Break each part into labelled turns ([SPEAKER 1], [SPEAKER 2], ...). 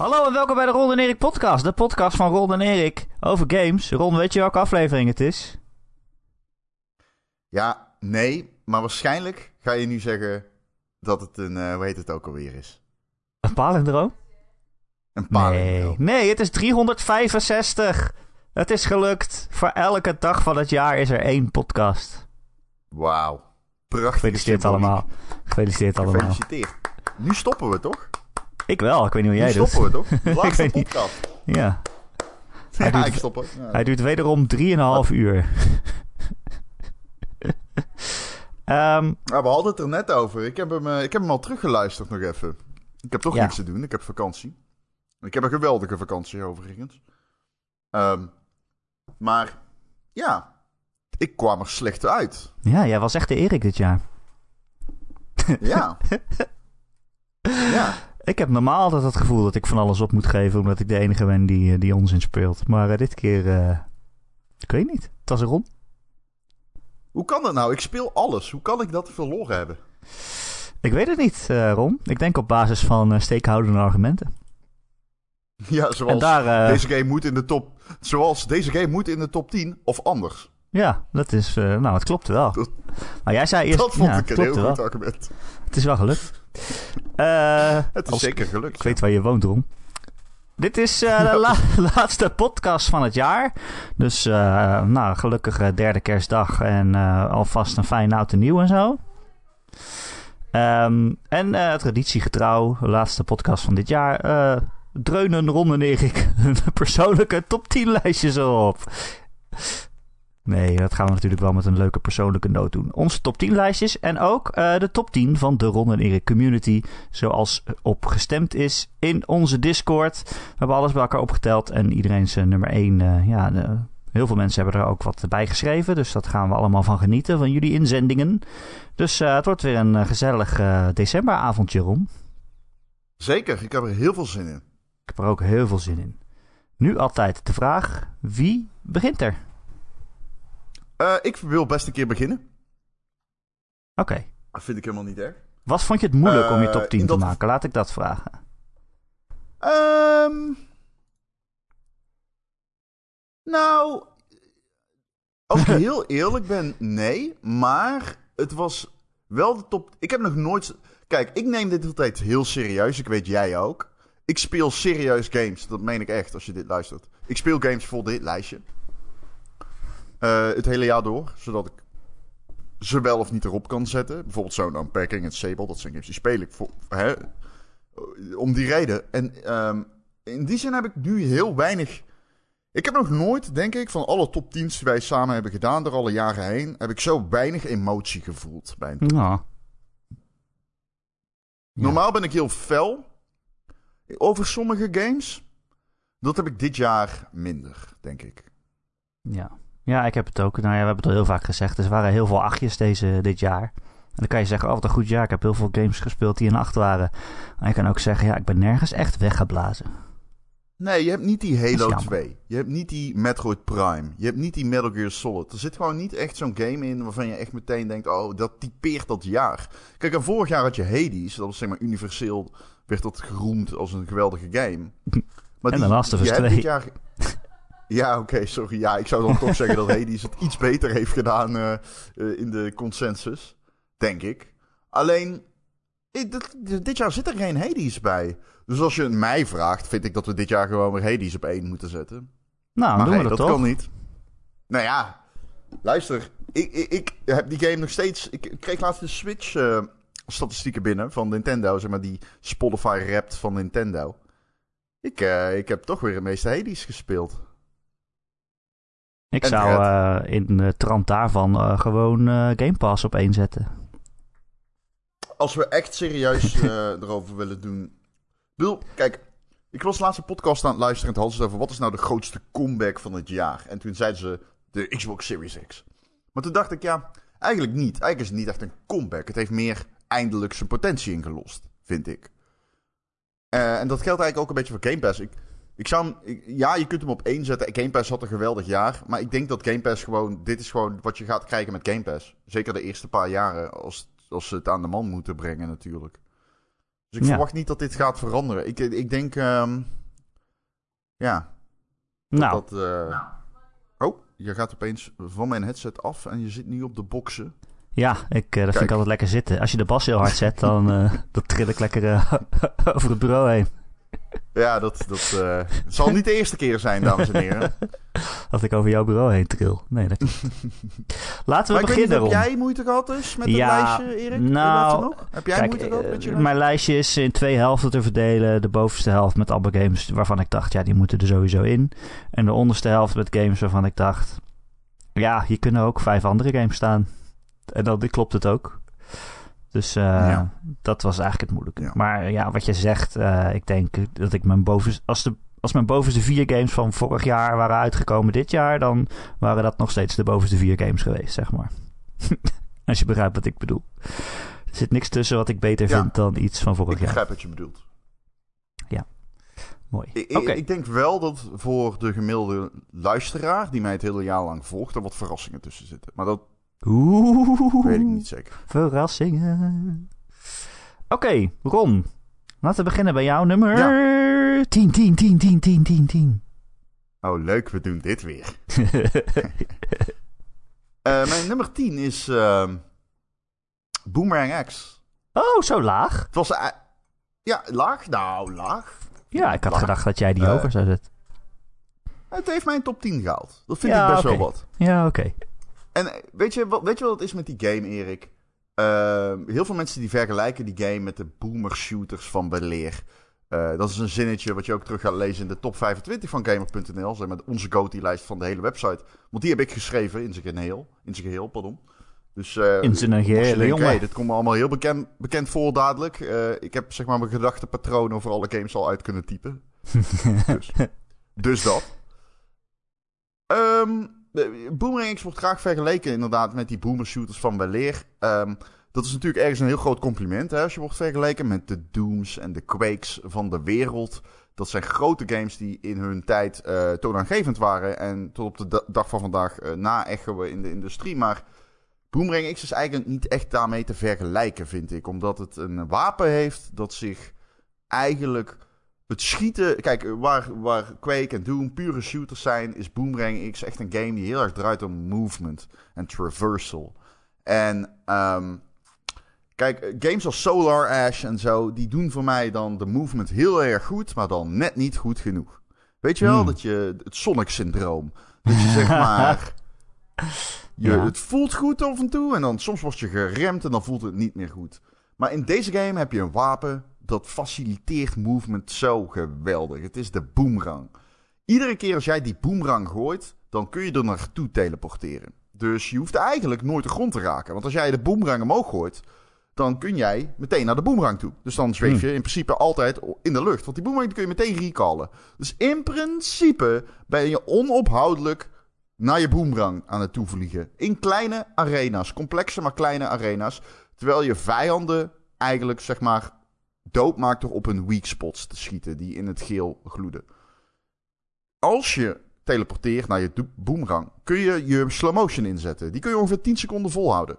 [SPEAKER 1] Hallo en welkom bij de Ron en Erik podcast. De podcast van Ron en Erik over games. Ron, weet je welke aflevering het is?
[SPEAKER 2] Ja, nee, maar waarschijnlijk ga je nu zeggen dat het een, uh, hoe heet het ook alweer is?
[SPEAKER 1] Een palindroom?
[SPEAKER 2] Een
[SPEAKER 1] Nee,
[SPEAKER 2] palindroom.
[SPEAKER 1] nee, het is 365. Het is gelukt. Voor elke dag van het jaar is er één podcast.
[SPEAKER 2] Wauw. Prachtig.
[SPEAKER 1] Gefeliciteerd allemaal. Gefeliciteerd allemaal.
[SPEAKER 2] Gefeliciteerd. Nu stoppen we toch?
[SPEAKER 1] Ik wel, ik weet niet hoe jij doet.
[SPEAKER 2] stoppen we toch? Laatste
[SPEAKER 1] niet.
[SPEAKER 2] podcast.
[SPEAKER 1] Ja,
[SPEAKER 2] Ja,
[SPEAKER 1] doet-
[SPEAKER 2] ik stoppen. Ja.
[SPEAKER 1] hij duurt wederom 3,5 uur. Ehm,
[SPEAKER 2] Ja, we hadden het er net over. Ik heb hem, eh, ik heb hem al teruggeluisterd nog even. Ik heb toch
[SPEAKER 1] Ja.
[SPEAKER 2] niks te doen. Ik heb vakantie. Ik heb een geweldige vakantie overigens. Ehm, maar ja, ik kwam er slecht uit.
[SPEAKER 1] ja, jij was echt de Erik dit jaar.
[SPEAKER 2] Ja. ja.
[SPEAKER 1] Ik heb normaal altijd het gevoel dat ik van alles op moet geven, omdat ik de enige ben die, eh, die onzin speelt. Maar eh, dit keer, eh, ik weet niet. Het was rond.
[SPEAKER 2] Hoe kan dat nou? Ik speel alles. Hoe kan ik dat verloren hebben?
[SPEAKER 1] Ik weet het niet, Ron. Ik denk op basis van uh, steekhoudende argumenten.
[SPEAKER 2] Ja, zoals
[SPEAKER 1] En daar,
[SPEAKER 2] deze game moet in de top. Zoals deze game moet in de top 10 of anders.
[SPEAKER 1] ja, dat is, nou, het klopt wel.
[SPEAKER 2] Dat-
[SPEAKER 1] Maar jij zei eerst,
[SPEAKER 2] dat vond
[SPEAKER 1] ja,
[SPEAKER 2] ik een heel goed
[SPEAKER 1] wel.
[SPEAKER 2] argument.
[SPEAKER 1] Het is wel gelukt. Eh,
[SPEAKER 2] Het is
[SPEAKER 1] als-
[SPEAKER 2] zeker gelukt.
[SPEAKER 1] Ik weet waar je woont, Ron. Dit is eh, de la- laatste podcast van het jaar. Dus, eh, nou, gelukkig eh, derde kerstdag. En alvast een fijn oud en nieuw en zo. Ehm, en traditiegetrouw, de laatste podcast van dit jaar. dreunen Ron en Erik hun persoonlijke top 10 lijstjes op. Nee, dat gaan we natuurlijk wel met een leuke persoonlijke noot doen. Onze top 10 lijstjes en ook eh, de top 10 van de Ron en Erik community. Zoals op gestemd is in onze Discord. We hebben alles bij elkaar opgeteld en iedereen zijn nummer 1. ja, de- heel veel mensen hebben er ook wat bij geschreven. Dus dat gaan we allemaal van genieten, van jullie inzendingen. Dus eh, het wordt weer een eh, gezellig eh, decemberavondje, Ron.
[SPEAKER 2] Zeker, ik heb er heel veel zin in.
[SPEAKER 1] Ik heb er ook heel veel zin in. Nu altijd de vraag, wie begint er?
[SPEAKER 2] Eh, ik wil best een keer beginnen.
[SPEAKER 1] Oké.
[SPEAKER 2] Dat vind ik helemaal niet erg.
[SPEAKER 1] Wat vond je het moeilijk om je
[SPEAKER 2] Eh,
[SPEAKER 1] top 10
[SPEAKER 2] in
[SPEAKER 1] te
[SPEAKER 2] dat-
[SPEAKER 1] maken? Laat ik dat vragen.
[SPEAKER 2] Ehm nou, als ik heel eerlijk ben, nee. Maar het was wel de top. Ik heb nog nooit. Kijk, ik neem dit altijd heel serieus. Ik weet jij ook. Ik speel serieus games. Dat meen ik echt als je dit luistert. Ik speel games voor dit lijstje. Eh, het hele jaar door. Zodat ik ze wel of niet erop kan zetten. Bijvoorbeeld zo'n Unpacking en Sable. Dat zijn games die speel ik voor, hè, om die reden. En ehm, in die zin heb ik nu heel weinig. Ik heb nog nooit, denk ik, van alle top 10's die wij samen hebben gedaan door alle jaren heen, heb ik zo weinig emotie gevoeld bij een.
[SPEAKER 1] Ja.
[SPEAKER 2] Normaal ben ik heel fel over sommige games. Dat heb ik dit jaar minder, denk ik.
[SPEAKER 1] Ja. Ja, ik heb het ook. Nou ja, we hebben het al heel vaak gezegd. Er waren heel veel achtjes deze, dit jaar. En dan kan je zeggen, oh wat een goed jaar. Ik heb heel veel games gespeeld die een acht waren. Maar je kan ook zeggen, ja, ik ben nergens echt weggeblazen.
[SPEAKER 2] Nee, je hebt niet die Halo
[SPEAKER 1] jammer.
[SPEAKER 2] 2. Je hebt niet die Metroid Prime. Je hebt niet die Metal Gear Solid. Er zit gewoon niet echt zo'n game in waarvan je echt meteen denkt... oh, dat typeert dat jaar. Kijk, en vorig jaar had je Hades. Dat was zeg maar universeel... werd dat geroemd als een geweldige game. Maar
[SPEAKER 1] En The Last of Us
[SPEAKER 2] je hebt
[SPEAKER 1] 2.
[SPEAKER 2] dit jaar... Ja, oké, sorry. Ja, ik zou dan toch zeggen dat Hades het iets beter heeft gedaan eh, eh, in de consensus. Denk ik. Alleen, dit, dit jaar zit er geen Hades bij. Dus als je het mij vraagt, vind ik dat we dit jaar gewoon weer Hades op één moeten zetten.
[SPEAKER 1] Nou,
[SPEAKER 2] maar
[SPEAKER 1] doen
[SPEAKER 2] hey,
[SPEAKER 1] we dat,
[SPEAKER 2] dat
[SPEAKER 1] toch?
[SPEAKER 2] kan niet. Nou ja, luister. Ik, ik, ik heb die game nog steeds... Ik, kreeg laatst de Switch eh, statistieken binnen van Nintendo. Zeg maar die Spotify Wrapped van Nintendo. Ik, ik heb toch weer het meeste Hades gespeeld.
[SPEAKER 1] Ik
[SPEAKER 2] En
[SPEAKER 1] zou eh, in de trant daarvan eh, gewoon eh, Game Pass op één zetten.
[SPEAKER 2] Als we echt serieus erover willen doen. Bedoel, kijk, ik was laatst een podcast aan het luisteren en het hadden ze over wat is nou de grootste comeback van het jaar. En toen zeiden ze de Xbox Series X. Maar toen dacht ik, ja, eigenlijk niet. Eigenlijk is het niet echt een comeback. Het heeft meer eindelijk zijn potentie ingelost, vind ik. En dat geldt eigenlijk ook een beetje voor Game Pass. Ik, ik zou hem, ik- ja, je kunt hem op één zetten. Game Pass had een geweldig jaar. Maar ik denk dat Game Pass gewoon... Dit is gewoon wat je gaat krijgen met Game Pass. Zeker de eerste paar jaren. Als, als ze het aan de man moeten brengen natuurlijk. Dus ik
[SPEAKER 1] Ja.
[SPEAKER 2] verwacht niet dat dit gaat veranderen. Ik, ik denk, ehm, ja,
[SPEAKER 1] Nou,
[SPEAKER 2] dat... eh, Oh, je gaat opeens van mijn headset af en je zit nu op de boksen.
[SPEAKER 1] ja, ik, eh, dat vind ik altijd lekker zitten. Als je de bas heel hard zet, dan, eh, dan trill ik lekker over het bureau heen.
[SPEAKER 2] Ja, dat, dat eh, zal niet de eerste keer zijn, dames en heren.
[SPEAKER 1] Dat ik over jouw bureau heen tril. Nee, dat Laten we
[SPEAKER 2] maar ik weet niet,
[SPEAKER 1] beginnen,
[SPEAKER 2] heb jij moeite gehad dus met het
[SPEAKER 1] Ja,
[SPEAKER 2] lijstje, Erik?
[SPEAKER 1] nou,
[SPEAKER 2] nog? Heb jij
[SPEAKER 1] Kijk,
[SPEAKER 2] moeite gehad met je
[SPEAKER 1] eh, mijn lijstje is in twee helften te verdelen. De bovenste helft met alle games waarvan ik dacht, ja, die moeten er sowieso in. En de onderste helft met games waarvan ik dacht, ja, hier kunnen ook vijf andere games staan. En dan klopt het ook. Dus eh,
[SPEAKER 2] Ja.
[SPEAKER 1] dat was eigenlijk het moeilijke.
[SPEAKER 2] Ja.
[SPEAKER 1] Maar ja, wat je zegt, eh, ik denk dat ik mijn bovenste... Als, de, als mijn bovenste vier games van vorig jaar waren uitgekomen dit jaar... dan waren dat nog steeds de bovenste vier games geweest, zeg maar. als je begrijpt wat ik bedoel. Er zit niks tussen wat ik beter
[SPEAKER 2] Ja.
[SPEAKER 1] vind dan iets van vorig
[SPEAKER 2] Ik
[SPEAKER 1] jaar.
[SPEAKER 2] begrijp wat je bedoelt.
[SPEAKER 1] Mooi.
[SPEAKER 2] Ik,
[SPEAKER 1] Oké.
[SPEAKER 2] ik, ik denk wel dat voor de gemiddelde luisteraar, die mij het hele jaar lang volgt, er wat verrassingen tussen zitten. Maar dat
[SPEAKER 1] Oeh,
[SPEAKER 2] weet ik niet zeker.
[SPEAKER 1] verrassingen. Oké, Ron. Laten we beginnen bij jouw nummer 10, 10, 10, 10, 10, 10, 10.
[SPEAKER 2] Oh, leuk, we doen dit weer. Eh, mijn nummer 10 is ehm, Boomerang X.
[SPEAKER 1] oh, zo laag?
[SPEAKER 2] Het was... eh, ja, laag? Nou, laag.
[SPEAKER 1] Ja, ik had
[SPEAKER 2] Laag.
[SPEAKER 1] gedacht dat jij die
[SPEAKER 2] Eh,
[SPEAKER 1] hoger zou zetten.
[SPEAKER 2] Het heeft mijn top 10 gehaald. Dat vind
[SPEAKER 1] Ja,
[SPEAKER 2] ik best
[SPEAKER 1] oké.
[SPEAKER 2] wel wat.
[SPEAKER 1] Ja, oké.
[SPEAKER 2] En eh, weet je, wat, weet je wat het is met die game, Erik? Ehm, heel veel mensen die vergelijken die game met de boomer shooters van Beleer. Eh dat is een zinnetje wat je ook terug gaat lezen in de top 25 van Gamer.nl. Zeg maar onze GOTY-lijst van de hele website. Want die heb ik geschreven in zijn geheel. In zijn geheel, pardon. Dus, eh,
[SPEAKER 1] In zijn geheel, jongen.
[SPEAKER 2] hey, dit komt me allemaal heel bekend, bekend voor dadelijk. Ik heb zeg maar mijn gedachtepatroon over alle games al uit kunnen typen. dus, dus dat. Ehm de- Boomerang X wordt graag vergeleken inderdaad met die boomer shooters van weleer. Ehm dat is natuurlijk ergens een heel groot compliment hè, als je wordt vergeleken met de Dooms en de Quakes van de wereld. Dat zijn grote games die in hun tijd eh, toonaangevend waren en tot op de da- dag van vandaag eh na-echoen in de industrie. Maar Boomerang X is eigenlijk niet echt daarmee te vergelijken, vind ik. Omdat het een wapen heeft dat zich eigenlijk het schieten... Kijk, waar, waar Quake en Doom pure shooters zijn... is Boomerang X echt een game die heel erg draait om movement en traversal. En ehm, kijk, games als Solar Ash en zo... die doen voor mij dan de movement heel erg goed... maar dan net niet goed genoeg. Weet je wel,
[SPEAKER 1] Hmm.
[SPEAKER 2] dat je het Sonic-syndroom... Dat je zeg maar... Je,
[SPEAKER 1] Ja.
[SPEAKER 2] Het voelt goed af en toe en dan soms word je geremd en dan voelt het niet meer goed. Maar in deze game heb je een wapen dat faciliteert movement zo geweldig. Het is de boomerang. Iedere keer als jij die boomerang gooit, dan kun je er naartoe teleporteren. Dus je hoeft eigenlijk nooit de grond te raken. Want als jij de boomerang omhoog gooit, dan kun jij meteen naar de boomerang toe. Dus dan zweef je in principe altijd in de lucht. Want die boomerang kun je meteen recallen. Dus in principe ben je onophoudelijk naar je boomerang aan het toevliegen. In kleine arena's. Complexe, maar kleine arena's. Terwijl je vijanden eigenlijk, zeg maar, doodmaakt door op hun weak spots te schieten. Die in het geel gloeden. Als je teleporteert naar je boomerang, kun je je slow motion inzetten. Die kun je ongeveer 10 seconden volhouden.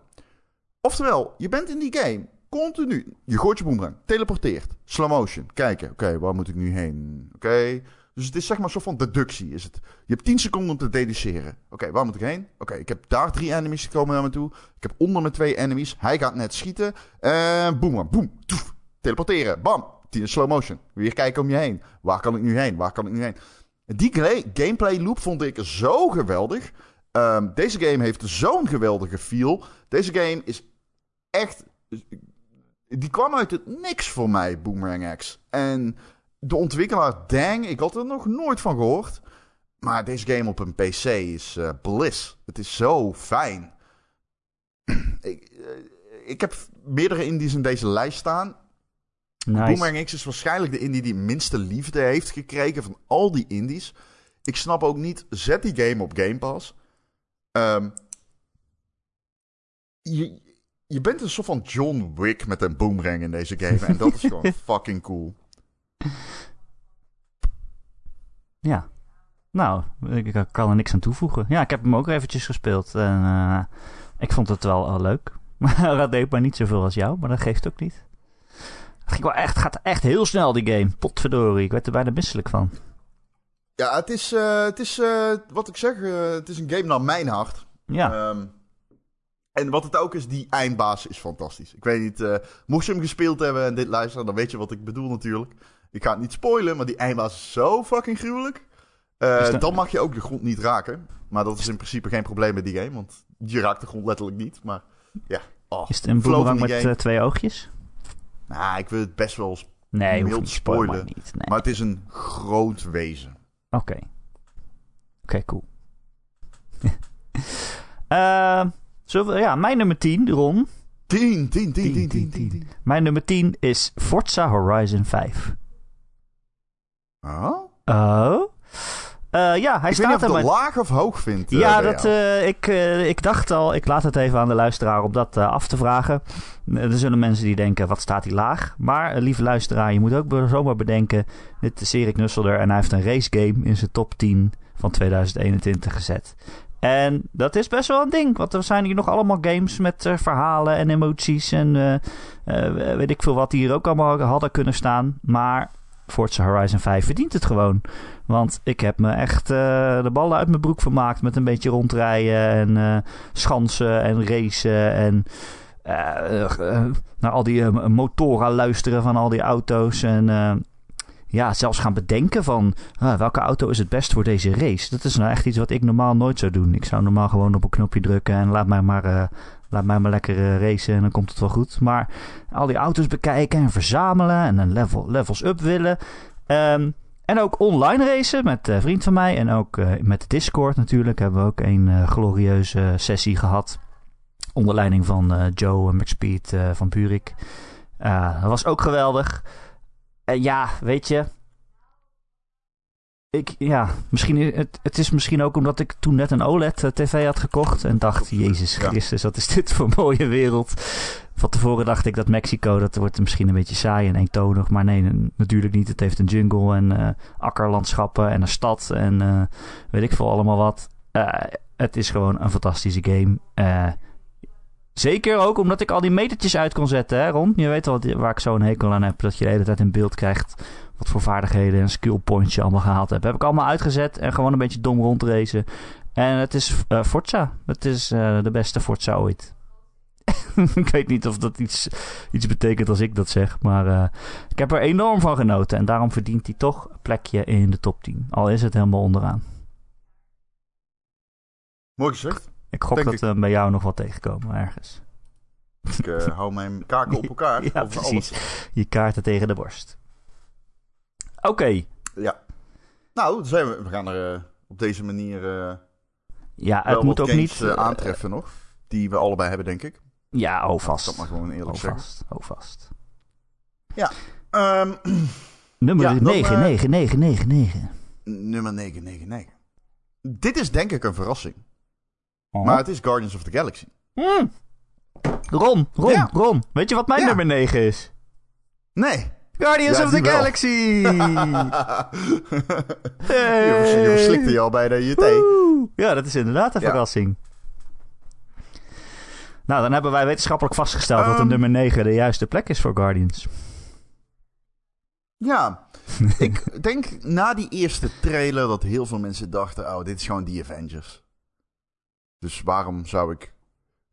[SPEAKER 2] Oftewel, je bent in die game continu. Je gooit je boomerang, teleporteert, slow motion, kijken. Oké, waar moet ik nu heen? Oké. Dus het is zeg maar een soort van deductie. Is het. Je hebt 10 seconden om te deduceren. Oké, waar moet ik heen? Oké, ik heb daar drie enemies die komen naar me toe. Ik heb onder me twee enemies. Hij gaat net schieten. En boem, boem, toef. Teleporteren, bam. Die Slow motion. Weer kijken om je heen. Waar kan ik nu heen? Waar kan ik nu heen? Die gameplay loop vond ik zo geweldig. Ehm, deze game heeft zo'n geweldige feel. Deze game is echt. Die kwam uit het niks voor mij, Boomerang X. En de ontwikkelaar Dang, ik had er nog nooit van gehoord. Maar deze game op een PC is eh, bliss. Het is zo fijn. ik, eh, ik heb meerdere indies in deze lijst staan.
[SPEAKER 1] Nice.
[SPEAKER 2] Boomerang X is waarschijnlijk de indie die minste liefde heeft gekregen van al die indies. Ik snap ook niet, zet die game op Game Pass. Ehm, je, je bent een soort van John Wick met een boomerang in deze game. En dat is gewoon fucking cool.
[SPEAKER 1] Ja. Nou, ik, ik kan er niks aan toevoegen. Ja, ik heb hem ook eventjes gespeeld. En eh, ik vond het wel eh, leuk. Maar dat deed maar niet zoveel als jou, maar dat geeft ook niet. Het ging wel echt, gaat echt heel snel, die game. Potverdorie, ik werd er bijna misselijk van.
[SPEAKER 2] Ja, het is, eh, het is eh, wat ik zeg, eh, het is een game naar mijn hart.
[SPEAKER 1] Ja,
[SPEAKER 2] Ehm, en wat het ook is, die eindbaas is fantastisch. Ik weet niet, mocht je hem gespeeld hebben en dit luisteren, dan weet je wat ik bedoel natuurlijk. Ik ga het niet spoilen, maar die eindbaas is zo fucking gruwelijk.
[SPEAKER 1] Dat-
[SPEAKER 2] Dan mag je ook de grond niet raken. Maar dat is in principe geen probleem met die game, want je raakt de grond letterlijk niet. Maar ja, oh,
[SPEAKER 1] is het een boemerang
[SPEAKER 2] die
[SPEAKER 1] met twee oogjes?
[SPEAKER 2] Nou, ik wil het best wel,
[SPEAKER 1] Nee,
[SPEAKER 2] te
[SPEAKER 1] spoilen. maar niet. Nee.
[SPEAKER 2] maar het is een groot wezen.
[SPEAKER 1] Oké. Oké, cool. Eh, zullen we, ja, mijn nummer 10, Ron.
[SPEAKER 2] 10, 10, 10, 10, 10,
[SPEAKER 1] 10,
[SPEAKER 2] 10, 10.
[SPEAKER 1] Mijn nummer 10 is Forza Horizon 5.
[SPEAKER 2] Oh?
[SPEAKER 1] Oh? Eh, ja, hij
[SPEAKER 2] Ik weet niet
[SPEAKER 1] staat
[SPEAKER 2] of
[SPEAKER 1] er
[SPEAKER 2] het laag of hoog vind. eh,
[SPEAKER 1] Ja, dat, eh, ik, ik dacht al, ik laat het even aan de luisteraar om dat af te vragen. Er zullen mensen die denken, wat staat hij laag? Maar, lieve luisteraar, je moet ook zomaar bedenken... dit is Erik Nusselder en hij heeft een race game in zijn top 10 van 2021 gezet. En dat is best wel een ding, want er zijn hier nog allemaal games met verhalen en emoties... en weet ik veel wat die hier ook allemaal hadden kunnen staan. Maar Forza Horizon 5 verdient het gewoon. Want ik heb me echt eh, de ballen uit mijn broek vermaakt met een beetje rondrijden en eh, schansen en racen en eh, naar al die motoren luisteren van al die auto's en ja, zelfs gaan bedenken van ah, welke auto is het best voor deze race. Dat is nou echt iets wat ik normaal nooit zou doen. Ik zou normaal gewoon op een knopje drukken en laat mij maar, laat mij maar lekker eh, racen en dan komt het wel goed. Maar al die auto's bekijken en verzamelen en een level, levels up willen. Ehm, en ook online racen met een vriend van mij. En ook eh, met Discord natuurlijk hebben we ook een eh, glorieuze sessie gehad. Onder leiding van eh, Joe McSpeed eh, van Burik. Eh, dat was ook geweldig. En ja, weet je. Ik, ja, misschien, het, het is misschien ook omdat ik toen net een OLED-tv had gekocht. En dacht, Jezus. Christus, wat is dit voor een mooie wereld. Van tevoren dacht ik dat Mexico, dat wordt misschien een beetje saai en eentonig. Maar nee, natuurlijk niet. Het heeft een jungle en eh, akkerlandschappen en een stad en eh, weet ik veel allemaal wat. Eh, het is gewoon een fantastische game. Zeker ook omdat ik al die metertjes uit kon zetten, hè Ron? Je weet wel waar ik zo'n hekel aan heb. Dat je de hele tijd in beeld krijgt wat voor vaardigheden en skill points je allemaal gehaald hebt. Heb ik allemaal uitgezet en gewoon een beetje dom rondracen. En het is eh, Forza. Het is eh, de beste Forza ooit. ik weet niet of dat iets, iets betekent als ik dat zeg. Maar eh, ik heb er enorm van genoten. En daarom verdient hij toch een plekje in de top 10. Al is het helemaal onderaan.
[SPEAKER 2] Mooi gezegd.
[SPEAKER 1] Ik gok dat we bij jou nog wel tegenkomen ergens.
[SPEAKER 2] Ik eh, hou mijn kaken op elkaar.
[SPEAKER 1] Ja, precies.
[SPEAKER 2] alles.
[SPEAKER 1] Je kaarten tegen de borst. Oké.
[SPEAKER 2] Ja. Nou, dan zijn we, we gaan er eh, op deze manier eh
[SPEAKER 1] Ja,
[SPEAKER 2] wel
[SPEAKER 1] het moet ook niet...
[SPEAKER 2] aantreffen nog. Die we allebei hebben, denk ik.
[SPEAKER 1] ja, oh
[SPEAKER 2] Dat
[SPEAKER 1] vast.
[SPEAKER 2] maar gewoon eerlijk
[SPEAKER 1] Oh vast. Oh vast. Nummer
[SPEAKER 2] Ja, dan,
[SPEAKER 1] 9, 9, 9, 9, 9.
[SPEAKER 2] nummer 999. Dit is denk ik een verrassing.
[SPEAKER 1] Oh.
[SPEAKER 2] Maar het is Guardians of the Galaxy.
[SPEAKER 1] Mm. Ron, Ron,
[SPEAKER 2] Ja.
[SPEAKER 1] Ron. Weet je wat mijn
[SPEAKER 2] Ja.
[SPEAKER 1] nummer 9 is?
[SPEAKER 2] Nee.
[SPEAKER 1] Guardians
[SPEAKER 2] Ja,
[SPEAKER 1] of the
[SPEAKER 2] wel.
[SPEAKER 1] Galaxy!
[SPEAKER 2] je, je slikte je al bijna je thee.
[SPEAKER 1] Woe! Ja, dat is inderdaad een verrassing. Nou, dan hebben wij wetenschappelijk vastgesteld dat de
[SPEAKER 2] Ehm.
[SPEAKER 1] nummer 9 de juiste plek is voor Guardians.
[SPEAKER 2] Ja, ik denk na die eerste trailer dat heel veel mensen dachten: oh, dit is gewoon die Avengers. Dus waarom zou ik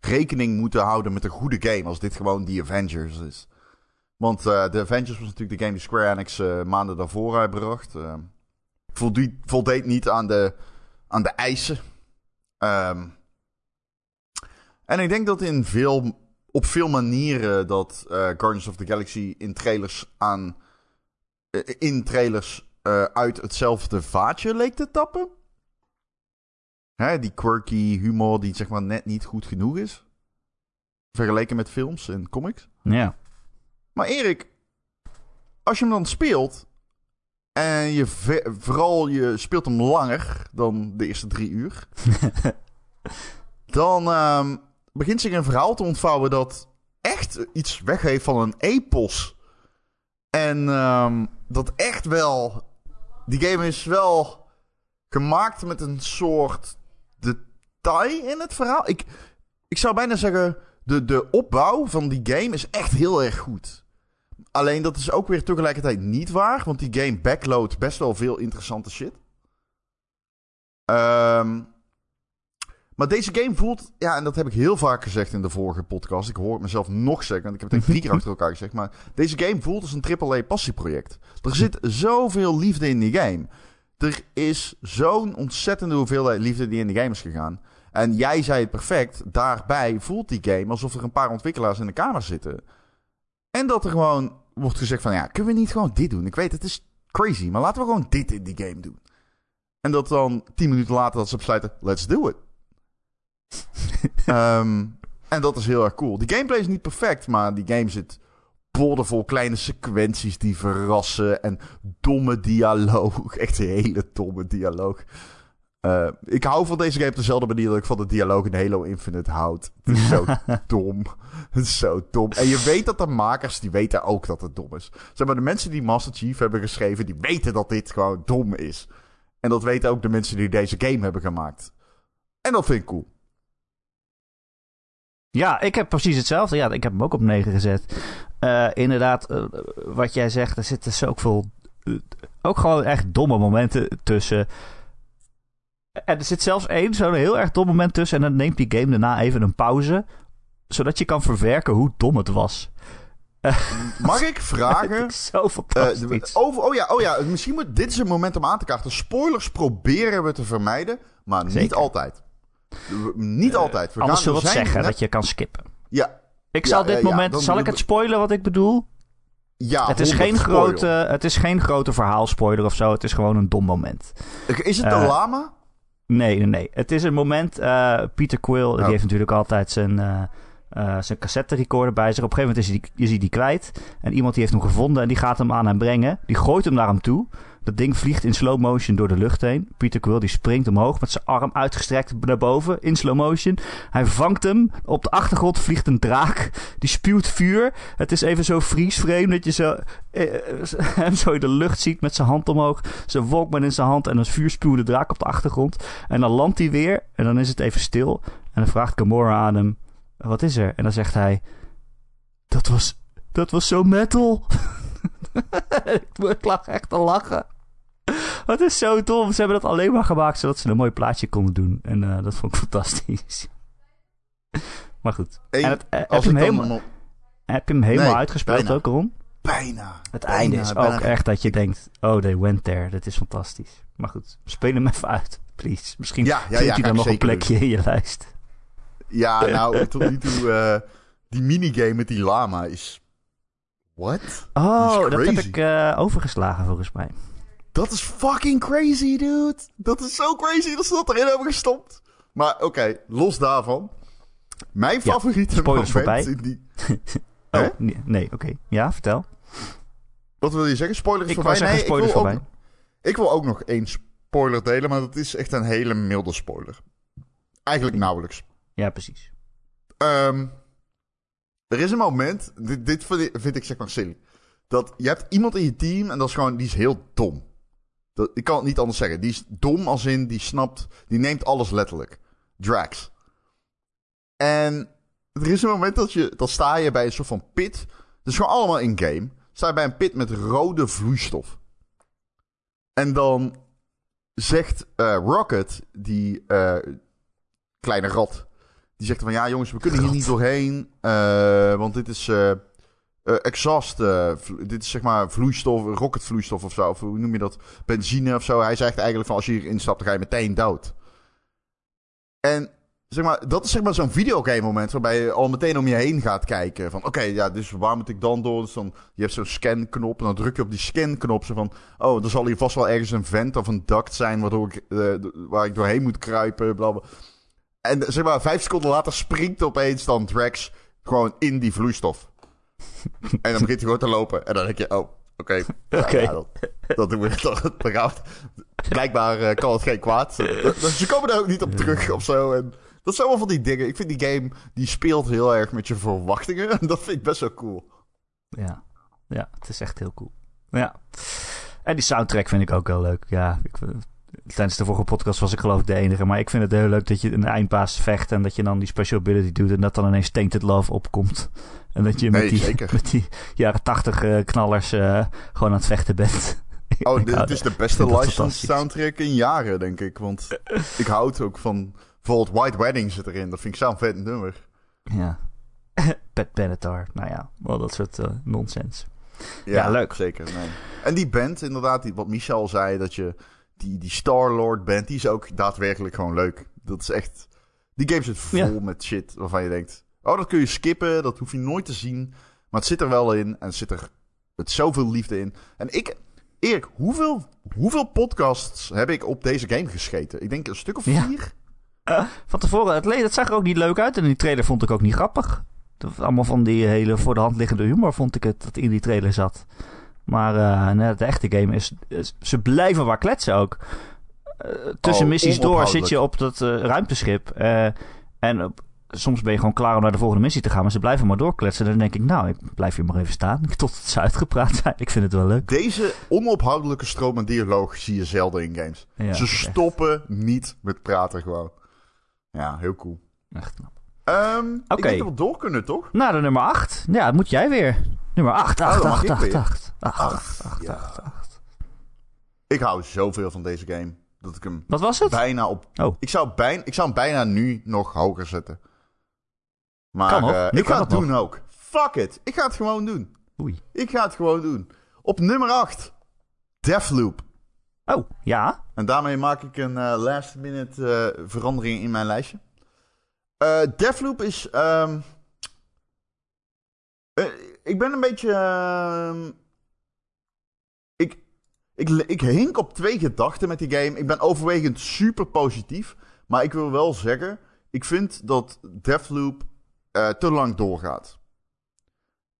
[SPEAKER 2] rekening moeten houden met een goede game als dit gewoon die Avengers is? Want eh de Avengers was natuurlijk de game die Square Enix eh, maanden daarvoor uitbracht. Eh voldeed, voldeed niet aan de, aan de eisen. Ehm, en ik denk dat in veel, op veel manieren dat Guardians of the Galaxy in trailers aan in trailers uit hetzelfde vaatje leek te tappen. Hè, die quirky humor die zeg maar net niet goed genoeg is. Vergeleken met films en comics.
[SPEAKER 1] Ja.
[SPEAKER 2] Maar Erik, als je hem dan speelt. En je vooral je speelt hem langer dan de eerste drie uur. dan ehm, begint zich een verhaal te ontvouwen dat echt iets weggeeft van een epos. En ehm, dat echt wel. Die game is wel gemaakt met een soort detail in het verhaal. Ik, ik zou bijna zeggen. De, de opbouw van die game is echt heel erg goed. alleen dat is ook weer tegelijkertijd niet waar, want die game backloadt best wel veel interessante shit. Ehm, maar deze game voelt, ja, en dat heb ik heel vaak gezegd in de vorige podcast. Ik hoor het mezelf nog zeggen, want ik heb het drie keer achter elkaar gezegd. Maar deze game voelt als een AAA passieproject. Er zit zoveel liefde in die game. Er is zo'n ontzettende hoeveelheid liefde die in de game is gegaan. En jij zei het perfect. Daarbij voelt die game alsof er een paar ontwikkelaars in de kamer zitten. En dat er gewoon wordt gezegd van... Ja, kunnen we niet gewoon dit doen? Ik weet, het is crazy. Maar laten we gewoon dit in die game doen. En dat dan tien minuten later dat ze besluiten... Let's do it. Ehm, en dat is heel erg cool. Die gameplay is niet perfect, maar die game zit boordevol kleine sequenties die verrassen. En domme dialoog. Echt een hele domme dialoog. Uh, ik hou van deze game op dezelfde manier dat ik van de dialoog in Halo Infinite houd. Het is zo dom. Het is zo dom. En je weet dat de makers, die weten ook dat het dom is. Zeg maar, de mensen die Master Chief hebben geschreven, die weten dat dit gewoon dom is. En dat weten ook de mensen die deze game hebben gemaakt. En dat vind ik cool.
[SPEAKER 1] Ja, ik heb precies hetzelfde. Ja, ik heb hem ook op 9 gezet. Uh, inderdaad, uh, wat jij zegt, er zitten zoveel... Uh, ook gewoon echt domme momenten tussen. En er zit zelfs één zo'n heel erg dom moment tussen. En dan neemt die game daarna even een pauze. Zodat je kan verwerken hoe dom het was.
[SPEAKER 2] Mag ik vragen?
[SPEAKER 1] zo fantastisch.
[SPEAKER 2] over, oh, ja, oh ja, misschien moet dit is een moment om aan te kaarten. Spoilers proberen we te vermijden, maar Zeker. niet altijd. Niet uh, altijd.
[SPEAKER 1] We anders zullen we het zeggen net... dat je kan skippen.
[SPEAKER 2] Ja.
[SPEAKER 1] Ik zal dit
[SPEAKER 2] ja,
[SPEAKER 1] moment...
[SPEAKER 2] dan,
[SPEAKER 1] zal ik het spoilen wat ik bedoel?
[SPEAKER 2] Ja,
[SPEAKER 1] het is, geen grote, het is geen grote verhaalspoiler of zo. Het is gewoon een dom moment.
[SPEAKER 2] Is het de uh, lama?
[SPEAKER 1] Nee, nee, nee. Het is een moment... Uh, Peter Quill, oh. die heeft natuurlijk altijd zijn... Uh, zijn cassette recorder bij zich. Op een gegeven moment is hij, die, is hij die kwijt. En iemand die heeft hem gevonden en die gaat hem aan hem brengen. Die gooit hem naar hem toe. Dat ding vliegt in slow motion door de lucht heen. Peter Quill die springt omhoog met zijn arm uitgestrekt naar boven in slow motion. Hij vangt hem. Op de achtergrond vliegt een draak. Die spuwt vuur. Het is even zo vriesvreemd dat je zo, eh, hem zo in de lucht ziet met zijn hand omhoog. Zijn Walkman in zijn hand en een vuurspuwende draak op de achtergrond. En dan landt hij weer en dan is het even stil. En dan vraagt Gamora aan hem, wat is er? En dan zegt hij, dat was, dat was zo metal. ik lag echt te lachen. Het is zo dom. Ze hebben dat alleen maar gemaakt zodat ze een mooi plaatje konden doen. En uh, dat vond ik fantastisch. maar goed. En het, uh, heb, je hem helemaal, heb je hem helemaal
[SPEAKER 2] nee,
[SPEAKER 1] uitgespeeld
[SPEAKER 2] bijna.
[SPEAKER 1] ook, Ron?
[SPEAKER 2] Bijna.
[SPEAKER 1] Het
[SPEAKER 2] bijna,
[SPEAKER 1] einde is
[SPEAKER 2] bijna.
[SPEAKER 1] ook echt dat je denkt... Oh, they went there. Dat is fantastisch. Maar goed, speel hem even uit, please. Misschien
[SPEAKER 2] Ja, ja,
[SPEAKER 1] hij dan nog een plekje in je lijst.
[SPEAKER 2] Ja, nou, tot nu toe... Uh, die minigame met die lama is... What?
[SPEAKER 1] Oh, dat heb ik overgeslagen volgens mij.
[SPEAKER 2] Dat is fucking crazy, dude. Dat is zo crazy dat ze dat erin hebben gestopt. Maar oké, okay, los daarvan. Mijn
[SPEAKER 1] Ja,
[SPEAKER 2] favoriete
[SPEAKER 1] spoilers
[SPEAKER 2] moment
[SPEAKER 1] voorbij.
[SPEAKER 2] in die...
[SPEAKER 1] Oh, nee, nee oké. Ja, vertel.
[SPEAKER 2] Wat wil je zeggen? Spoilers
[SPEAKER 1] Ik
[SPEAKER 2] voorbij?
[SPEAKER 1] wou zeggen
[SPEAKER 2] nee,
[SPEAKER 1] spoilers
[SPEAKER 2] ik wil,
[SPEAKER 1] voorbij.
[SPEAKER 2] Ook, ik wil ook nog één spoiler delen, maar dat is echt een hele milde spoiler. Eigenlijk nauwelijks.
[SPEAKER 1] Ja, precies.
[SPEAKER 2] Ehm, er is een moment, dit, dit vind, ik, vind ik zeg maar silly. Dat je hebt iemand in je team en dat is gewoon, die is heel dom. Dat, ik kan het niet anders zeggen. Die is dom als in, die snapt, die neemt alles letterlijk. Drax. En er is een moment dat je, dan sta je bij een soort van pit. Dat is gewoon allemaal in-game. Sta je bij een pit met rode vloeistof. En dan zegt eh, Rocket, die eh, kleine rat, die zegt van ja jongens, we kunnen hier niet doorheen, eh, want dit is eh, exhaust, eh, dit is zeg maar vloeistof, rocketvloeistof of zo, hoe noem je dat, benzine of zo. Hij zegt eigenlijk van als je hierin stapt, dan ga je meteen dood. En zeg maar, dat is zeg maar zo'n videogame moment waarbij je al meteen om je heen gaat kijken. Van oké, ja, dus waar moet ik dan door? Dus dan, je hebt zo'n scanknop en dan druk je op die scanknop. Zo van, oh, er zal hier vast wel ergens een vent of een duct zijn waardoor ik, eh, waar ik doorheen moet kruipen, bla bla. En zeg maar, vijf seconden later springt opeens dan Drax gewoon in die vloeistof. en dan begint hij gewoon te lopen. En dan denk je, oh, oké. Ja, dat, dat doen we toch. Blijkbaar eh, kan het geen kwaad. Dus ze komen er ook niet op terug of zo. En dat zijn wel van die dingen. Ik vind die game, die speelt heel erg met je verwachtingen. En dat vind ik best wel cool.
[SPEAKER 1] Ja. ja, het is echt heel cool. Ja. En die soundtrack vind ik ook heel leuk. Ja, ik, tijdens de vorige podcast was ik geloof ik de enige. Maar ik vind het heel leuk dat je een eindbaas vecht en dat je dan die special ability doet en dat dan ineens Tainted Love opkomt. En dat je met, die,
[SPEAKER 2] zeker.
[SPEAKER 1] met die jaren tachtig eh, knallers eh, gewoon aan het vechten bent.
[SPEAKER 2] Oh, dit, het is de beste
[SPEAKER 1] fantastisch.
[SPEAKER 2] soundtrack in jaren, denk ik. Want ik houd ook van... Bijvoorbeeld White Wedding zit erin. Dat vind ik zo'n vet nummer.
[SPEAKER 1] Ja. Pet Benatar. Nou ja, wel dat soort eh, nonsens.
[SPEAKER 2] Ja,
[SPEAKER 1] Ja, leuk.
[SPEAKER 2] Zeker, nee. En die band, inderdaad, die, wat Michel zei, dat je... Die, die Star-Lord band, die is ook daadwerkelijk gewoon leuk. Dat is echt... Die game zit vol
[SPEAKER 1] Ja.
[SPEAKER 2] met shit waarvan je denkt... Oh, dat kun je skippen, dat hoef je nooit te zien. Maar het zit er wel in en het zit er met zoveel liefde in. En ik... Erik, hoeveel, hoeveel podcasts heb ik op deze game gescheten? Ik denk een stuk of
[SPEAKER 1] Ja.
[SPEAKER 2] vier.
[SPEAKER 1] Van tevoren, het, het zag er ook niet leuk uit en die trailer vond ik ook niet grappig. Dat- Allemaal van die hele voor de hand liggende humor vond ik het dat in die trailer zat. Maar eh, nee, de echte game is, is- Ze blijven maar kletsen ook. Eh, tussen
[SPEAKER 2] Oh,
[SPEAKER 1] missies door zit je op dat eh, ruimteschip. eh, en soms ben je gewoon klaar om naar de volgende missie te gaan. Maar ze blijven maar doorkletsen. Dan denk ik, nou, ik blijf hier maar even staan. Tot ze uitgepraat zijn. Ik vind het wel leuk.
[SPEAKER 2] Deze onophoudelijke stroom aan dialoog zie je zelden in games.
[SPEAKER 1] Ja,
[SPEAKER 2] Ze
[SPEAKER 1] echt-
[SPEAKER 2] stoppen niet met praten gewoon. Ja, heel cool.
[SPEAKER 1] Echt knap. Oké.
[SPEAKER 2] Ik denk dat we door kunnen, toch?
[SPEAKER 1] Nou, de nummer 8. Ja, dat moet jij weer. Nummer 8, 8,
[SPEAKER 2] Oh, dan mag
[SPEAKER 1] 8,
[SPEAKER 2] ik
[SPEAKER 1] 8,
[SPEAKER 2] weer.
[SPEAKER 1] 8, 8, 8,
[SPEAKER 2] Ach,
[SPEAKER 1] 8,
[SPEAKER 2] ja.
[SPEAKER 1] 8, 8.
[SPEAKER 2] Ik hou zoveel van deze game. Dat ik hem
[SPEAKER 1] Wat was het?
[SPEAKER 2] bijna op...
[SPEAKER 1] Oh.
[SPEAKER 2] Ik zou, bijna, ik zou hem bijna nu nog hoger zetten. Maar
[SPEAKER 1] Kan Nu
[SPEAKER 2] ik
[SPEAKER 1] kan
[SPEAKER 2] ga
[SPEAKER 1] het
[SPEAKER 2] doen ook. Fuck it. Ik ga het gewoon doen.
[SPEAKER 1] Oei.
[SPEAKER 2] Ik ga het gewoon doen. Op nummer 8. Deathloop.
[SPEAKER 1] Oh, ja.
[SPEAKER 2] En daarmee maak ik een eh, last minute eh, verandering in mijn lijstje. Deathloop is... eh, ik ben een beetje... ehm, ik, ik, ik hink op twee gedachten met die game. Ik ben overwegend super positief. Maar ik wil wel zeggen... Ik vind dat Deathloop eh, te lang doorgaat.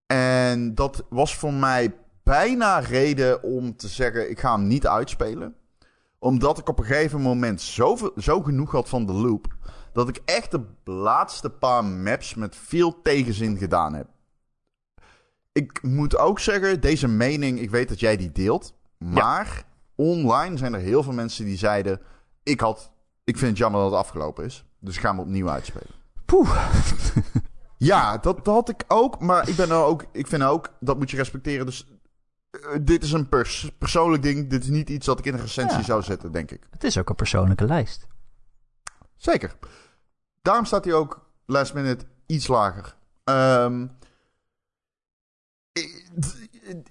[SPEAKER 2] En dat was voor mij bijna reden om te zeggen... Ik ga hem niet uitspelen omdat ik op een gegeven moment zo, zo genoeg had van de loop. Dat ik echt de laatste paar maps met veel tegenzin gedaan heb. Ik moet ook zeggen, deze mening, ik weet dat jij die deelt. Maar online zijn er heel veel mensen die zeiden: ik, had, ik vind het jammer dat het afgelopen is. Dus ik ga hem opnieuw uitspelen.
[SPEAKER 1] Poeh.
[SPEAKER 2] Ja, dat, dat had ik ook. Maar ik, ben er ook, ik vind ook, dat moet je respecteren. Dus eh, dit is een pers- persoonlijk ding. Dit is niet iets dat ik in een recensie
[SPEAKER 1] Ja.
[SPEAKER 2] zou zetten, denk ik.
[SPEAKER 1] Het is ook een persoonlijke lijst.
[SPEAKER 2] Zeker. Daarom staat hij ook last minute iets lager. Ehm, d-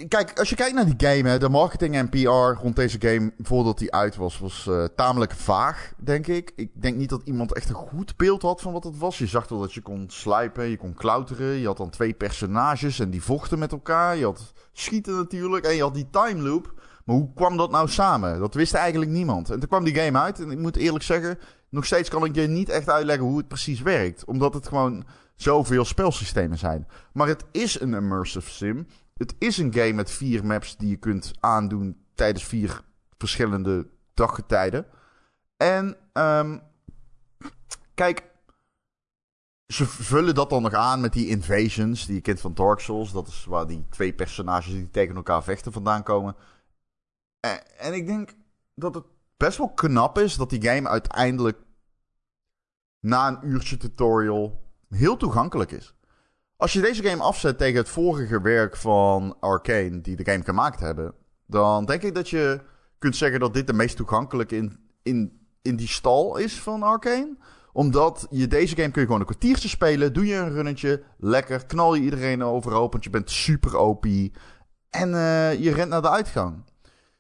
[SPEAKER 2] kijk, als je kijkt naar die game, hè, de marketing en PR rond deze game voordat die uit was, was eh, tamelijk vaag, denk ik. Ik denk niet dat iemand echt een goed beeld had van wat het was. Je zag wel dat je kon slijpen, je kon klauteren. Je had dan twee personages en die vochten met elkaar. Je had schieten natuurlijk en je had die time loop. Maar hoe kwam dat nou samen? Dat wist eigenlijk niemand. En toen kwam die game uit en ik moet eerlijk zeggen, nog steeds kan ik je niet echt uitleggen hoe het precies werkt. Omdat het gewoon zoveel spelsystemen zijn. Maar het is een immersive sim. Het is een game met vier maps die je kunt aandoen tijdens vier verschillende daggetijden. En ehm, kijk, ze vullen dat dan nog aan met die invasions die je kent van Dark Souls. Dat is waar die twee personages die tegen elkaar vechten vandaan komen. En, en ik denk dat het best wel knap is dat die game uiteindelijk na een uurtje tutorial heel toegankelijk is. Als je deze game afzet tegen het vorige werk van Arkane, die de game gemaakt hebben, dan denk ik dat je kunt zeggen dat dit de meest toegankelijke in, in, in die stal is van Arkane. Omdat je deze game kun je gewoon een kwartiertje spelen, doe je een runnetje, lekker, knal je iedereen overhoop, want je bent super OP. En eh, je rent naar de uitgang.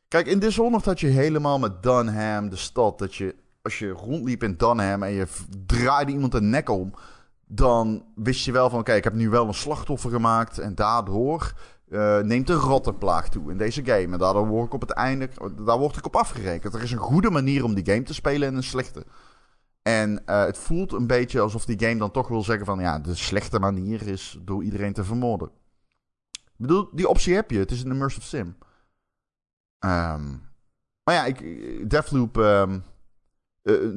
[SPEAKER 2] Kijk, in Dishonored had je helemaal met Dunham, de stad, dat je als je rondliep in Dunham en je draaide iemand de nek om, dan wist je wel van, oké, ik heb nu wel een slachtoffer gemaakt en daardoor eh, neemt de rottenplaag toe in deze game. En daardoor word ik op het einde, daar word ik op afgerekend. Er is een goede manier om die game te spelen en een slechte. En eh, het voelt een beetje alsof die game dan toch wil zeggen van, ja, de slechte manier is door iedereen te vermoorden. Ik bedoel, die optie heb je. Het is een immersive sim. Ehm, maar ja, ik, Deathloop ehm, eh, eh,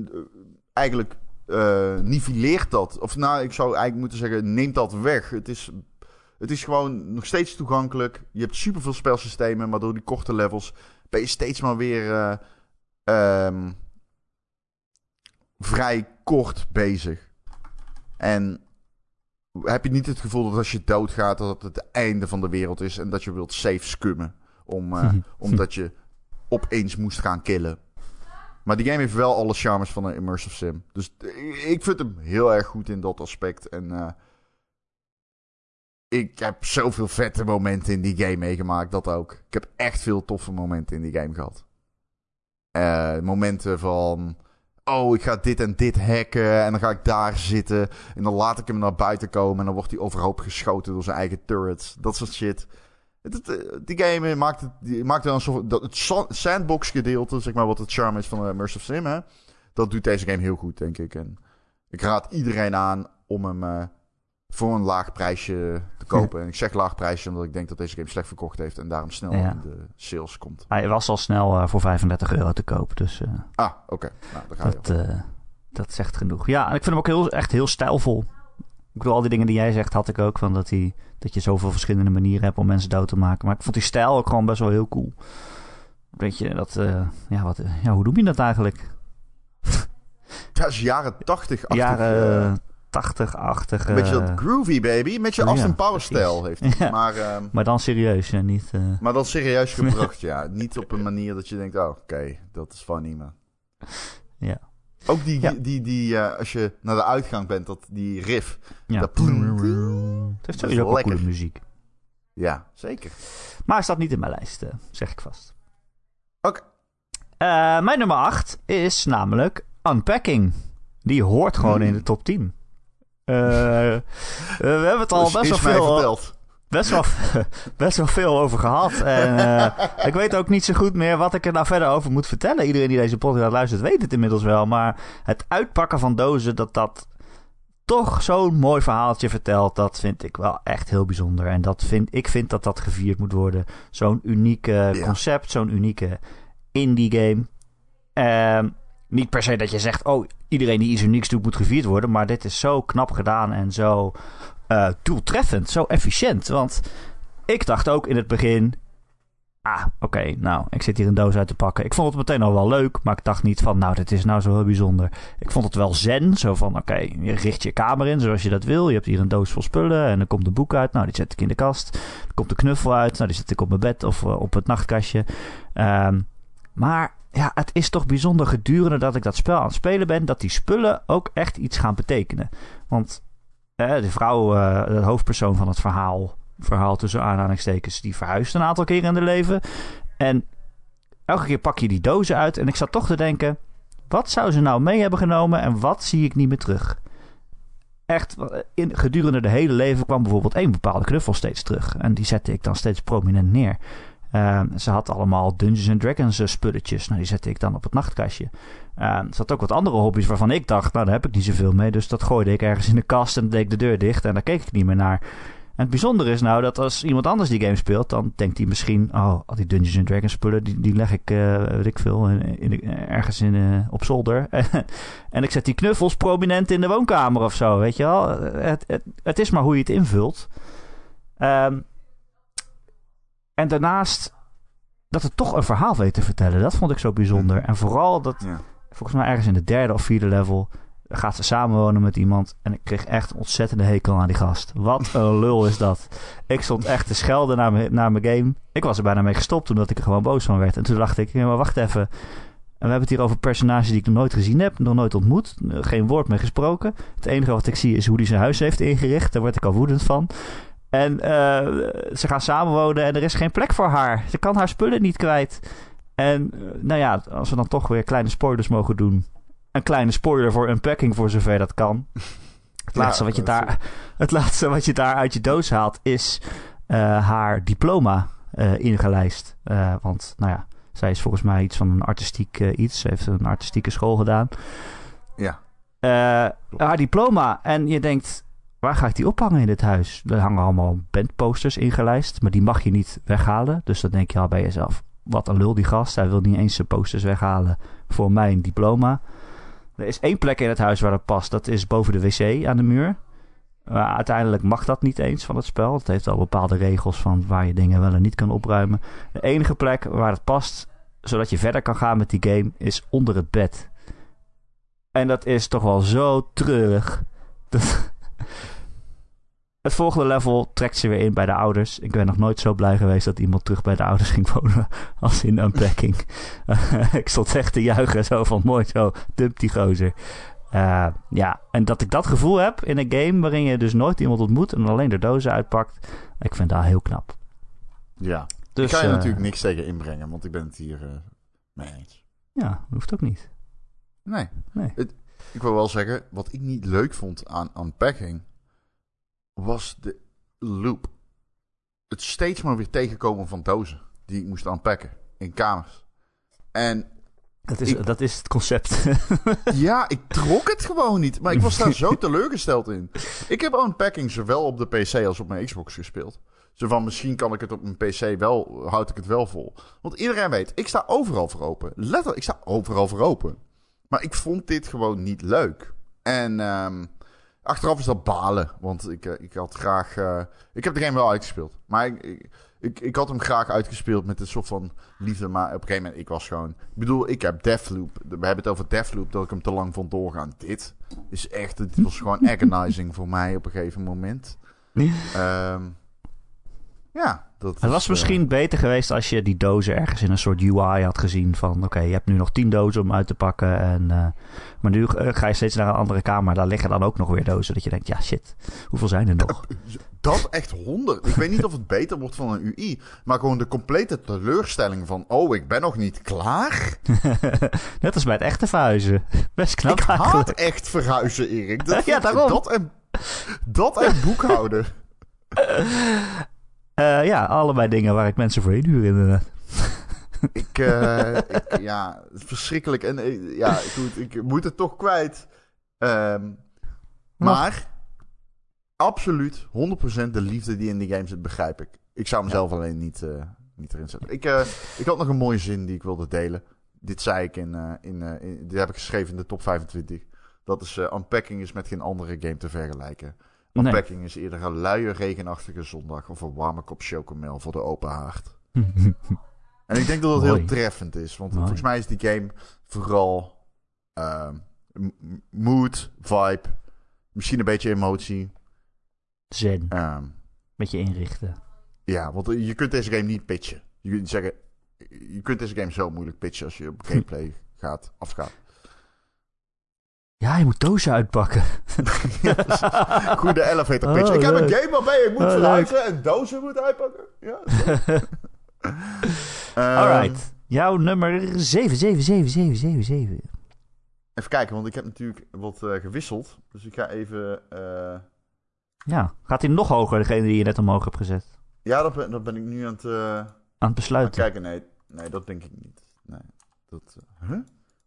[SPEAKER 2] eigenlijk eh nivelleert dat. Of nou, ik zou eigenlijk moeten zeggen, neemt dat weg. Het is, het is gewoon nog steeds toegankelijk. Je hebt superveel spelsystemen, maar door die korte levels ben je steeds maar weer... eh, ehm, vrij kort bezig. En heb je niet het gevoel dat als je doodgaat, dat het het einde van de wereld is en dat je wilt safe scummen. Om, eh, omdat je opeens moest gaan killen. Maar die game heeft wel alle charmes van een immersive sim. Dus ik vind hem heel erg goed in dat aspect. En uh, ik heb zoveel vette momenten in die game meegemaakt. Dat ook. Ik heb echt veel toffe momenten in die game gehad. Uh, momenten van. Oh, ik ga dit en dit hacken. En dan ga ik daar zitten. En dan laat ik hem naar buiten komen. En dan wordt hij overhoop geschoten door zijn eigen turrets. Dat soort shit. Eh, die game maakt, het, die maakt wel een soort. Dat, het sandbox gedeelte, zeg maar, wat het charme is van Immersive Sim. Hè? Dat doet deze game heel goed, denk ik. En ik raad iedereen aan om hem. Uh, voor een laag prijsje te kopen. En ik zeg laag prijsje omdat ik denk dat deze game slecht verkocht heeft en daarom snel in de sales komt.
[SPEAKER 1] Hij was al snel uh, voor 35 euro te koop. Dus, uh,
[SPEAKER 2] ah, oké. Nou, dan
[SPEAKER 1] dat, dat zegt genoeg. Ja, en ik vind hem ook heel, echt heel stijlvol. Ik bedoel, al die dingen die jij zegt had ik ook. Van dat, hij, dat je zoveel verschillende manieren hebt om mensen dood te maken. Maar ik vond die stijl ook gewoon best wel heel cool. Weet je, dat... ja, wat, ja, hoe noem je dat eigenlijk?
[SPEAKER 2] Dat is jaren 80
[SPEAKER 1] Jaren 80-achtige...
[SPEAKER 2] Beetje dat groovy, baby. Met je Austin Power stijl heeft hij.
[SPEAKER 1] Ja.
[SPEAKER 2] Maar, uh,
[SPEAKER 1] maar dan serieus, ja, niet...
[SPEAKER 2] Maar dan serieus gebracht, ja. Niet op een manier dat je denkt, oh, oké, okay, dat is funny, man.
[SPEAKER 1] Ja.
[SPEAKER 2] Ook die, ja. die, die uh, als je naar de uitgang bent, dat, die riff.
[SPEAKER 1] Ja.
[SPEAKER 2] Dat
[SPEAKER 1] het heeft sowieso ook coole muziek.
[SPEAKER 2] Ja, zeker.
[SPEAKER 1] Maar staat niet in mijn lijst, zeg ik vast.
[SPEAKER 2] Oké.
[SPEAKER 1] Okay. mijn nummer 8 is namelijk Unpacking. Die hoort gewoon mm. in de top 10. Uh, we hebben het al best wel veel. Best wel, best wel veel over gehad. En uh, ik weet ook niet zo goed meer wat ik er nou verder over moet vertellen. Iedereen die deze podcast luistert weet het inmiddels wel. Maar het uitpakken van dozen, dat dat toch zo'n mooi verhaaltje vertelt, dat vind ik wel echt heel bijzonder. En dat vind, ik vind dat dat gevierd moet worden. Zo'n unieke ja. concept, zo'n unieke indie game. Uh, niet per se dat je zegt, oh, iedereen die iets unieks doet moet gevierd worden. Maar dit is zo knap gedaan en zo uh, doeltreffend, zo efficiënt. Want ik dacht ook in het begin, ah, oké, nou, ik zit hier een doos uit te pakken. Ik vond het meteen al wel leuk, maar ik dacht niet van, nou, dit is nou zo heel bijzonder. Ik vond het wel zen, zo van, oké, je richt je kamer in zoals je dat wil. Je hebt hier een doos vol spullen en dan komt een boek uit. Nou, die zet ik in de kast. Er komt de knuffel uit. Nou, die zet ik op mijn bed of uh, op het nachtkastje. Um, maar ja, het is toch bijzonder gedurende dat ik dat spel aan het spelen ben, dat die spullen ook echt iets gaan betekenen. Want eh, de vrouw, uh, de hoofdpersoon van het verhaal, verhaal tussen aanhalingstekens, die verhuist een aantal keren in haar leven. En elke keer pak je die dozen uit. En ik zat toch te denken, wat zou ze nou mee hebben genomen en wat zie ik niet meer terug? Echt, in, gedurende de hele leven kwam bijvoorbeeld één bepaalde knuffel steeds terug. En die zette ik dan steeds prominent neer. Uh, ze had allemaal Dungeons and Dragons uh, spulletjes. Nou, die zette ik dan op het nachtkastje. Uh, ze had ook wat andere hobby's waarvan ik dacht, nou, daar heb ik niet zoveel mee. Dus dat gooide ik ergens in de kast en deed ik de deur dicht en daar keek ik niet meer naar. En het bijzondere is nou dat als iemand anders die game speelt, dan denkt hij misschien, oh, al die Dungeons and Dragons spullen, die, die leg ik, weet ik veel, in, in, ergens in, op zolder. en ik zet die knuffels prominent in de woonkamer of zo, weet je wel. Het, het, het is maar hoe je het invult. Um, en daarnaast dat het toch een verhaal weet te vertellen. Dat vond ik zo bijzonder. En vooral dat,
[SPEAKER 2] ja.
[SPEAKER 1] Volgens mij ergens in de derde of vierde level... gaat ze samenwonen met iemand. En ik kreeg echt een ontzettende hekel aan die gast. Wat een lul is dat. Ik stond echt te schelden naar mijn, naar mijn game. Ik was er bijna mee gestopt toen ik er gewoon boos van werd. En toen dacht ik, maar wacht even... En we hebben het hier over personages die ik nog nooit gezien heb, nog nooit ontmoet, geen woord meer gesproken. Het enige wat ik zie is hoe hij zijn huis heeft ingericht. Daar word ik al woedend van. En uh, ze gaan samenwonen en er is geen plek voor haar. Ze kan haar spullen niet kwijt. En uh, nou ja, als we dan toch weer kleine spoilers mogen doen. Een kleine spoiler voor unpacking voor zover dat kan. Het laatste, ja, wat, je daar, het laatste wat je daar uit je doos haalt is uh, haar diploma ingelijst. want nou ja, zij is volgens mij iets van een artistiek iets. Ze heeft een artistieke school gedaan.
[SPEAKER 2] Ja.
[SPEAKER 1] haar diploma. En je denkt, Waar ga ik die ophangen in dit huis? Er hangen allemaal bandposters ingelijst, maar die mag je niet weghalen. Dus dan denk je al bij jezelf, wat een lul die gast. Hij wil niet eens zijn posters weghalen voor mijn diploma. Er is één plek in het huis waar dat past. Dat is boven de wc aan de muur. Maar uiteindelijk mag dat niet eens van het spel. Het heeft al bepaalde regels van waar je dingen wel en niet kan opruimen. De enige plek waar het past zodat je verder kan gaan met die game, is onder het bed. En dat is toch wel zo treurig. Dat... Het volgende level trekt ze weer in bij de ouders. Ik ben nog nooit zo blij geweest dat iemand terug bij de ouders ging wonen als in Unpacking. ik stond echt te juichen, zo van mooi zo, dump die gozer. Uh, ja, en dat ik dat gevoel heb in een game waarin je dus nooit iemand ontmoet en alleen de dozen uitpakt, ik vind dat heel knap.
[SPEAKER 2] Ja, dus, ik kan je uh, natuurlijk niks tegen inbrengen, want ik ben het hier uh, mee eens.
[SPEAKER 1] Ja, hoeft ook niet.
[SPEAKER 2] Nee. nee. Het, ik wil wel zeggen, wat ik niet leuk vond aan Unpacking, was de loop. Het steeds maar weer tegenkomen van dozen die ik moest unpacken in kamers. En
[SPEAKER 1] dat is, dat is het concept.
[SPEAKER 2] ja, ik trok het gewoon niet. Maar ik was daar zo teleurgesteld in. Ik heb Unpacking zowel op de PC als op mijn Xbox gespeeld. Zo van, misschien kan ik het op mijn PC wel, houd ik het wel vol. Want iedereen weet, ik sta overal voor open. Letterlijk, ik sta overal voor open. Maar ik vond dit gewoon niet leuk. En um, achteraf is dat balen. Want ik, uh, ik had graag... Uh, ik heb de game wel uitgespeeld. Maar ik, ik, ik, ik, had hem graag uitgespeeld met een soort van liefde. Maar op een gegeven moment, ik was gewoon... Ik bedoel, ik heb Deathloop. We hebben het over Deathloop, dat ik hem te lang vond doorgaan. Dit is echt... Dit was gewoon agonizing voor mij op een gegeven moment. Um, ja, dat
[SPEAKER 1] Het was misschien beter geweest als je die dozen ergens in een soort UI had gezien. Van oké, je hebt nu nog tien dozen om uit te pakken. En, uh, maar nu uh, ga je steeds naar een andere kamer. Daar liggen dan ook nog weer dozen. Dat je denkt, ja shit, hoeveel zijn er nog?
[SPEAKER 2] Dat echt honderd. Ik weet niet of het beter wordt van een UI. Maar gewoon de complete teleurstelling van... Oh, ik ben nog niet klaar.
[SPEAKER 1] Net als bij het echte verhuizen. Best knap
[SPEAKER 2] Ik
[SPEAKER 1] eigenlijk.
[SPEAKER 2] haat echt verhuizen, Erik. Dat,
[SPEAKER 1] ja, daarom.
[SPEAKER 2] Dat en, dat en boekhouden.
[SPEAKER 1] Uh, ja, allebei dingen waar ik mensen voor inhuur inderdaad.
[SPEAKER 2] ik, uh, ik, ja, verschrikkelijk. En uh, ja, goed, ik moet het toch kwijt. Um, maar, absoluut, 100% de liefde die in die game zit, begrijp ik. Ik zou mezelf ja. alleen niet, niet erin zetten. Ik, ik had nog een mooie zin die ik wilde delen. Dit zei ik in, in, in dit heb ik geschreven in de top 25. Dat is, unpacking is met geen andere game te vergelijken. Unpacking nee. is eerder een luie, regenachtige zondag of een warme kop chocomel voor de open haard. en ik denk dat dat Mooi. heel treffend is, want Mooi. volgens mij is die game vooral uh, mood, vibe, misschien een beetje emotie.
[SPEAKER 1] Zen. Um, beetje inrichten.
[SPEAKER 2] Ja, want je kunt deze game niet pitchen. Je kunt zeggen, je kunt deze game zo moeilijk pitchen als je op gameplay gaat, afgaat.
[SPEAKER 1] Ja, je moet dozen uitpakken.
[SPEAKER 2] Goede elevator pitch. Oh, ik heb leuk. een game waarbij je moet oh, verhuizen en dozen moet uitpakken. Ja,
[SPEAKER 1] um, Alright. Jouw nummer 7777777.
[SPEAKER 2] Even kijken, want ik heb natuurlijk wat uh, gewisseld. Dus ik ga even... Uh...
[SPEAKER 1] Ja, gaat hij nog hoger, degene die je net omhoog hebt gezet?
[SPEAKER 2] Ja, dat ben, dat ben ik nu aan het... Uh...
[SPEAKER 1] Aan het besluiten.
[SPEAKER 2] Kijken, nee. Nee, dat denk ik niet. Nee, dat... Huh?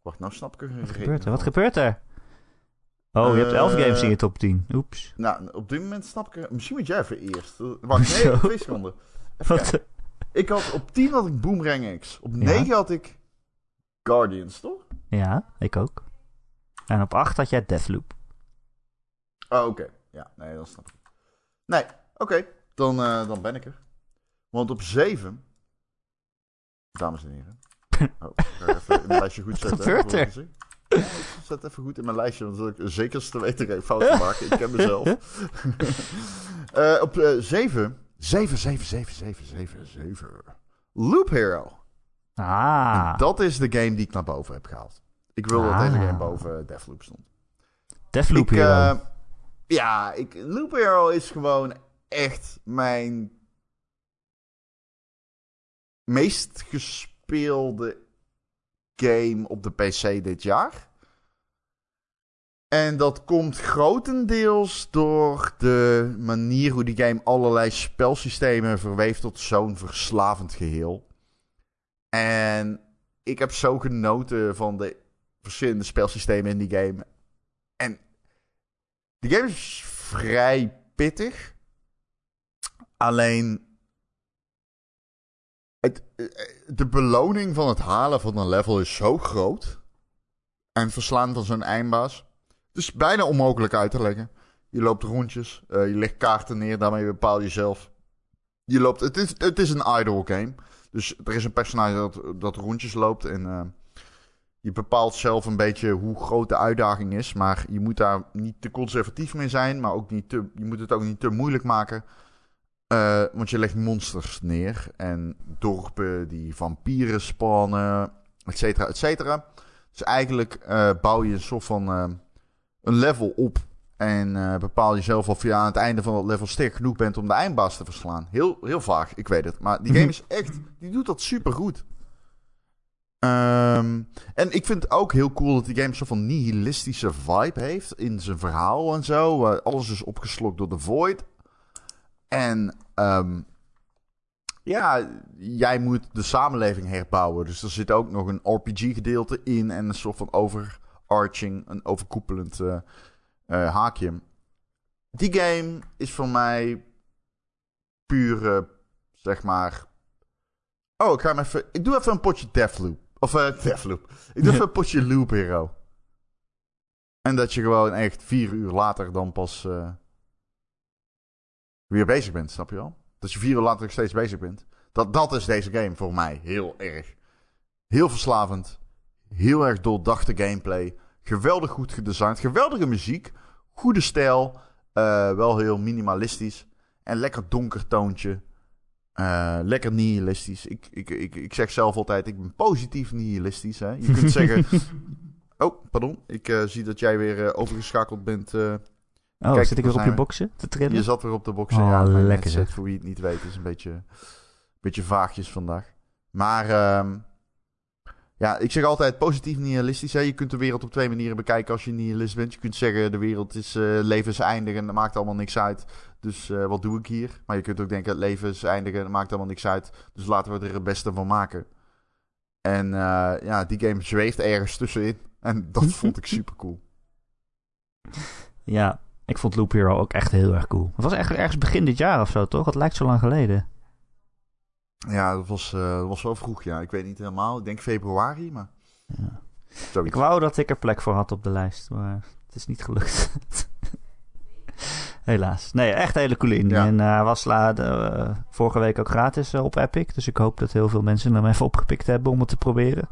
[SPEAKER 2] Wacht, nou snap ik er
[SPEAKER 1] Wat gebeurt er? Wat gebeurt er? Oh, je hebt 11 uh, games in je top 10. Oeps.
[SPEAKER 2] Nou, op dit moment snap ik. Misschien moet jij even eerst. Wacht, nee, twee seconden. Wat? Ik had op 10 had ik Boomerang X. Op 9 ja. had ik Guardians, toch?
[SPEAKER 1] Ja, ik ook. En op 8 had jij Deathloop.
[SPEAKER 2] Oh, oké. Okay. Ja, nee, dat snap ik. Nee, oké. Okay. Dan, uh, dan ben ik er. Want op 7... Dames en heren. Oh, ik ga even een lijstje goed zetten.
[SPEAKER 1] Wat gebeurt er?
[SPEAKER 2] Ja, zet even goed in mijn lijstje, want ik zeker te weten geen fouten maken. Ik ken mezelf. uh, op 7. 7, 7, 7, 7, 7, 7. Loop Hero.
[SPEAKER 1] Ah.
[SPEAKER 2] En dat is de game die ik naar boven heb gehaald. Ik wilde ah. dat deze game boven Deathloop stond.
[SPEAKER 1] Deathloop ik, Hero. Uh,
[SPEAKER 2] ja, ik, Loop Hero is gewoon echt mijn meest gespeelde game op de PC dit jaar. En dat komt grotendeels door de manier hoe die game allerlei spelsystemen verweeft tot zo'n verslavend geheel. En ik heb zo genoten van de verschillende spelsystemen in die game. En die game is vrij pittig. Alleen eh, de beloning van het halen van een level is zo groot. En verslaan van zo'n eindbaas. Het is bijna onmogelijk uit te leggen. Je loopt rondjes, uh, je legt kaarten neer, daarmee bepaal je zelf. Je loopt, het, is, het is een idle game. Dus er is een personage dat, dat rondjes loopt en eh, je bepaalt zelf een beetje hoe groot de uitdaging is. Maar je moet daar niet te conservatief mee zijn, maar ook niet te, je moet het ook niet te moeilijk maken. Eh, want je legt monsters neer en dorpen die vampieren spannen, et cetera, et cetera. Dus eigenlijk eh, bouw je een soort van eh, een level op. En bepaal jezelf of je aan het einde van dat level sterk genoeg bent om de eindbaas te verslaan. Heel, heel vaag, ik weet het. Maar die game is echt, die doet dat super goed. Ehm, en ik vind het ook heel cool dat die game een soort van nihilistische vibe heeft in zijn verhaal en zo. alles is opgeslokt door de void. En ehm, ja, jij moet de samenleving herbouwen. Dus er zit ook nog een RPG-gedeelte in en een soort van overarching, een overkoepelend eh, eh, haakje. Die game is voor mij puur, eh, zeg maar. Oh, ik ga hem even. Ik doe even een potje Deathloop. Of Deathloop. Ik doe even een potje Loop Hero. En dat je gewoon echt vier uur later dan pas weer bezig bent, snap je wel? Dat je vier uur later nog steeds bezig bent. Dat, dat is deze game voor mij heel erg. Heel verslavend. Heel erg doordachte gameplay. Geweldig goed gedesigned. Geweldige muziek. Goede stijl. eh, wel heel minimalistisch. En lekker donker toontje. Eh, lekker nihilistisch. Ik, ik, ik, ik zeg zelf altijd, ik ben positief nihilistisch. Hè? Je kunt zeggen... Oh, pardon. Ik eh, zie dat jij weer overgeschakeld bent.
[SPEAKER 1] Oh,
[SPEAKER 2] Kijk,
[SPEAKER 1] zit ik weer op je boxen te trillen?
[SPEAKER 2] je zat weer op de boxen.
[SPEAKER 1] Oh,
[SPEAKER 2] ja, mijn
[SPEAKER 1] lekker zeg.
[SPEAKER 2] voor wie het niet weet, is een beetje, beetje vaagjes vandaag. Maar ehm, ja, ik zeg altijd positief nihilistisch. Hè? Je kunt de wereld op twee manieren bekijken als je nihilist bent. Je kunt zeggen, de wereld is levenseindig en dat maakt allemaal niks uit. Dus eh, wat doe ik hier? Maar je kunt ook denken, het leven is eindig en dat maakt allemaal niks uit. Dus laten we er het beste van maken. En eh, ja, die game zweeft ergens tussenin. En dat vond ik super cool.
[SPEAKER 1] Ja, ik vond Loop Hero ook echt heel erg cool. Het was echt ergens begin dit jaar of zo, toch? Het lijkt zo lang geleden.
[SPEAKER 2] Ja, dat was, eh, dat was wel vroeg, ja. Ik weet niet helemaal. Ik denk februari, maar...
[SPEAKER 1] Ja. Ik wou dat ik er plek voor had op de lijst, maar het is niet gelukt. Helaas. Nee, echt een hele coole indie.
[SPEAKER 2] Ja.
[SPEAKER 1] En eh, hij was la, eh, vorige week ook gratis eh, op Epic. Dus ik hoop dat heel veel mensen hem even opgepikt hebben om het te proberen.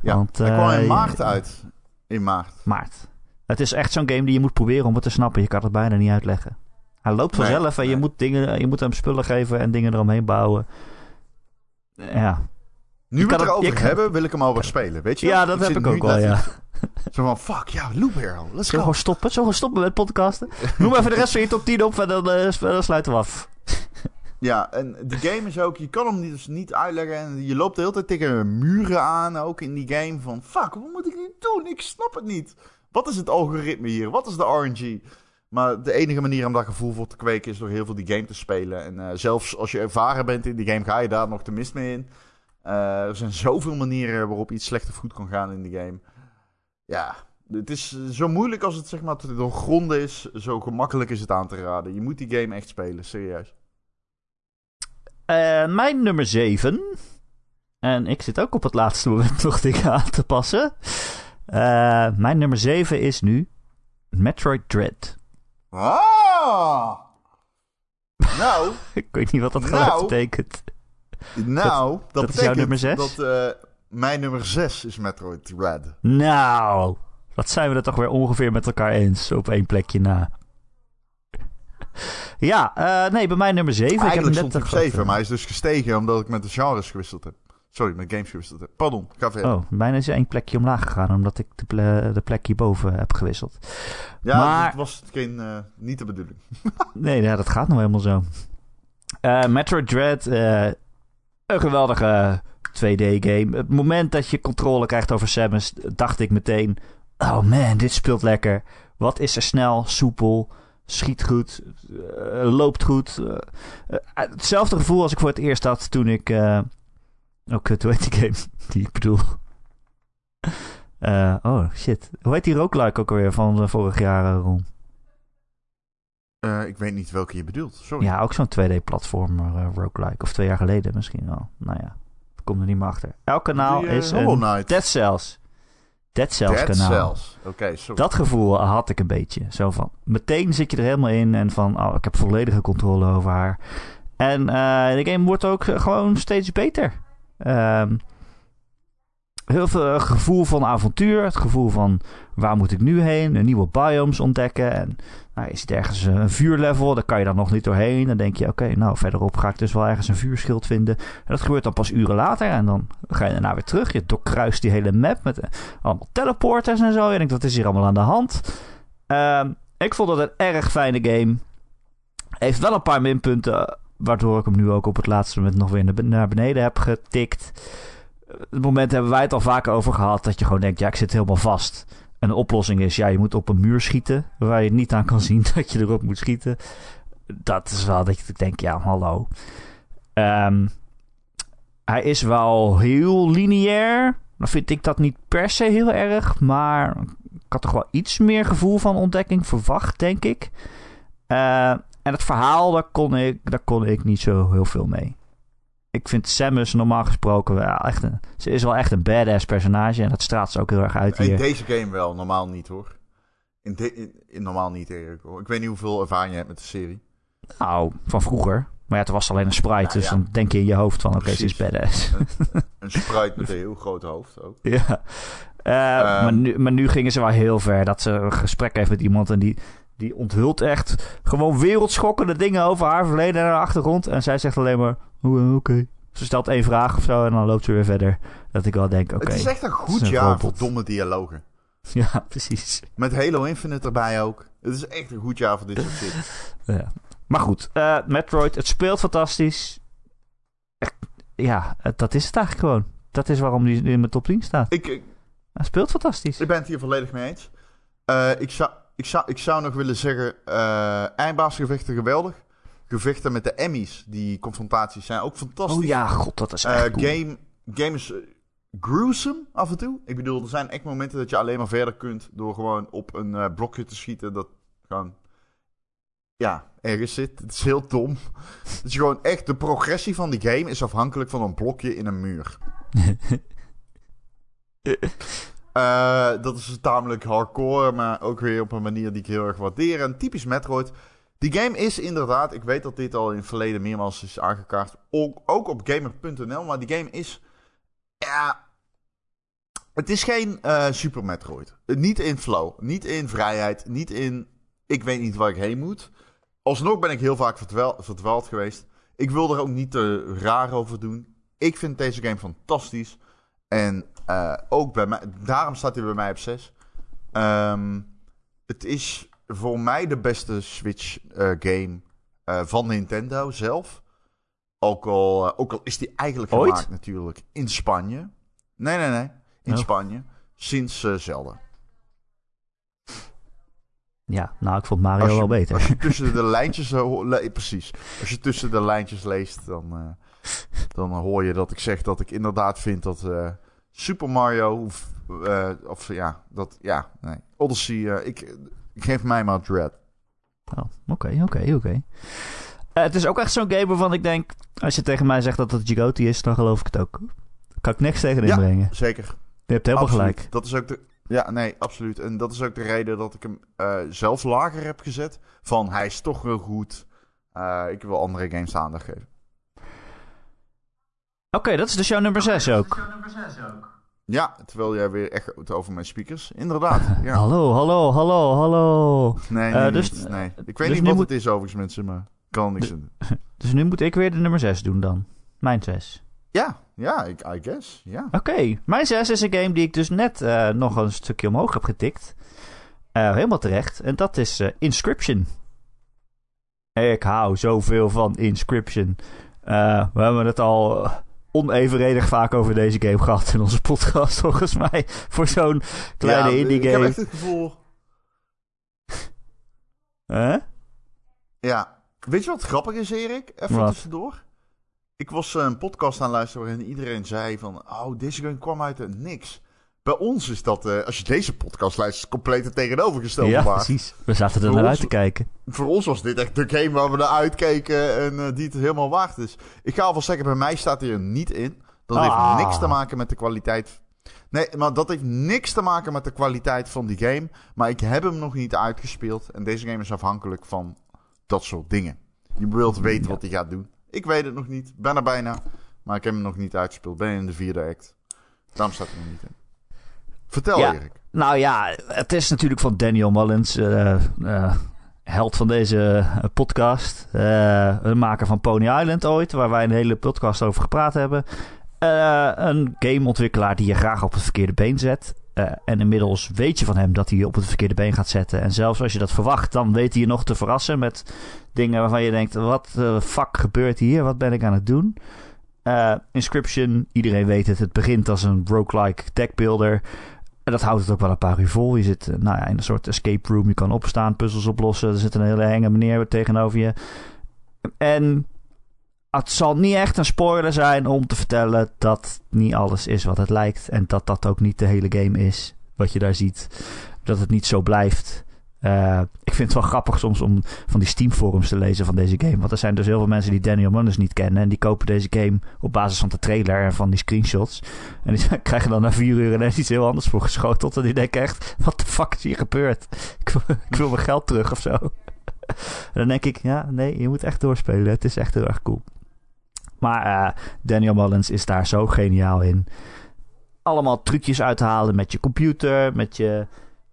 [SPEAKER 2] Ja,
[SPEAKER 1] Want,
[SPEAKER 2] Hij kwam in
[SPEAKER 1] eh,
[SPEAKER 2] maart uit. In maart.
[SPEAKER 1] Maart. Het is echt zo'n game die je moet proberen om het te snappen. Je kan het bijna niet uitleggen. Hij loopt
[SPEAKER 2] Nee,
[SPEAKER 1] vanzelf en je,
[SPEAKER 2] nee.
[SPEAKER 1] moet dingen, je moet hem spullen geven en dingen eromheen bouwen. Ja,
[SPEAKER 2] Nu we het erover
[SPEAKER 1] kan-
[SPEAKER 2] hebben, wil ik hem alweer spelen. Weet je?
[SPEAKER 1] ja dat heb ik ook
[SPEAKER 2] net-
[SPEAKER 1] ja.
[SPEAKER 2] Zo van, fuck, ja, Loop Hero, let's
[SPEAKER 1] Zullen
[SPEAKER 2] go.
[SPEAKER 1] gewoon stoppen? Zullen we stoppen met podcasten? Noem even de rest van je top 10 op en dan, eh, dan sluiten we af.
[SPEAKER 2] Ja, en die game is ook, je kan hem dus niet uitleggen. En je loopt de hele tijd tegen muren aan, ook in die game. Van, fuck, wat moet ik nu doen? Ik snap het niet. Wat is het algoritme hier? Wat is de RNG? Maar de enige manier om daar gevoel voor te kweken is door heel veel die game te spelen. En eh, zelfs als je ervaren bent in die game, ga je daar nog te mis mee in. Eh, er zijn zoveel manieren waarop iets slecht of goed kan gaan in die game. Ja, het is eh, zo moeilijk als het zeg maar doorgronden is, zo gemakkelijk is het aan te raden. Je moet die game echt spelen, serieus.
[SPEAKER 1] Mijn nummer 7. En ik zit ook op het laatste moment nog dingen aan te passen. Eh, mijn nummer 7 is nu Metroid Dread.
[SPEAKER 2] Ah! Nou,
[SPEAKER 1] Ik weet niet wat dat geluid
[SPEAKER 2] Nou.
[SPEAKER 1] betekent.
[SPEAKER 2] nou, dat,
[SPEAKER 1] dat is
[SPEAKER 2] betekent
[SPEAKER 1] jouw nummer zes?
[SPEAKER 2] dat eh, mijn nummer 6 is Metroid Dread.
[SPEAKER 1] Nou, wat zijn we er toch weer ongeveer met elkaar eens op één plekje na. Ja, eh, nee, bij mij nummer 7. Ik heb hem net
[SPEAKER 2] stond op 7, maar hij is dus gestegen omdat ik met de genres gewisseld heb. Sorry, met games gewisseld heb. Pardon, ga verder.
[SPEAKER 1] Oh, bijna is één plekje omlaag gegaan omdat ik de, ple- de plek hierboven heb gewisseld.
[SPEAKER 2] ja,
[SPEAKER 1] maar-
[SPEAKER 2] dat was geen, eh, niet de bedoeling.
[SPEAKER 1] Nee, ja, dat gaat nou helemaal zo. Eh Metroid Dread, eh, een geweldige 2D-game. Het moment dat je controle krijgt over Samus, dacht ik meteen... Oh man, dit speelt lekker. Wat is er snel, soepel, schiet goed, loopt goed. Hetzelfde gevoel als ik voor het eerst had toen ik... eh oh, kut, hoe heet die game die ik bedoel? Eh, oh, shit. Hoe heet die roguelike ook alweer van eh, vorig jaar, eh, Ron?
[SPEAKER 2] Ik weet niet welke je bedoelt, sorry.
[SPEAKER 1] Ja, ook zo'n 2D-platformer uh, roguelike. Of twee jaar geleden misschien wel. Nou ja, ik kom er niet meer achter. Elk kanaal
[SPEAKER 2] Die,
[SPEAKER 1] is een. Dead Cells. Dead Cells
[SPEAKER 2] Dead
[SPEAKER 1] kanaal.
[SPEAKER 2] Cells. Oké, sorry.
[SPEAKER 1] Dat gevoel had ik een beetje. Zo van, meteen zit je er helemaal in en van, oh, ik heb volledige controle over haar. En de game wordt ook gewoon steeds beter. Ehm, heel veel gevoel van avontuur. Het gevoel van waar moet ik nu heen? Een nieuwe biomes ontdekken. En nou, is het ergens een vuurlevel? Daar kan je dan nog niet doorheen. Dan denk je, oké, nou verderop ga ik dus wel ergens een vuurschild vinden. En dat gebeurt dan pas uren later. En dan ga je daarna weer terug. Je doorkruist die hele map met eh, allemaal teleporters en zo. Je denkt, wat is hier allemaal aan de hand? Ehm, ik vond het een erg fijne game. Heeft wel een paar minpunten. Waardoor ik hem nu ook op het laatste moment nog weer naar beneden heb getikt. Het moment hebben wij het al vaker over gehad. Dat je gewoon denkt, ja, ik zit helemaal vast. En de oplossing is, ja, je moet op een muur schieten. Waar je niet aan kan zien dat je erop moet schieten. Dat is wel dat je denkt, ja, hallo. Ehm, hij is wel heel lineair. Dan vind ik dat niet per se heel erg. Maar ik had toch wel iets meer gevoel van ontdekking verwacht, denk ik. Uh, en het verhaal, daar kon, ik, daar kon ik niet zo heel veel mee. Ik vind Samus normaal gesproken wel echt een... Ze is wel echt een badass personage en dat straalt ze ook heel erg uit hier.
[SPEAKER 2] In deze game wel, normaal niet hoor. In, in, normaal niet, Erik. Ik weet niet hoeveel ervaring je hebt met de serie.
[SPEAKER 1] Nou, van vroeger. Maar ja, het was alleen een sprite, dus dan denk je in je hoofd van... Oké, ze is badass.
[SPEAKER 2] Een, een sprite met een heel groot hoofd ook.
[SPEAKER 1] Ja. Uh, maar, nu, maar nu gingen ze wel heel ver. Dat ze een gesprek heeft met iemand en die die onthult echt gewoon wereldschokkende dingen over haar verleden en haar achtergrond. En zij zegt alleen maar, oh, oké. Ze stelt één vraag of zo en dan loopt ze weer verder. Dat ik wel denk, oké.
[SPEAKER 2] het is echt een goed jaar voor domme dialogen.
[SPEAKER 1] Ja, precies.
[SPEAKER 2] Met Halo Infinite erbij ook. Het is echt een goed jaar voor dit soort shit.
[SPEAKER 1] ja. Maar goed, uh, Metroid, het speelt fantastisch. Ja, dat is het eigenlijk gewoon. Dat is waarom die in mijn top 10 staat.
[SPEAKER 2] Ik,
[SPEAKER 1] speelt fantastisch.
[SPEAKER 2] Ik ben het hier volledig mee eens. Uh, ik zou ik zou, ik zou nog willen zeggen, uh, eindbaasgevechten geweldig. Gevechten met de Emmys, die confrontaties zijn ook fantastisch.
[SPEAKER 1] Oh ja, god, dat is echt
[SPEAKER 2] uh, game, game is uh, gruesome af en toe. Ik bedoel, er zijn echt momenten dat je alleen maar verder kunt door gewoon op een blokje te schieten dat gewoon, ja, ergens zit. Het is heel dom. dus gewoon echt, de progressie van die game is afhankelijk van een blokje in een muur. Uh, dat is tamelijk hardcore, maar ook weer op een manier die ik heel erg waardeer. En typisch Metroid. Die game is inderdaad, ik weet dat dit al in het verleden meermaals is aangekaart, ook, op gamer.nl, maar die game is, ja, het is geen uh, Super Metroid. Niet in flow, niet in vrijheid, niet in, ik weet niet waar ik heen moet. Alsnog ben ik heel vaak verdwaald geweest. Ik wil er ook niet te raar over doen. Ik vind deze game fantastisch. En uh, ook bij mij, daarom staat hij bij mij op 6. Um, ehm, het is voor mij de beste Switch uh, game uh, van Nintendo zelf. Ook al, ook al is die eigenlijk
[SPEAKER 1] Ooit?
[SPEAKER 2] gemaakt natuurlijk in Spanje. Nee, nee, nee. In oh. Spanje. Sinds Zelda.
[SPEAKER 1] Ja, nou, ik vond Mario
[SPEAKER 2] je,
[SPEAKER 1] wel beter.
[SPEAKER 2] Als je tussen de lijntjes... Le precies. Als je tussen de lijntjes leest, dan, dan hoor je dat ik zeg dat ik inderdaad vind dat... Super Mario, of, uh, of ja, dat, ja, nee. Odyssey, uh, ik, ik geef mij maar Dread.
[SPEAKER 1] Oh, oké, oké, oké. Uh, het is ook echt zo'n game waarvan ik denk, als je tegen mij zegt dat het Gigoti is, dan geloof ik het ook. Kan ik niks tegen inbrengen.
[SPEAKER 2] Ja, zeker.
[SPEAKER 1] Je hebt helemaal
[SPEAKER 2] absoluut.
[SPEAKER 1] gelijk.
[SPEAKER 2] Dat is ook de, ja, nee, absoluut. En dat is ook de reden dat ik hem uh, zelf lager heb gezet. Van, hij is toch wel goed. Ik wil andere games aandacht geven.
[SPEAKER 1] Oké, okay, dat is de show nummer 6 ook.
[SPEAKER 2] Show nummer 6 ook. Ja, terwijl jij weer echt over mijn speakers. Inderdaad. Ja.
[SPEAKER 1] hallo, hallo, hallo, hallo.
[SPEAKER 2] Nee, nee, uh, dus, niet, nee. Ik weet dus niet wat moet... het is overigens, mensen, maar kan niks doen.
[SPEAKER 1] Dus nu moet ik weer de nummer 6 doen dan? Mijn 6.
[SPEAKER 2] Ja, ja, ik, I guess, ja.
[SPEAKER 1] Oké, okay. mijn 6 is een game die ik dus net uh, nog een stukje omhoog heb getikt. Uh, helemaal terecht. En dat is Inscription. Ik hou zoveel van Inscription. we hebben het al onevenredig vaak over deze game gehad in onze podcast, volgens mij. Voor zo'n kleine
[SPEAKER 2] ja,
[SPEAKER 1] indie game.
[SPEAKER 2] Ik heb echt het gevoel...
[SPEAKER 1] Huh?
[SPEAKER 2] Ja. Weet je wat grappig is, Erik? Even wat? tussendoor. Ik was een podcast aan luisteren waarin iedereen zei van... Oh, deze game kwam uit het niks. Bij ons is dat, uh, als je deze podcast luistert, compleet het tegenovergestelde
[SPEAKER 1] Ja, precies. We zaten er naar uit te kijken.
[SPEAKER 2] Voor ons was dit echt de game waar we naar uitkeken en uh, die het helemaal waard is. Ik ga alvast zeggen, bij mij staat hij er niet in. Dat
[SPEAKER 1] ah.
[SPEAKER 2] heeft niks te maken met de kwaliteit. Nee, maar dat heeft niks te maken met de kwaliteit van die game. Maar ik heb hem nog niet uitgespeeld. En deze game is afhankelijk van dat soort dingen. Je wilt weten
[SPEAKER 1] ja.
[SPEAKER 2] wat hij gaat doen. Ik weet het nog niet. Ben er bijna. Maar ik heb hem nog niet uitgespeeld. Ben in de vierde act. Daarom staat hij nog niet in. Vertel,
[SPEAKER 1] Ja.
[SPEAKER 2] Erik.
[SPEAKER 1] Nou ja, het is natuurlijk van Daniel Mullins, eh, eh, held van deze eh, podcast. Een maker van Pony Island ooit, waar wij een hele podcast over gepraat hebben. Een gameontwikkelaar die je graag op het verkeerde been zet. En inmiddels weet je van hem dat hij je op het verkeerde been gaat zetten. En zelfs als je dat verwacht, dan weet hij je nog te verrassen met dingen waarvan je denkt: wat de fuck gebeurt hier? Wat ben ik aan het doen? Inscription, iedereen weet het. Het begint als een roguelike deckbuilder. En dat houdt het ook wel een paar uur vol. Je zit eh, nou ja, in een soort escape room. Je kan opstaan, puzzels oplossen. Er zit een hele enge meneer tegenover je. En het zal niet echt een spoiler zijn om te vertellen dat niet alles is wat het lijkt. En dat dat ook niet de hele game is wat je daar ziet. Dat het niet zo blijft. Eh, ik vind het wel grappig soms om van die Steam forums te lezen van deze game. Want er zijn dus heel veel mensen die Daniel Mullins niet kennen. En die kopen deze game op basis van de trailer en van die screenshots. En die krijgen dan na vier uur ineens iets heel anders voor geschoteld. En die denken echt, wat de fuck is hier gebeurd? Ik wil, mijn geld terug of zo. En dan denk ik, ja, nee, je moet echt doorspelen. Het is echt heel erg cool. Maar eh, Daniel Mullins is daar zo geniaal in. Allemaal trucjes uithalen met je computer, met je,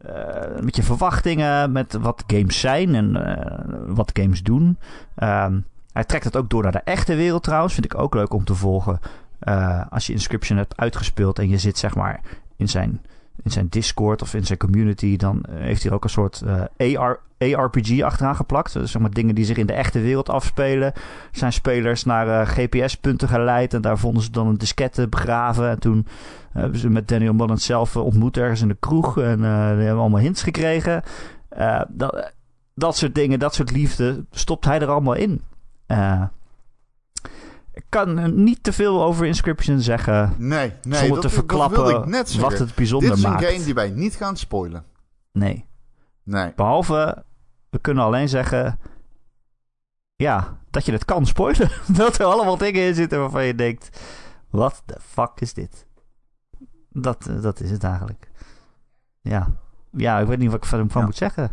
[SPEAKER 1] eh, met je verwachtingen, met wat games zijn en eh, wat games doen. Ehm, hij trekt het ook door naar de echte wereld trouwens. Vind ik ook leuk om te volgen. Eh, als je Inscription hebt uitgespeeld en je zit zeg maar in zijn, in zijn Discord of in zijn community, dan eh, heeft hij ook een soort eh, AR, ARPG achteraan geplakt. Dus zeg maar dingen die zich in de echte wereld afspelen. Zijn spelers naar eh, GPS-punten geleid en daar vonden ze dan een diskette begraven. En toen hebben ze met Daniel Mullins zelf ontmoet ergens in de kroeg en die hebben allemaal hints gekregen. Dat, dat soort dingen, dat soort liefde, stopt hij er allemaal in. Ik kan niet te veel over Inscription zeggen.
[SPEAKER 2] Nee, nee.
[SPEAKER 1] zonder
[SPEAKER 2] dat,
[SPEAKER 1] te verklappen
[SPEAKER 2] dat ik net zeggen.
[SPEAKER 1] wat het bijzonder
[SPEAKER 2] Dit is een
[SPEAKER 1] maakt.
[SPEAKER 2] game die wij niet gaan spoilen.
[SPEAKER 1] Nee.
[SPEAKER 2] Nee.
[SPEAKER 1] Behalve, we kunnen alleen zeggen. Ja, dat je het kan spoilen. dat er allemaal dingen in zitten waarvan je denkt: wat de fuck is dit? Dat, eh, dat is het eigenlijk. Ja. ja, ik weet niet wat ik van, van
[SPEAKER 2] Ja.
[SPEAKER 1] moet zeggen.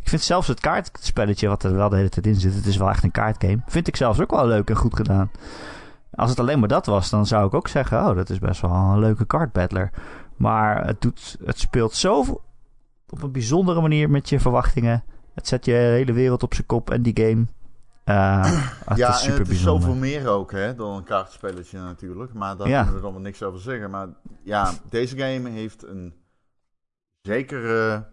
[SPEAKER 1] Ik vind zelfs het kaartspelletje wat er wel de hele tijd in zit, het is wel echt een kaartgame. Vind ik zelfs ook wel leuk en goed gedaan. Als het alleen maar dat was, dan zou ik ook zeggen: oh, dat is best wel een leuke kaartbattler. Maar het, doet, het speelt zo op een bijzondere manier met je verwachtingen. Het zet je hele wereld op zijn kop en die game. Eh, het
[SPEAKER 2] ja,
[SPEAKER 1] is
[SPEAKER 2] en
[SPEAKER 1] super
[SPEAKER 2] het is
[SPEAKER 1] bijzonder.
[SPEAKER 2] zoveel meer ook hè, dan een kaartspelletje natuurlijk. Maar daar
[SPEAKER 1] Ja.
[SPEAKER 2] kunnen we allemaal niks over zeggen. Maar ja, deze game heeft een zekere...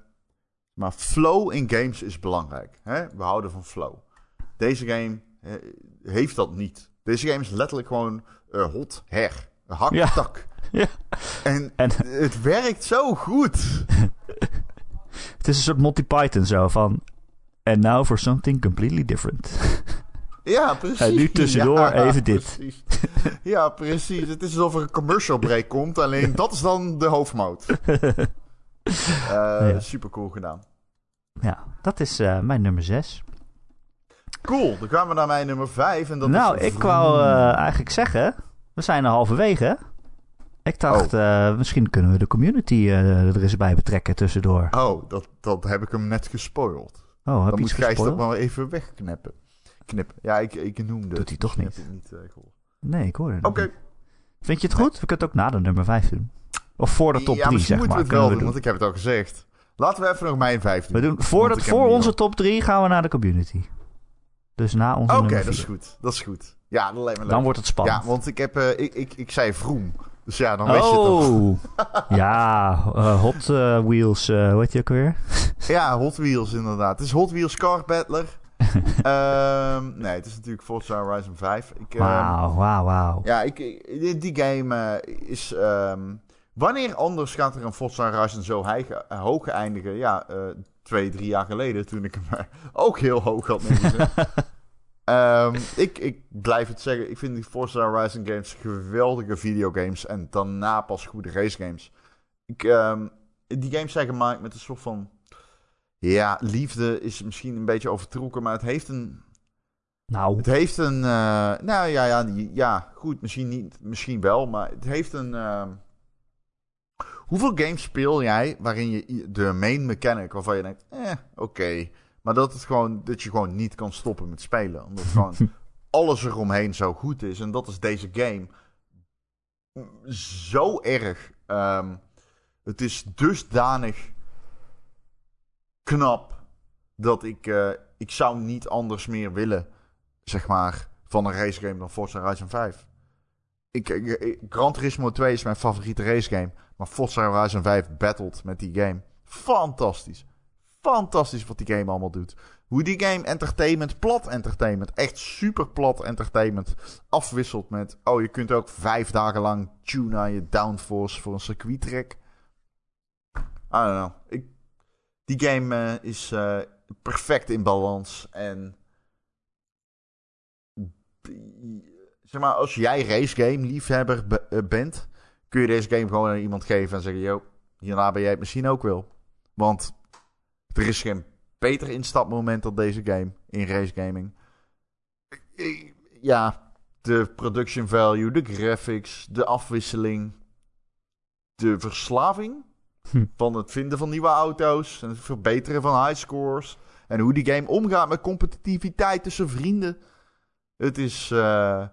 [SPEAKER 2] Maar flow in games is belangrijk. Hè? We houden van flow. Deze game heeft dat niet. Deze game is letterlijk gewoon eh, hot her. Hak,
[SPEAKER 1] Ja.
[SPEAKER 2] tak.
[SPEAKER 1] Ja.
[SPEAKER 2] En,
[SPEAKER 1] En
[SPEAKER 2] het werkt zo goed.
[SPEAKER 1] het is een soort Monty Python zo van. And now for something completely different.
[SPEAKER 2] Ja, precies.
[SPEAKER 1] En nu tussendoor
[SPEAKER 2] Ja,
[SPEAKER 1] even dit.
[SPEAKER 2] precies. Ja, precies. Het is alsof er een commercial break komt. Alleen dat is dan de hoofdmoot.
[SPEAKER 1] Ja.
[SPEAKER 2] Super cool gedaan.
[SPEAKER 1] ja, dat is eh, mijn nummer 6.
[SPEAKER 2] Cool, dan gaan we naar mijn nummer 5. En dat
[SPEAKER 1] Nou,
[SPEAKER 2] is
[SPEAKER 1] ik wou eh, eigenlijk zeggen. We zijn er halverwege. Ik dacht, eh, misschien kunnen we de community eh, er eens bij betrekken tussendoor.
[SPEAKER 2] Oh, dat, dat heb ik hem net gespoild.
[SPEAKER 1] Oh, heb
[SPEAKER 2] Dan moet Gijs dat maar even wegknippen. Knippen. Ja, ik, ik noemde
[SPEAKER 1] Doet
[SPEAKER 2] het,
[SPEAKER 1] hij toch niet? Nee, ik hoor het
[SPEAKER 2] Oké.
[SPEAKER 1] Vind je het goed? We kunnen het ook na de nummer 5 doen. Of voor de top
[SPEAKER 2] ja,
[SPEAKER 1] 3,
[SPEAKER 2] misschien
[SPEAKER 1] zeg
[SPEAKER 2] moeten
[SPEAKER 1] maar.
[SPEAKER 2] we het wel doen,
[SPEAKER 1] we
[SPEAKER 2] want ik heb het al gezegd. Laten we even nog mijn 5 doen.
[SPEAKER 1] We doen voor, dat, voor onze top 3 gaan we naar de community. Dus na onze
[SPEAKER 2] Oké,
[SPEAKER 1] nummer
[SPEAKER 2] dat is
[SPEAKER 1] 4.
[SPEAKER 2] goed. Dat is goed. Ja, dat lijkt me leuk.
[SPEAKER 1] Dan wordt het spannend.
[SPEAKER 2] Ja, want ik, heb, eh, ik, ik, ik zei vroom. Dus ja, dan weet je het toch.
[SPEAKER 1] oh, ja, eh, Hot eh, Wheels, hoe heet je ook weer?
[SPEAKER 2] Ja, Hot Wheels inderdaad. Het is Hot Wheels Car Battler. Ehm, nee, het is natuurlijk Forza Horizon 5. Ik, ehm,
[SPEAKER 1] Wauw, wauw, wauw.
[SPEAKER 2] Ja, ik, die, game is... ehm, wanneer anders gaat er een Forza Horizon zo hoog eindigen? Ja, twee, drie jaar geleden toen ik hem ook heel hoog had neergezet. Ehm, ik, ik blijf het zeggen, ik vind die Forza Horizon games geweldige videogames en daarna pas goede racegames. Ik, ehm, die games zijn gemaakt met een soort van... Ja, liefde is misschien een beetje overtrokken, maar het heeft een...
[SPEAKER 1] Nou,
[SPEAKER 2] Het heeft een. eh, nou ja, ja, ja, goed, misschien niet, misschien wel, maar het heeft een. ehm, hoeveel games speel jij waarin je de main mechanic waarvan je denkt, eh, oké, maar dat het gewoon dat je gewoon niet kan stoppen met spelen, omdat gewoon alles eromheen zo goed is. En dat is deze game zo erg. Ehm, het is dusdanig knap dat ik, uh, ik zou niet anders meer willen, zeg maar, van een racegame dan Forza Horizon 5. Ik, ik, Gran Turismo 2 is mijn favoriete racegame, maar Forza Horizon 5 battled met die game. Fantastisch. Fantastisch wat die game allemaal doet. Hoe die game entertainment, plat entertainment, echt super plat entertainment, afwisselt met... Oh, je kunt ook vijf dagen lang tunen aan je downforce voor een circuittrack. I don't know. Ik, die game uh, is uh, perfect in balans. En... Zeg maar, als jij racegame liefhebber uh, bent... kun je deze game gewoon aan iemand geven en zeggen... Yo, hierna ben jij het misschien ook wel. Want er is geen beter instapmoment dan deze game in race gaming. Ja, de production value, de graphics, de afwisseling, de verslaving hm. van het vinden van nieuwe auto's en het verbeteren van highscores en hoe die game omgaat met competitiviteit tussen vrienden. Het is uh,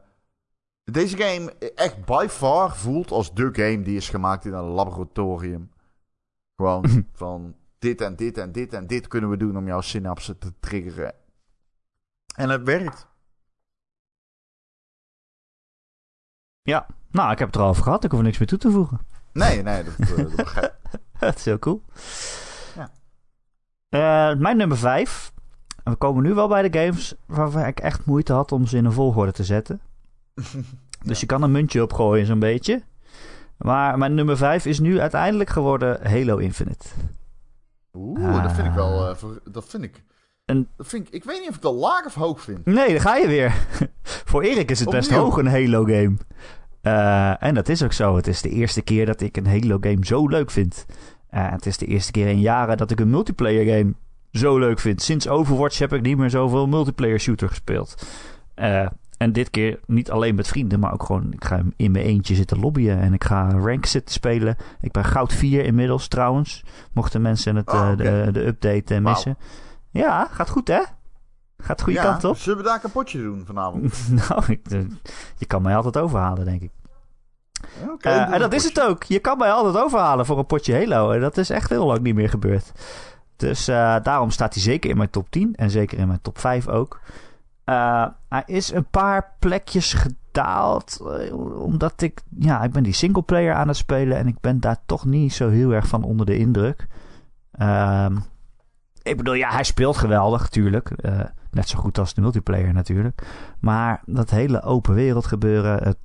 [SPEAKER 2] deze game echt by far voelt als de game die is gemaakt in een laboratorium. Gewoon van dit en dit en dit en dit kunnen we doen om jouw synapsen te triggeren. En het werkt.
[SPEAKER 1] Ja, nou, ik heb het er al over gehad. Ik hoef er niks meer toe te voegen.
[SPEAKER 2] Nee, nee, dat, uh, dat begrijp
[SPEAKER 1] Dat is heel cool. Ja. Uh, mijn nummer 5. We komen nu wel bij de games waarvan ik echt moeite had om ze in een volgorde te zetten. dus je kan een muntje opgooien, zo'n beetje. Maar mijn nummer 5 is nu uiteindelijk geworden Halo Infinite.
[SPEAKER 2] Oeh, dat vind ik wel. Uh, dat vind ik. En, dat vind ik. Ik weet niet of ik dat laag of hoog vind.
[SPEAKER 1] Nee, daar ga je weer. Voor Erik is het best hoog een Halo-game. Uh, en dat is ook zo. Het is de eerste keer dat ik een Halo-game zo leuk vind. Uh, het is de eerste keer in jaren dat ik een multiplayer-game zo leuk vind. Sinds Overwatch heb ik niet meer zoveel multiplayer shooter gespeeld. Uh, en dit keer niet alleen met vrienden, maar ook gewoon... Ik ga in mijn eentje zitten lobbyen en ik ga rank zitten spelen. Ik ben goud 4 inmiddels trouwens. Mochten mensen het, oh, de, de, update missen. Ja, gaat goed hè? Gaat de goede kant op.
[SPEAKER 2] Zullen we daar een potje doen vanavond?
[SPEAKER 1] nou, ik, je kan mij altijd overhalen, denk ik. Okay, uh, en dat is het ook. Je kan mij altijd overhalen voor een potje Halo. En dat is echt heel lang niet meer gebeurd. Dus uh, daarom staat hij zeker in mijn top 10. En zeker in mijn top 5 ook. Uh, hij is een paar plekjes gedaald. Uh, omdat ik, ja, ik ben die singleplayer aan het spelen. En ik ben daar toch niet zo heel erg van onder de indruk. Uh, ik bedoel, ja, hij speelt geweldig, natuurlijk. Uh, net zo goed als de multiplayer natuurlijk. Maar dat hele open wereld gebeuren, het,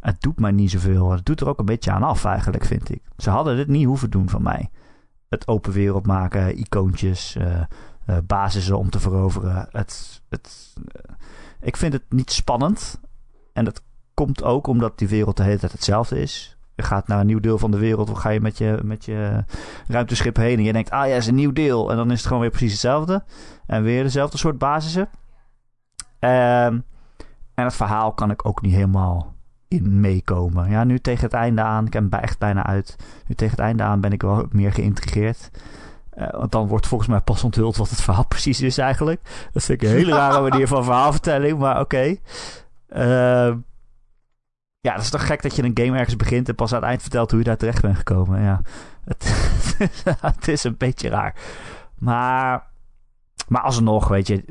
[SPEAKER 1] het doet mij niet zoveel. Het doet er ook een beetje aan af eigenlijk, vind ik. Ze hadden dit niet hoeven doen van mij. Het open wereld maken, icoontjes, basissen om te veroveren. Het, het, uh, ik vind het niet spannend. En dat komt ook omdat die wereld de hele tijd hetzelfde is. Je gaat naar een nieuw deel van de wereld, dan ga je met je, met je ruimteschip heen en je denkt, ah ja, is een nieuw deel. En dan is het gewoon weer precies hetzelfde. En weer dezelfde soort basissen. Um, en het verhaal kan ik ook niet helemaal in meekomen. Ja, nu tegen het einde aan, ik hem echt bijna uit. Nu tegen het einde aan ben ik wel meer geïntrigeerd. Uh, want dan wordt volgens mij pas onthuld wat het verhaal precies is eigenlijk. Dat vind ik een hele rare manier van verhaalvertelling, maar oké. Okay. Uh, ja, dat is toch gek dat je een game ergens begint en pas aan het eind vertelt hoe je daar terecht bent gekomen. Ja, het, het is een beetje raar. Maar, maar alsnog, weet je,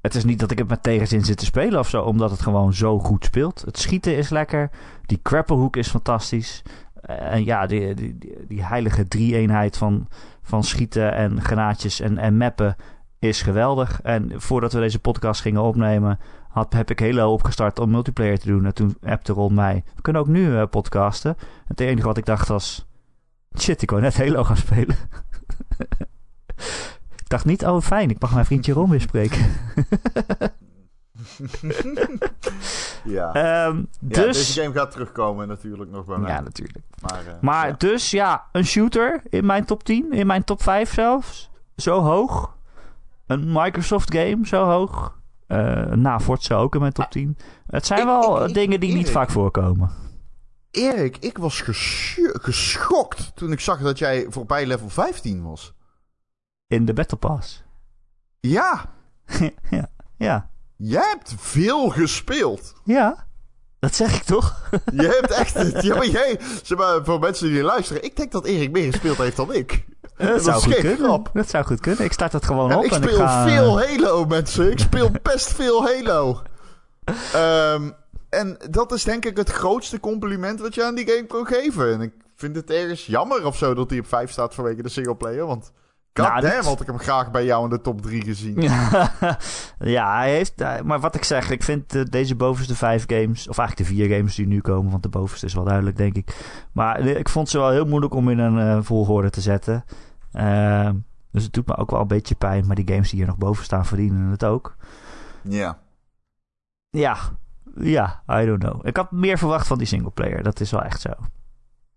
[SPEAKER 1] het is niet dat ik het met tegenzin zit te spelen of zo, omdat het gewoon zo goed speelt. Het schieten is lekker, die grapplehoek is fantastisch. En ja, die, die, die heilige drie-eenheid van, van schieten en granaatjes en, en mappen is geweldig. En voordat we deze podcast gingen opnemen, had, heb ik Halo opgestart om multiplayer te doen. En toen appte Ron mij, we kunnen ook nu uh, podcasten. Het enige wat ik dacht was, shit, ik wou net Halo gaan spelen. ik dacht niet, oh fijn, ik mag mijn vriendje Ron weer spreken.
[SPEAKER 2] ja. Um, dus... Ja, deze game gaat terugkomen natuurlijk nog bij mij.
[SPEAKER 1] Ja, natuurlijk. Maar, uh, maar ja. dus ja, een shooter in mijn top 10, in mijn top 5 zelfs. Zo hoog. Een Microsoft game zo hoog. Uh, na Forza ook in mijn top 10. Het zijn ik, wel ik, dingen die Erik, niet vaak voorkomen.
[SPEAKER 2] Erik, ik was geschokt toen ik zag dat jij voorbij level 15 was.
[SPEAKER 1] In de Battle Pass.
[SPEAKER 2] Ja.
[SPEAKER 1] ja. Ja.
[SPEAKER 2] Jij hebt veel gespeeld.
[SPEAKER 1] Ja, dat zeg ik toch?
[SPEAKER 2] Je hebt echt... ja, maar jij... Zeg maar, voor mensen die luisteren... Ik denk dat Erik meer gespeeld heeft dan ik.
[SPEAKER 1] Dat, zou goed kunnen.
[SPEAKER 2] grap.
[SPEAKER 1] Dat zou goed kunnen. Ik start het gewoon
[SPEAKER 2] En
[SPEAKER 1] op
[SPEAKER 2] ik
[SPEAKER 1] en
[SPEAKER 2] speel
[SPEAKER 1] ik ga...
[SPEAKER 2] veel Halo, mensen. Ik speel best veel Halo. Ehm, en dat is denk ik het grootste compliment wat je aan die game kan geven. En ik vind het ergens jammer of zo dat hij op 5 staat vanwege de singleplayer. Want god
[SPEAKER 1] Nou,
[SPEAKER 2] had ik hem graag bij jou in de top 3 gezien.
[SPEAKER 1] ja, hij heeft... eh, Maar wat ik zeg, ik vind deze bovenste vijf games... Of eigenlijk de vier games die nu komen... Want de bovenste is wel duidelijk, denk ik. Maar ik vond ze wel heel moeilijk om in een eh, volgorde te zetten. Ehm, dus het doet me ook wel een beetje pijn. Maar die games die hier nog boven staan verdienen het ook.
[SPEAKER 2] Ja.
[SPEAKER 1] Ja, ja, I don't know. Ik had meer verwacht van die singleplayer. Dat is wel echt zo.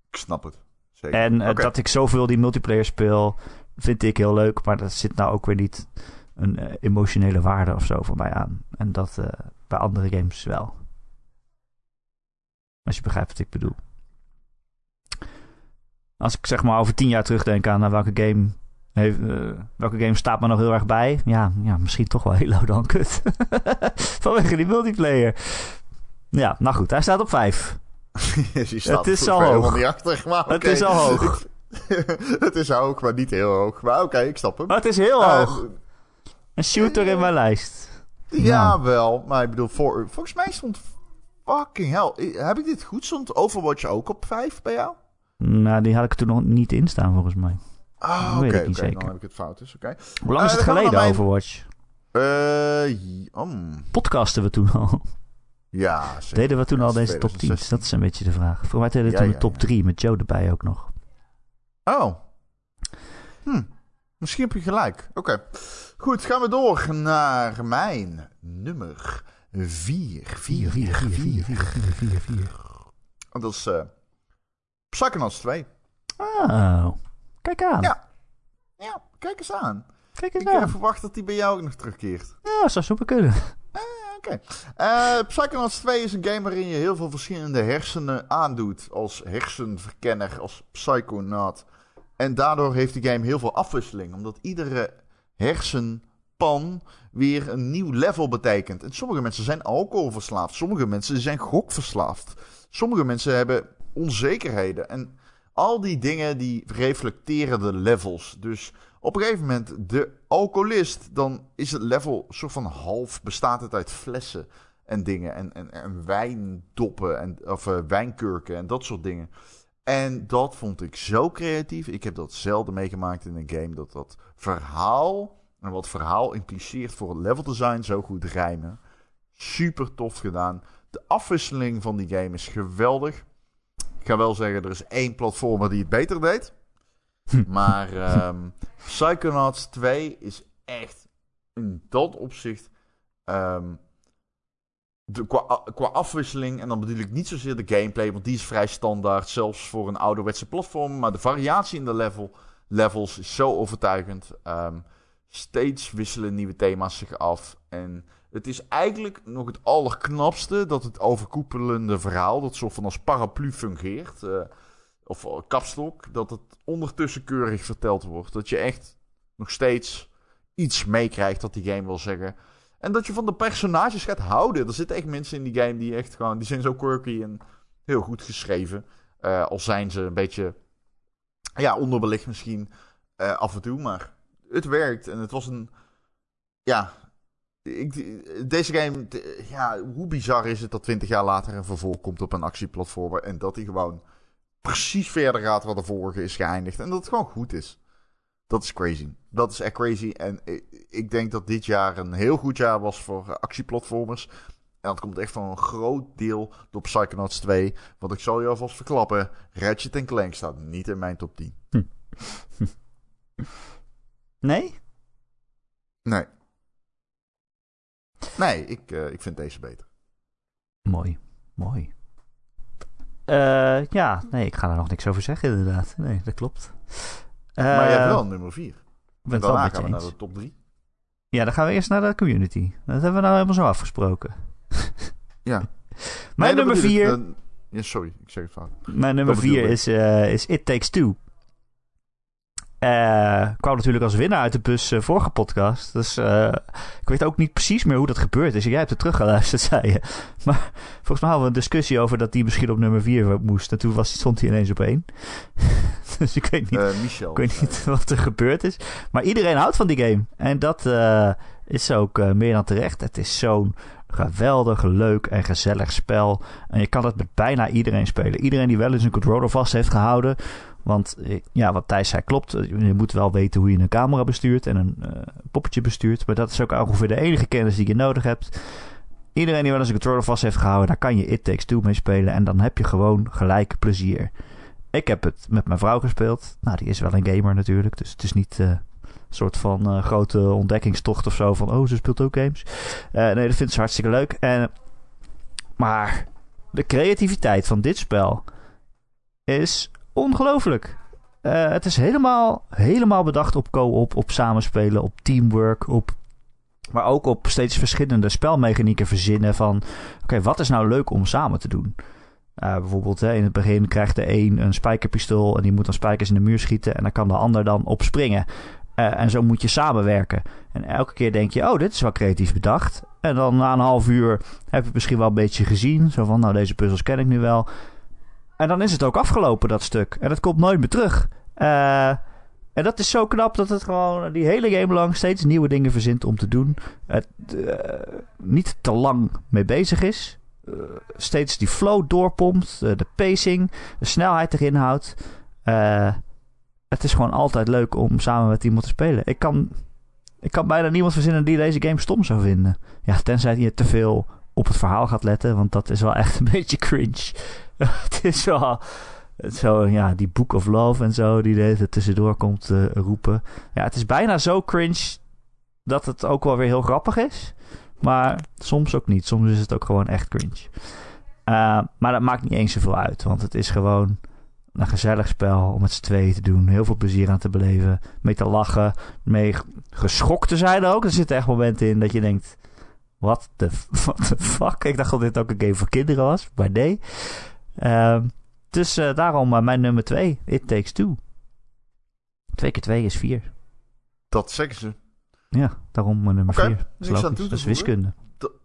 [SPEAKER 2] Ik snap het. Zeker.
[SPEAKER 1] En eh, dat ik zoveel die multiplayer speel, vind ik heel leuk. Maar dat zit nou ook weer niet een eh, emotionele waarde of zo voor mij aan. En dat eh, bij andere games wel. Als je begrijpt wat ik bedoel. Als ik zeg maar over tien jaar terugdenk aan naar welke game... Heeft, eh, welke game staat me nog heel erg bij? Ja, ja misschien toch wel Halo dan, kut. Vanwege die multiplayer. Ja, nou goed, hij staat op vijf.
[SPEAKER 2] Je staat
[SPEAKER 1] Het is al hoog.
[SPEAKER 2] niet achter, maar
[SPEAKER 1] Het is al hoog.
[SPEAKER 2] het is hoog, maar niet heel hoog. Maar oké, ik snap hem.
[SPEAKER 1] Maar het is heel
[SPEAKER 2] Eh,
[SPEAKER 1] hoog. Een shooter in mijn lijst.
[SPEAKER 2] Ja,
[SPEAKER 1] Nou.
[SPEAKER 2] wel. Maar ik bedoel, voor, volgens mij stond fucking hell. Heb ik dit goed? Stond Overwatch ook op 5 bij jou?
[SPEAKER 1] Nou, die had ik toen nog niet in staan, volgens mij.
[SPEAKER 2] Ah, oké,
[SPEAKER 1] zeker.
[SPEAKER 2] Dan heb ik het fout, dus oké.
[SPEAKER 1] Hoe lang is
[SPEAKER 2] Eh,
[SPEAKER 1] het geleden,
[SPEAKER 2] mijn-
[SPEAKER 1] Overwatch?
[SPEAKER 2] Eh, om.
[SPEAKER 1] Podcasten we toen al?
[SPEAKER 2] Ja, zeker.
[SPEAKER 1] Deden we toen al deze top 10?
[SPEAKER 2] 2016.
[SPEAKER 1] Dat is een beetje de vraag. Voor mij deden we
[SPEAKER 2] Ja,
[SPEAKER 1] toen
[SPEAKER 2] ja,
[SPEAKER 1] de top
[SPEAKER 2] ja.
[SPEAKER 1] 3 met Joe erbij ook nog.
[SPEAKER 2] Oh. Hm. Misschien heb je gelijk. Oké. Goed, gaan we door naar mijn nummer 4. 4, 4, 4, 4, 4.
[SPEAKER 1] 4, 4.
[SPEAKER 2] En dat is eh Psychonauts 2.
[SPEAKER 1] Oh, kijk aan.
[SPEAKER 2] Ja. Ja, kijk eens aan.
[SPEAKER 1] Kijk eens
[SPEAKER 2] Ik
[SPEAKER 1] aan.
[SPEAKER 2] verwacht dat die bij jou ook nog terugkeert.
[SPEAKER 1] Ja, zou zomaar kunnen.
[SPEAKER 2] Oké. Eh, Psychonauts 2 is een game waarin je heel veel verschillende hersenen aandoet. Als hersenverkenner, als psychonaut. En daardoor heeft die game heel veel afwisseling. Omdat iedere hersenpan weer een nieuw level betekent. En sommige mensen zijn alcoholverslaafd. Sommige mensen zijn gokverslaafd. Sommige mensen hebben onzekerheden. En al die dingen die reflecteren de levels. Dus op een gegeven moment, de alcoholist, dan is het level soort van half, bestaat het uit flessen en dingen. En, en, en wijndoppen, en, of eh, wijnkurken en dat soort dingen. En dat vond ik zo creatief. Ik heb dat zelden meegemaakt in een game. Dat dat verhaal, en wat verhaal impliceert voor het level design, zo goed rijmen. Super tof gedaan. De afwisseling van die game is geweldig. Ik ga wel zeggen, er is één platformer die het beter deed. Maar ehm Psychonauts 2 is echt in dat opzicht... ehm, de, qua, qua afwisseling, en dan bedoel ik niet zozeer de gameplay, want die is vrij standaard, zelfs voor een ouderwetse platform. Maar de variatie in de level, levels is zo overtuigend. Ehm, steeds wisselen nieuwe thema's zich af. En het is eigenlijk nog het allerknapste dat het overkoepelende verhaal, dat soort van als paraplu fungeert, eh, of eh, kapstok, dat het ondertussen keurig verteld wordt. Dat je echt nog steeds iets meekrijgt dat die game wil zeggen. En dat je van de personages gaat houden. Er zitten echt mensen in die game die echt gewoon, die zijn zo quirky en heel goed geschreven. Eh, al zijn ze een beetje, ja, onderbelicht misschien eh, af en toe, maar het werkt. En het was een, ja, ik, deze game, ja, hoe bizar is het dat 20 jaar later een vervolg komt op een actieplatformer en dat hij gewoon precies verder gaat waar de vorige is geëindigd en dat het gewoon goed is. Dat is crazy. Dat is echt crazy. En ik, denk dat dit jaar een heel goed jaar was voor eh, actieplatformers. En dat komt echt van een groot deel door Psychonauts 2. Want ik zal je alvast verklappen, Ratchet Clank staat niet in mijn top 10.
[SPEAKER 1] Nee?
[SPEAKER 2] Nee. Nee, ik, eh, ik vind deze beter.
[SPEAKER 1] Mooi, mooi. Eh, ja, nee, ik ga daar nog niks over zeggen inderdaad. Nee, dat klopt.
[SPEAKER 2] Maar jij hebt
[SPEAKER 1] Eh,
[SPEAKER 2] wel nummer 4.
[SPEAKER 1] Ik ben het wel
[SPEAKER 2] Daarna
[SPEAKER 1] je
[SPEAKER 2] gaan we naar de top 3.
[SPEAKER 1] Ja, dan gaan we eerst naar de community. Dat hebben we nou helemaal zo afgesproken.
[SPEAKER 2] Ja.
[SPEAKER 1] Mijn
[SPEAKER 2] Nee,
[SPEAKER 1] nummer
[SPEAKER 2] bedoel ik,
[SPEAKER 1] 4
[SPEAKER 2] dan- Ja, sorry, ik zeg het fout.
[SPEAKER 1] Mijn nummer
[SPEAKER 2] Dat bedoel
[SPEAKER 1] 4
[SPEAKER 2] ik.
[SPEAKER 1] is, eh, is It Takes Two. Uh, kwam natuurlijk als winnaar uit de bus uh, vorige podcast. Dus uh, ik weet ook niet precies meer hoe dat gebeurd is. Jij hebt het teruggeluisterd, zei je. Maar volgens mij hadden we een discussie over dat die misschien op nummer 4 moest. En toen was, stond hij ineens op 1. dus ik weet niet,
[SPEAKER 2] Michel,
[SPEAKER 1] ik weet niet wat er gebeurd is. Maar iedereen houdt van die game. En dat is ook meer dan terecht. Het is zo'n geweldig, leuk en gezellig spel. En je kan het met bijna iedereen spelen. Iedereen die wel eens een controller vast heeft gehouden want eh, ja, wat Thijs zei klopt. Je moet wel weten hoe je een camera bestuurt en een uh, poppetje bestuurt. Maar dat is ook ongeveer de enige kennis die je nodig hebt. Iedereen die wel eens een controller vast heeft gehouden, daar kan je It Takes Two mee spelen. En dan heb je gewoon gelijk plezier. Ik heb het met mijn vrouw gespeeld. Nou, die is wel een gamer natuurlijk. Dus het is niet uh, een soort van grote ontdekkingstocht of zo. Van, oh, ze speelt ook games. nee, dat vindt ze hartstikke leuk. En, maar de creativiteit van dit spel is ongelooflijk. Uh, het is helemaal, helemaal bedacht op co-op, op samenspelen, op teamwork, op maar ook op steeds verschillende spelmechanieken verzinnen van... oké, wat is nou leuk om samen te doen? Uh, bijvoorbeeld hè, in het begin krijgt de een een spijkerpistool... en die moet dan spijkers in de muur schieten... en dan kan de ander dan op springen. Uh, en zo moet je samenwerken. En elke keer denk je, oh, dit is wel creatief bedacht. En dan na een half uur heb je misschien wel een beetje gezien. Zo van, nou, deze puzzels ken ik nu wel. En dan is het ook afgelopen, dat stuk. En dat komt nooit meer terug. Uh, en dat is zo knap dat het gewoon die hele game lang steeds nieuwe dingen verzint om te doen. Het uh, niet te lang mee bezig is. Uh, steeds die flow doorpompt. de pacing, de snelheid erin houdt. het is gewoon altijd leuk om samen met iemand te spelen. Ik kan, ik kan bijna niemand verzinnen die deze game stom zou vinden. Ja, tenzij je te veel op het verhaal gaat letten. Want dat is wel echt een beetje cringe. het is wel... Zo, ja, die Book of Love en zo, die er tussendoor komt uh, roepen. Ja, het is bijna zo cringe dat het ook wel weer heel grappig is. Maar soms ook niet. Soms is het ook gewoon echt cringe. Uh, maar dat maakt niet eens zoveel uit. Want het is gewoon een gezellig spel om met z'n tweeën te doen. Heel veel plezier aan te beleven. Mee te lachen. Mee geschokt te zijn ook. Er zitten echt momenten in dat je denkt... Wat de fuck? Ik dacht dat dit ook een game voor kinderen was. Maar nee. Uh, dus uh, daarom uh, mijn nummer 2. It Takes Two. 2 keer 2 is 4.
[SPEAKER 2] Dat zeggen ze.
[SPEAKER 1] Ja, daarom mijn nummer 4.
[SPEAKER 2] Okay, niks aan toe te
[SPEAKER 1] Dat is wiskunde.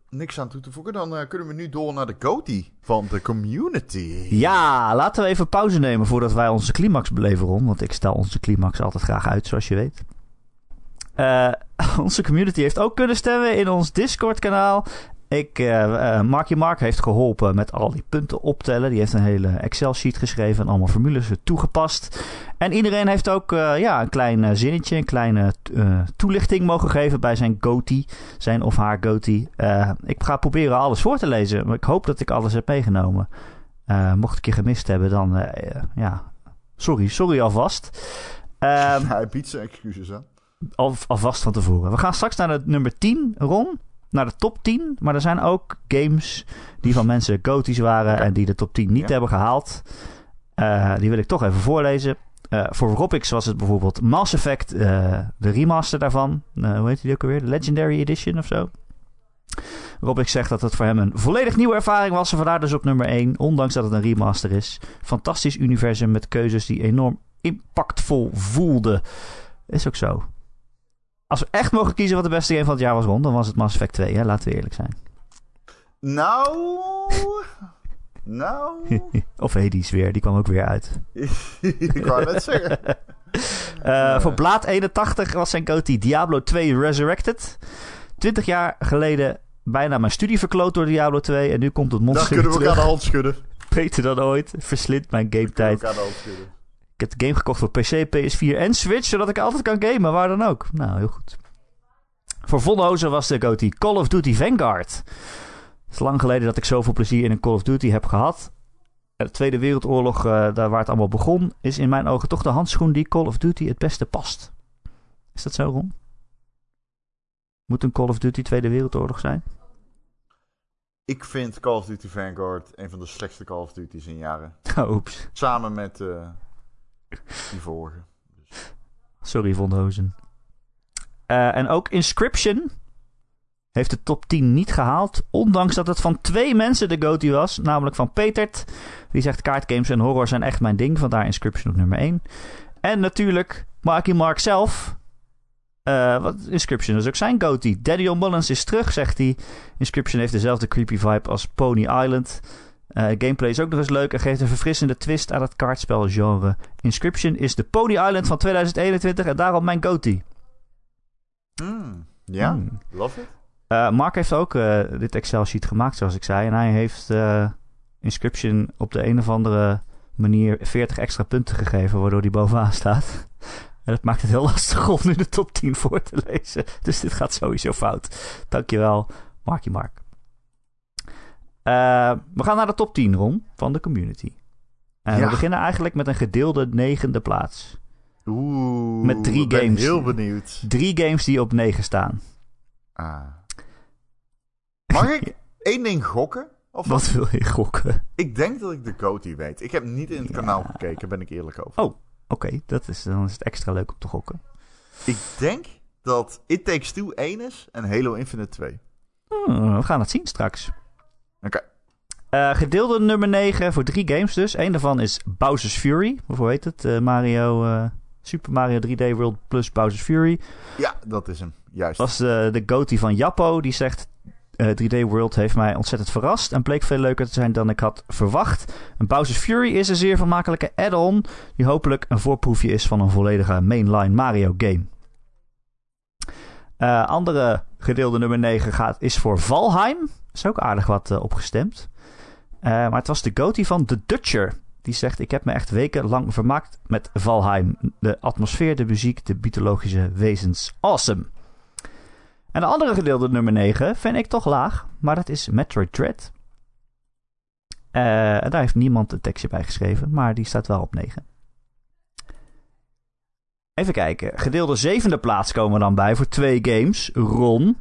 [SPEAKER 2] niks aan toe te voegen. Dan uh, kunnen we nu door naar de GOTY van de community.
[SPEAKER 1] Ja, laten we even pauze nemen voordat wij onze climax beleven, Ron. Want ik stel onze climax altijd graag uit, zoals je weet. Uh, onze community heeft ook kunnen stemmen in ons Discord-kanaal. Ik, uh, Marky Mark heeft geholpen met al die punten optellen. Die heeft een hele Excel-sheet geschreven en allemaal formules toegepast. En iedereen heeft ook uh, ja, een klein zinnetje, een kleine toelichting mogen geven bij zijn goatee. Zijn of haar goatee. ik ga proberen alles voor te lezen, maar ik hoop dat ik alles heb meegenomen. mocht ik je gemist hebben, dan ja, sorry, sorry alvast.
[SPEAKER 2] Hij biedt zijn excuses aan.
[SPEAKER 1] Al, alvast van tevoren. We gaan straks naar het nummer 10, Ron naar de top 10. Maar er zijn ook games die van mensen goties waren en die de top 10 niet hebben gehaald. Uh, die wil ik toch even voorlezen. Uh, voor Robix was het bijvoorbeeld Mass Effect, uh, de remaster daarvan. hoe heet die ook alweer? De Legendary Edition of zo. Robix zegt dat het voor hem een volledig nieuwe ervaring was. En vandaar dus op nummer 1, ondanks dat het een remaster is. Fantastisch universum met keuzes die enorm impactvol voelden. Is ook zo. Als we echt mogen kiezen wat de beste game van het jaar was rond, dan was het Mass Effect 2. Hè? Laten we eerlijk zijn.
[SPEAKER 2] Nou. nou.
[SPEAKER 1] of Hades weer, die kwam ook weer uit.
[SPEAKER 2] ik wou net zeggen.
[SPEAKER 1] Uh, voor Blaad 81 was zijn coty Diablo 2 Resurrected. 20 jaar geleden bijna mijn studie verkloot door Diablo 2. En nu komt het monster
[SPEAKER 2] Dan kunnen we elkaar de hand schudden.
[SPEAKER 1] Beter dan ooit. Verslind mijn game Ik heb de game gekocht voor PC, PS4 en Switch, zodat ik altijd kan gamen, waar dan ook. Nou, heel goed. Voor Vonhozen was de GOTY Call of Duty Vanguard. Het is lang geleden dat ik zoveel plezier in een Call of Duty heb gehad. De Tweede Wereldoorlog, uh, daar waar het allemaal begon, is in mijn ogen toch de handschoen die Call of Duty het beste past. Is dat zo, Ron? Moet een Call of Duty Tweede Wereldoorlog zijn?
[SPEAKER 2] Ik vind Call of Duty Vanguard een van de slechtste Call of Duty's in jaren.
[SPEAKER 1] Oeps.
[SPEAKER 2] Samen met... Uh die vorige. Dus.
[SPEAKER 1] Sorry, Von Hozen. Uh, en ook Inscription heeft de top 10 niet gehaald. Ondanks dat het van twee mensen de go-to was. Namelijk van Petert. Die zegt kaartgames en horror zijn echt mijn ding. Vandaar Inscription op nummer 1. En natuurlijk Marky Mark zelf. eh, wat, Inscription is ook zijn goatee. Daniel Mullins is terug, zegt hij. Inscription heeft dezelfde creepy vibe als Pony Island. Eh, gameplay is ook nog eens leuk en geeft een verfrissende twist aan het kaartspelgenre. Inscription is de Pony Island van 2021 en daarom mijn goatee.
[SPEAKER 2] Hmm. Ja,
[SPEAKER 1] Hmm.
[SPEAKER 2] love it.
[SPEAKER 1] Eh, Mark heeft ook eh, dit Excel-sheet gemaakt, zoals ik zei. En hij heeft Inscription op de een of andere manier 40 extra punten gegeven, waardoor hij bovenaan staat. En dat maakt het heel lastig om nu de top 10 voor te lezen. Dus dit gaat sowieso fout. Dankjewel, Marky Mark. Eh, we gaan naar de top 10, Ron, van de community. En
[SPEAKER 2] Ja.
[SPEAKER 1] we beginnen eigenlijk met een gedeelde negende plaats.
[SPEAKER 2] Oeh,
[SPEAKER 1] Met drie
[SPEAKER 2] ik ben
[SPEAKER 1] games.
[SPEAKER 2] heel benieuwd.
[SPEAKER 1] Drie games die op 9 staan.
[SPEAKER 2] Ah. Mag ik één ding gokken? Of
[SPEAKER 1] Wat wil je gokken?
[SPEAKER 2] Ik denk dat ik de goatee weet. Ik heb niet in het
[SPEAKER 1] Ja.
[SPEAKER 2] kanaal gekeken, ben ik eerlijk over.
[SPEAKER 1] Oh. Oké, dat is, dan is het extra leuk om te gokken.
[SPEAKER 2] Ik denk dat It Takes Two 1 is en Halo Infinite 2.
[SPEAKER 1] Hmm, we gaan het zien straks.
[SPEAKER 2] Oké.
[SPEAKER 1] Eh, gedeelde nummer 9 voor drie games dus. Eén daarvan is Bowser's Fury. Of hoe heet het? Eh, Mario, eh, Super Mario 3D World plus Bowser's Fury.
[SPEAKER 2] Ja, dat is hem. Juist.
[SPEAKER 1] Dat was de, de goatee van Jappo. Die zegt... eh, 3D World heeft mij ontzettend verrast en bleek veel leuker te zijn dan ik had verwacht. En Bowser's Fury is een zeer vermakelijke add-on die hopelijk een voorproefje is van een volledige mainline Mario game. Andere gedeelde nummer 9 gaat, is voor Valheim. Is ook aardig wat eh, opgestemd. Eh, maar het was de goatee van The Dutcher. Die zegt, ik heb me echt wekenlang vermaakt met Valheim. De atmosfeer, de muziek, de mythologische wezens. Awesome. En de andere gedeelde nummer 9 vind ik toch laag. Maar dat is Metroid Dread. En daar heeft niemand een tekstje bij geschreven. Maar die staat wel op 9. Even kijken. Gedeelde zevende plaats komen we dan bij voor twee games. Ron.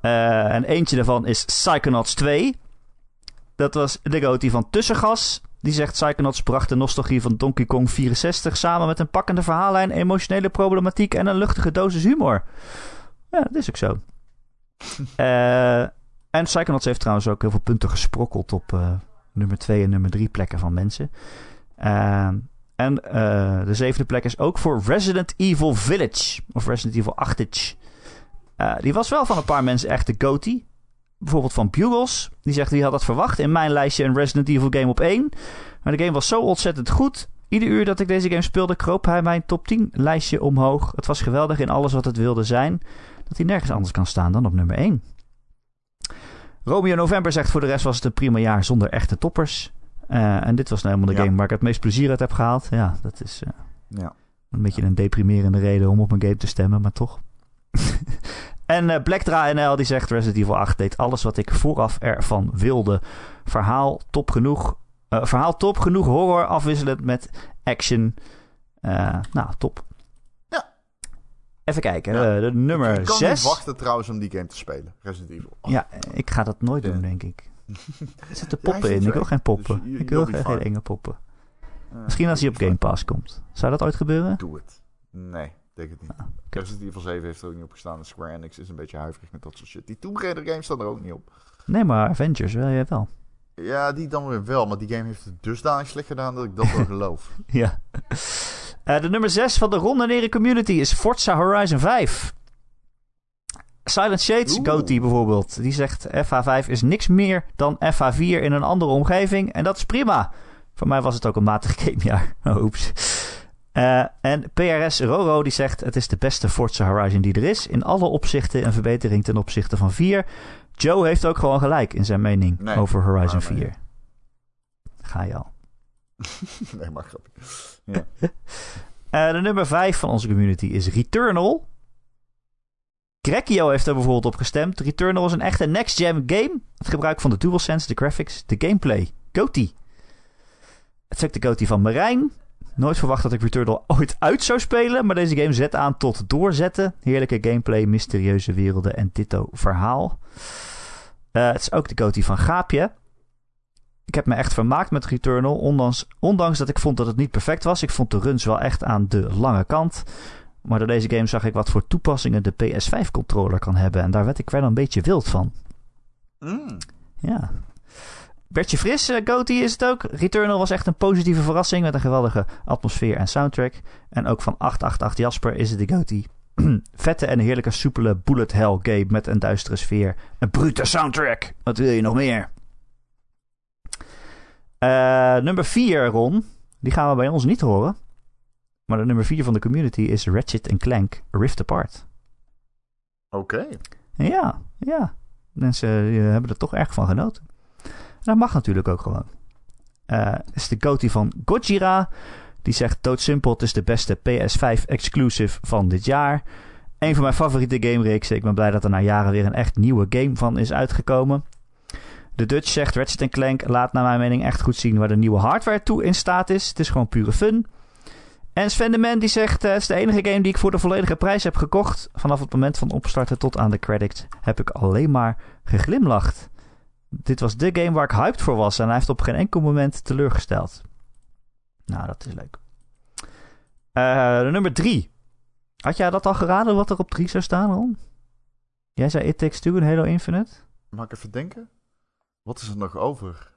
[SPEAKER 1] Eh, en eentje daarvan is Psychonauts 2. Dat was de goatee van Tussengas. Die zegt Psychonauts bracht de nostalgie van Donkey Kong 64 samen met een pakkende verhaallijn, emotionele problematiek en een luchtige dosis humor. Ja, dat is ook zo. Eh, en Psychonauts heeft trouwens ook heel veel punten gesprokkeld op eh, nummer 2 en nummer 3 plekken van mensen. En de zevende plek is ook voor Resident Evil Village. Of Resident Evil 8. Eh, die was wel van een paar mensen echt de goatee. Bijvoorbeeld van Bugles. Die zegt, die had dat verwacht. In mijn lijstje een Resident Evil game op 1. Maar de game was zo ontzettend goed. Ieder uur dat ik deze game speelde, kroop hij mijn top 10 lijstje omhoog. Het was geweldig in alles wat het wilde zijn. Dat hij nergens anders kan staan dan op nummer 1. Romeo November zegt voor de rest was het een prima jaar zonder echte toppers. Eh, en dit was nou helemaal de
[SPEAKER 2] Ja.
[SPEAKER 1] game waar ik het meest plezier uit heb gehaald. Ja, dat is eh,
[SPEAKER 2] Ja.
[SPEAKER 1] een beetje een deprimerende reden om op een game te stemmen, maar toch. en eh Blackdra NL die zegt Resident Evil 8 deed alles wat ik vooraf ervan wilde. Verhaal top genoeg. eh, verhaal top genoeg horror afwisselend met action. Eh, nou, top.
[SPEAKER 2] Ja.
[SPEAKER 1] Even kijken.
[SPEAKER 2] Ja.
[SPEAKER 1] de nummer
[SPEAKER 2] ik kan
[SPEAKER 1] 6.
[SPEAKER 2] niet wachten trouwens om die game te spelen. Resident Evil. Oh,
[SPEAKER 1] Ja, ik ga dat nooit doen, denk ik. Er zitten poppen in.
[SPEAKER 2] zit
[SPEAKER 1] Ik wil geen poppen.
[SPEAKER 2] Dus
[SPEAKER 1] ik wil geen, geen enge poppen. Misschien als hij op Game Pass komt. Zou dat ooit gebeuren?
[SPEAKER 2] Doe het. Nee, denk het niet.
[SPEAKER 1] Ah,
[SPEAKER 2] Resident Evil 7 heeft er ook niet op gestaan. En Square Enix is een beetje huiverig met dat soort shit. Die Tomb Raider games staan er ook niet op.
[SPEAKER 1] Nee, maar Avengers wil je wel.
[SPEAKER 2] Ja, die dan weer wel. Maar die game heeft het dusdanig slecht gedaan dat ik dat wel geloof.
[SPEAKER 1] Ja. Eh, de nummer 6 van de Ronde Nere Community is Forza Horizon 5. Silent Shades. Goatee bijvoorbeeld. Die zegt FH5 is niks meer dan FH4 in een andere omgeving. En dat is prima. Voor mij was het ook een matig gamejaar. Oeps. Eh, en PRS Roro die zegt het is de beste Forza Horizon die er is. In alle opzichten een verbetering ten opzichte van 4. Joe heeft ook gewoon gelijk in zijn mening
[SPEAKER 2] Nee,
[SPEAKER 1] over Horizon
[SPEAKER 2] maar nee.
[SPEAKER 1] 4. Ga je al.
[SPEAKER 2] nee, maar grapje.
[SPEAKER 1] Eh, de nummer 5 van onze community is Returnal. Grekio heeft er bijvoorbeeld op gestemd. Returnal is een echte next-gen game. Het gebruik van de DualSense, de graphics, de gameplay. Goatee. Het ook de Goatee van Marijn. Nooit verwacht dat ik Returnal ooit uit zou spelen. Maar deze game zet aan tot doorzetten. Heerlijke gameplay, mysterieuze werelden en ditto verhaal. Eh, het is ook de Goatee van Gaapje. Ik heb me echt vermaakt met Returnal. Ondanks, ondanks dat ik vond dat het niet perfect was. Ik vond de runs wel echt aan de lange kant. Maar door deze game zag ik wat voor toepassingen de PS5-controller kan hebben. En daar werd ik wel een beetje wild van.
[SPEAKER 2] Mm.
[SPEAKER 1] Ja. Bertje Fris, uh, Goaty is het ook. Returnal was echt een positieve verrassing met een geweldige atmosfeer en soundtrack. En ook van 888 Jasper is het de Goaty. Vette en heerlijke soepele bullet hell game met een duistere sfeer. Een brute soundtrack. Wat wil je nog meer? Uh, nummer 4, Ron. Die gaan we bij ons niet horen. Maar de nummer 4 van de community is Ratchet Clank Rift Apart.
[SPEAKER 2] Oké.
[SPEAKER 1] Ja, ja. Mensen uh, hebben er toch erg van genoten. Dat mag natuurlijk ook gewoon. Uh, is de Goaty van Gojira. Die zegt doodsimpel, het is de beste PS5 exclusive van dit jaar. Een van mijn favoriete gamereeksen. Ik ben blij dat er na jaren weer een echt nieuwe game van is uitgekomen. De Dutch zegt Ratchet Clank laat naar mijn mening echt goed zien waar de nieuwe hardware toe in staat is. Het is gewoon pure fun. En Sven de Man die zegt, uh, het is de enige game die ik voor de volledige prijs heb gekocht. Vanaf het moment van opstarten tot aan de credits heb ik alleen maar geglimlacht. Dit was de game waar ik hyped voor was en hij heeft op geen enkel moment teleurgesteld. Nou, dat is leuk. Uh, de nummer drie. Had jij dat al geraden wat er op drie zou staan, Ron? Jij zei It Takes Two en Halo Infinite?
[SPEAKER 2] Mag ik even denken? Wat is er nog over?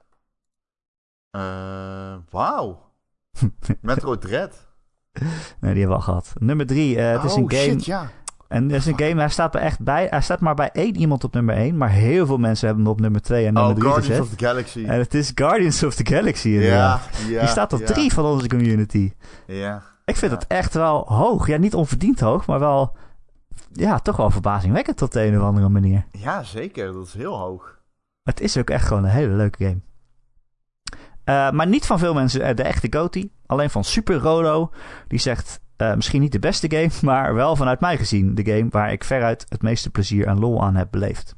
[SPEAKER 2] Uh, Wauw. Metroid Dread.
[SPEAKER 1] Nee, die hebben we al gehad. Nummer drie. Uh, het is een
[SPEAKER 2] oh,
[SPEAKER 1] game.
[SPEAKER 2] Shit, ja.
[SPEAKER 1] En het is een game, hij staat er echt bij. Hij staat maar bij één iemand op nummer 1. Maar heel veel mensen hebben hem op nummer 2 en nummer
[SPEAKER 2] Oh,
[SPEAKER 1] 3
[SPEAKER 2] Guardians
[SPEAKER 1] gezet.
[SPEAKER 2] of the Galaxy.
[SPEAKER 1] En het is Guardians of the Galaxy
[SPEAKER 2] ja,
[SPEAKER 1] inderdaad.
[SPEAKER 2] ja.
[SPEAKER 1] Die staat op
[SPEAKER 2] ja,
[SPEAKER 1] 3 van onze community.
[SPEAKER 2] Ja.
[SPEAKER 1] Ik vind het echt wel hoog. Ja, niet onverdiend hoog, maar wel... Ja, toch wel verbazingwekkend op de een of andere manier.
[SPEAKER 2] ja, zeker. Dat is heel hoog.
[SPEAKER 1] Het is ook echt gewoon een hele leuke game. Eh, maar niet van veel mensen eh, de echte Goaty. Alleen van Super Rolo. Die zegt eh, misschien niet de beste game, maar wel vanuit mij gezien de game waar ik veruit het meeste plezier en lol aan heb beleefd.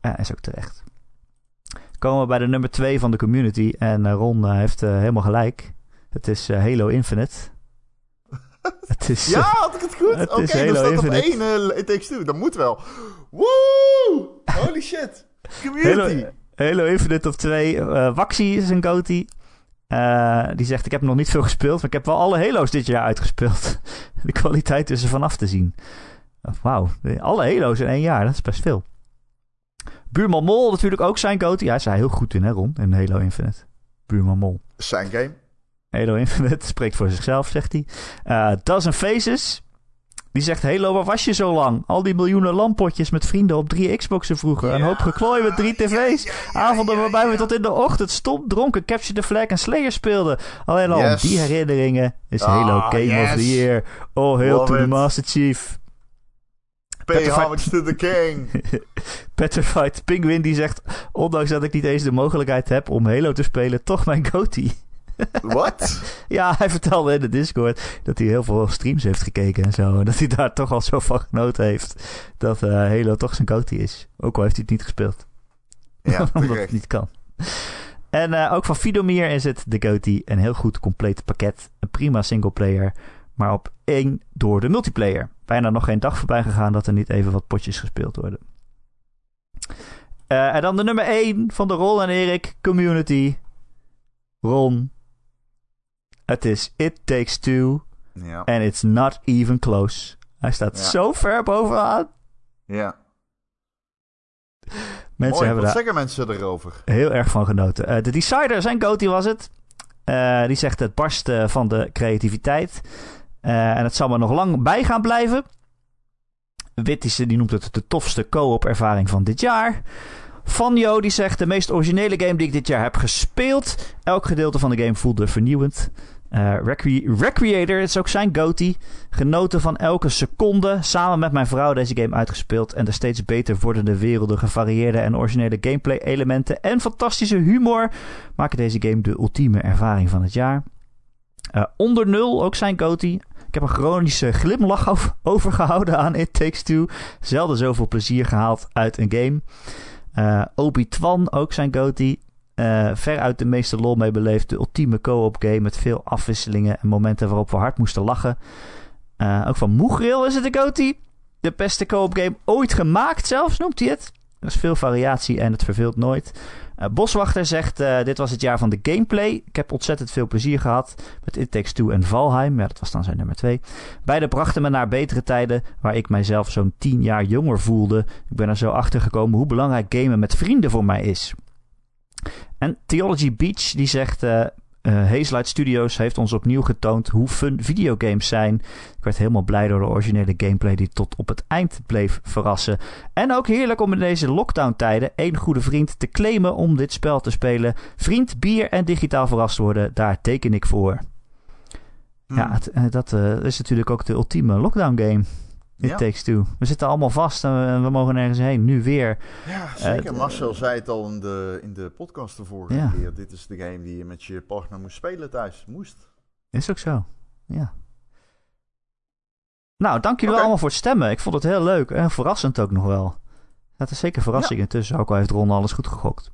[SPEAKER 1] Eh is ook terecht. Komen we bij de nummer 2 van de community. En eh, Ron eh, heeft helemaal gelijk. Het is Halo Infinite. het is,
[SPEAKER 2] Ja, had ik het goed?
[SPEAKER 1] het
[SPEAKER 2] Oké,
[SPEAKER 1] is
[SPEAKER 2] dan
[SPEAKER 1] Halo
[SPEAKER 2] staat op één uh, It Takes Two. Dat moet wel. Woe! Holy shit. Community.
[SPEAKER 1] Halo, Halo Infinite op 2. Eh Waxi is een goatee. Eh, die zegt, ik heb nog niet veel gespeeld, maar ik heb wel alle Halo's dit jaar uitgespeeld. De kwaliteit is er vanaf te zien. Wauw, alle Halo's in één jaar, dat is best veel. Buurman Mol natuurlijk ook zijn goatee. Hij is heel goed in, hè Ron, in Halo Infinite. Buurman Mol.
[SPEAKER 2] Zijn game.
[SPEAKER 1] Halo Infinite spreekt voor zichzelf, zegt hij. Eh Dozen Faces. Die zegt, Halo, waar was je zo lang? Al die miljoenen lampotjes met vrienden op drie Xboxen vroeger. Een hoop geklooi met drie tv's.
[SPEAKER 2] Ja,
[SPEAKER 1] Avonden waarbij we tot in de ochtend stom dronken Capture the Flag en Slayer speelden. Alleen al
[SPEAKER 2] Yes.
[SPEAKER 1] die herinneringen is
[SPEAKER 2] Ah,
[SPEAKER 1] Halo Game of
[SPEAKER 2] yes.
[SPEAKER 1] the Year. Oh, hail
[SPEAKER 2] Love
[SPEAKER 1] to the. Master Chief.
[SPEAKER 2] Pay homage to the king.
[SPEAKER 1] Petrified Penguin die zegt... Ondanks dat ik niet eens de mogelijkheid heb om Halo te spelen... toch mijn goatee.
[SPEAKER 2] Wat?
[SPEAKER 1] Ja, hij vertelde in de Discord dat hij heel veel streams heeft gekeken en zo. En dat hij daar toch al zo van genoten heeft dat eh, Halo toch zijn goatee is. Ook al heeft hij het niet gespeeld.
[SPEAKER 2] Ja,
[SPEAKER 1] omdat het niet kan. En eh, ook van Fidomir is het de goatee. Een heel goed compleet pakket. Een prima singleplayer. Maar op één door de multiplayer. Bijna nog geen dag voorbij gegaan dat er niet even wat potjes gespeeld worden. Eh, en dan de nummer 1 van de Ron en Erik community. Ron. Het is It Takes Two.
[SPEAKER 2] Ja.
[SPEAKER 1] And it's not even close. Hij staat
[SPEAKER 2] Ja.
[SPEAKER 1] zo ver bovenaan.
[SPEAKER 2] ja.
[SPEAKER 1] Mensen
[SPEAKER 2] Mooi,
[SPEAKER 1] hebben
[SPEAKER 2] wat
[SPEAKER 1] daar
[SPEAKER 2] zeggen mensen erover?
[SPEAKER 1] heel erg van genoten. Eh, de Decider, zijn goatee was het. Eh, die zegt het barst eh, van de creativiteit. Eh, en het zal maar nog lang bij gaan blijven. Wittische die noemt het de tofste co-op ervaring van dit jaar. Vanjo die zegt de meest originele game die ik dit jaar heb gespeeld. Elk gedeelte van de game voelde vernieuwend. Eh, Recre- Recreator is ook zijn goatee. Genoten van elke seconde. Samen met mijn vrouw deze game uitgespeeld. En de steeds beter wordende werelden, gevarieerde en originele gameplay elementen en fantastische humor maken deze game de ultieme ervaring van het jaar. Eh, onder nul ook zijn goatee. Ik heb een chronische glimlach over- overgehouden aan It Takes Two. Zelden zoveel plezier gehaald uit een game. Eh Obi-Twan ook zijn goatee. Eh veruit de meeste lol mee beleefd. De ultieme co-op game met veel afwisselingen en momenten waarop we hard moesten lachen. Eh, ook van Moegril is het de goatee. De beste co-op game ooit gemaakt zelfs, noemt hij het. Er is veel variatie en het verveelt nooit. Eh, Boswachter zegt, dit was het jaar van de gameplay. Ik heb ontzettend veel plezier gehad met It Takes Two en Valheim. Ja, dat was dan zijn nummer twee. Beide brachten me naar betere tijden, waar ik mijzelf zo'n tien jaar jonger voelde. Ik ben er zo achter gekomen hoe belangrijk gamen met vrienden voor mij is. En Theology Beach die zegt... Uh, Hazelight Studios heeft ons opnieuw getoond hoe fun videogames zijn. Ik werd helemaal blij door de originele gameplay die tot op het eind bleef verrassen. En ook heerlijk om in deze lockdown-tijden één goede vriend te claimen om dit spel te spelen. Vriend, bier en digitaal verrast worden, daar teken ik voor. Ja, hmm. dat is natuurlijk ook de ultieme lockdown game. It ja. Takes Two. We zitten allemaal vast en we, mogen nergens heen. Nu weer.
[SPEAKER 2] Ja, zeker. Uh, Marcel zei het al in de, in de podcast de vorige keer. Dit is de game die je met je partner moest spelen thuis. Moest.
[SPEAKER 1] Is ook zo. Ja. Nou, dank jullie allemaal voor het stemmen. Ik vond het heel leuk en verrassend ook nog wel. Het is zeker verrassing ja. intussen. Ook al heeft Ron alles goed gegokt.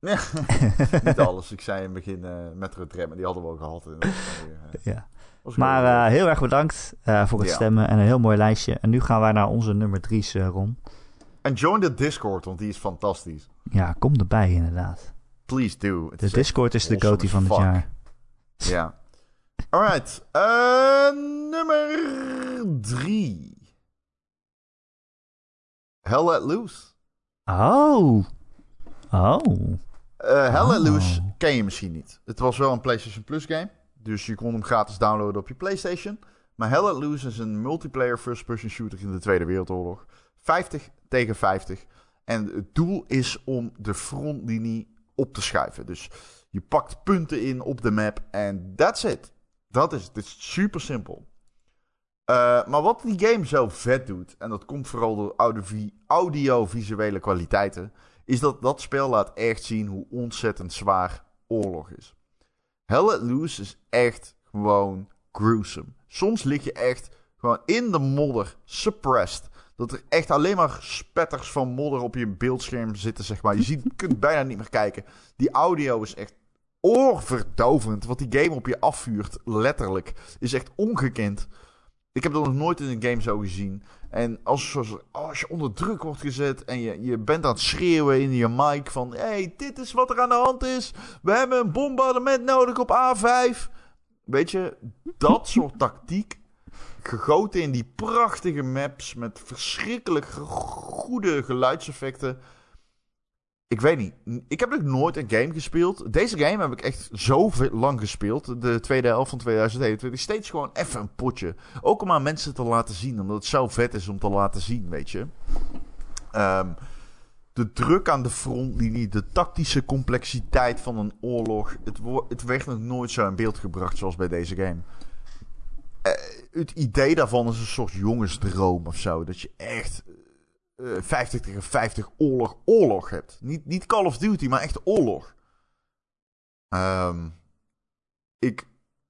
[SPEAKER 2] Ja, niet alles. Ik zei in het begin uh, Metro Tram, maar die hadden we ook gehad. Uh,
[SPEAKER 1] ja. Maar uh, heel erg bedankt uh, voor het ja. stemmen en een heel mooi lijstje. En nu gaan wij naar onze nummer drie's, uh, Ron.
[SPEAKER 2] En join de Discord, want die is fantastisch.
[SPEAKER 1] Ja, kom erbij inderdaad.
[SPEAKER 2] Please do.
[SPEAKER 1] de Discord is de goatee van het jaar.
[SPEAKER 2] Ja. Alright. nummer drie. Hell Let Loose.
[SPEAKER 1] Oh. Oh.
[SPEAKER 2] Hell Let oh. Loose ken je misschien niet. Het was wel een PlayStation Plus game. Dus je kon hem gratis downloaden op je PlayStation. Maar Hell Let Loose is een multiplayer first-person shooter in de Tweede Wereldoorlog. 50 tegen 50. En het doel is om de frontlinie op te schuiven. Dus je pakt punten in op de map en that's it. Dat is het. Het is super simpel. Uh, maar wat die game zo vet doet, en dat komt vooral door audiovisuele kwaliteiten, is dat dat spel laat echt zien hoe ontzettend zwaar oorlog is. Hell Let Loose is echt gewoon gruesome. Soms lig je echt gewoon in de modder, suppressed. Dat er echt alleen maar spetters van modder op je beeldscherm zitten, zeg maar. Je ziet, kunt bijna niet meer kijken. Die audio is echt oorverdovend. Wat die game op je afvuurt, letterlijk, is echt ongekend. Ik heb dat nog nooit in een game zo gezien. En als, als je onder druk wordt gezet en je, je bent aan het schreeuwen in je mic van... hey, dit is wat er aan de hand is. We hebben een bombardement nodig op A5. Weet je, dat soort tactiek gegoten in die prachtige maps met verschrikkelijk goede geluidseffecten. Ik weet niet. Ik heb nog nooit een game gespeeld. Deze game heb ik echt zo lang gespeeld. De tweede helft van 2021. Steeds gewoon even een potje. Ook om aan mensen te laten zien. Omdat het zo vet is om te laten zien, weet je. Um, de druk aan de frontlinie. De tactische complexiteit van een oorlog. Het, het werd nog nooit zo in beeld gebracht zoals bij deze game. Uh, het idee daarvan is een soort jongensdroom of zo. Dat je echt 50 eh, tegen 50 oorlog, oorlog hebt. Niet, niet Call of Duty, maar echt oorlog. Um, ik,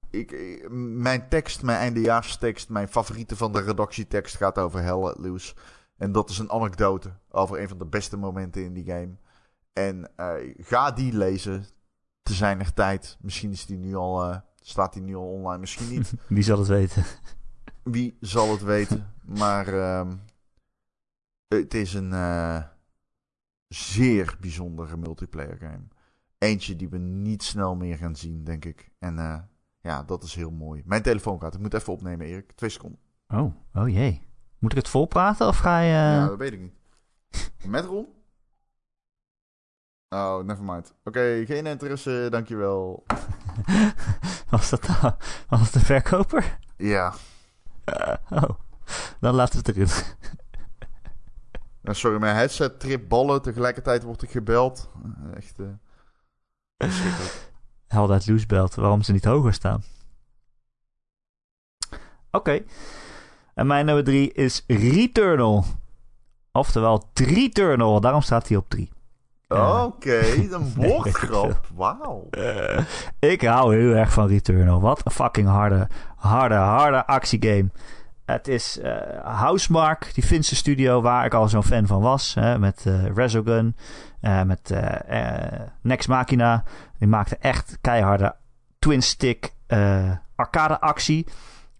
[SPEAKER 2] ik, mijn tekst, mijn eindejaarstekst, mijn favoriete van de redactietekst gaat over Hell Let Loose. En dat is een anekdote over een van de beste momenten in die game. En uh, ga die lezen te zijner tijd. Misschien is die nu al, uh, staat die nu al online, misschien niet.
[SPEAKER 1] Wie zal het weten?
[SPEAKER 2] Wie zal het weten? Maar um, het is een uh, zeer bijzondere multiplayer game. Eentje die we niet snel meer gaan zien, denk ik. En uh, ja, dat is heel mooi. Mijn telefoonkaart. Ik moet even opnemen, Erik. Twee seconden.
[SPEAKER 1] Oh, oh jee. Moet ik het volpraten of ga je...
[SPEAKER 2] Ja, dat weet ik niet. Met Ron? Oh, nevermind. Oké, okay, geen interesse, dankjewel.
[SPEAKER 1] was dat nou? Was de verkoper?
[SPEAKER 2] Ja.
[SPEAKER 1] Uh, oh, dan laten we het erin.
[SPEAKER 2] Sorry, mijn headset trip ballen. Tegelijkertijd wordt ik gebeld. Eh, echt uh,
[SPEAKER 1] Hel dat loose belt. Waarom ze niet hoger staan. Oké. En mijn nummer drie is Returnal. Oftewel Returnal. Daarom staat hij op drie.
[SPEAKER 2] Oké, okay, een woordgrap. Wauw.
[SPEAKER 1] ik hou heel erg van Returnal. Wat een fucking harde, harde, harde actiegame. Het is uh, Housemark, die Finse studio waar ik al zo'n fan van was. Hè, met uh, Resogun, uh, met Next Machina. Die maakte echt keiharde twin-stick arcade actie.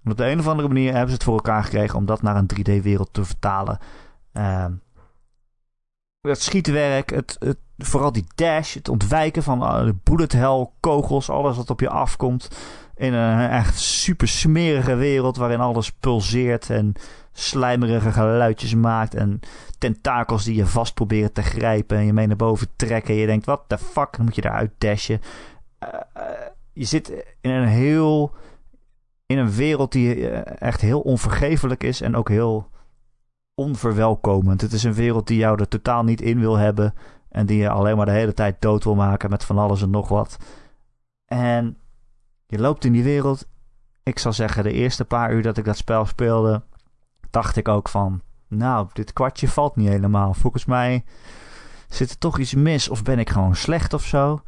[SPEAKER 1] En op de een of andere manier hebben ze het voor elkaar gekregen om dat naar een 3D-wereld te vertalen. Ehm, het schietwerk, het, het, vooral die dash, het ontwijken van de bullet hell, kogels, alles wat op je afkomt In een echt super smerige wereld waarin alles pulseert en slijmerige geluidjes maakt. En tentakels die je vast proberen te grijpen en je mee naar boven trekken. En je denkt, wat de fuck, dan moet je daaruit dashen. Uh, je zit in een heel... In een wereld die echt heel onvergeeflijk is en ook heel onverwelkomend. Het is een wereld die jou er totaal niet in wil hebben. En die je alleen maar de hele tijd dood wil maken met van alles en nog wat. En je loopt in die wereld. Ik zal zeggen, de eerste paar uur dat ik dat spel speelde, dacht ik ook van, nou, dit kwartje valt niet helemaal. Volgens mij zit er toch iets mis of ben ik gewoon slecht of zo.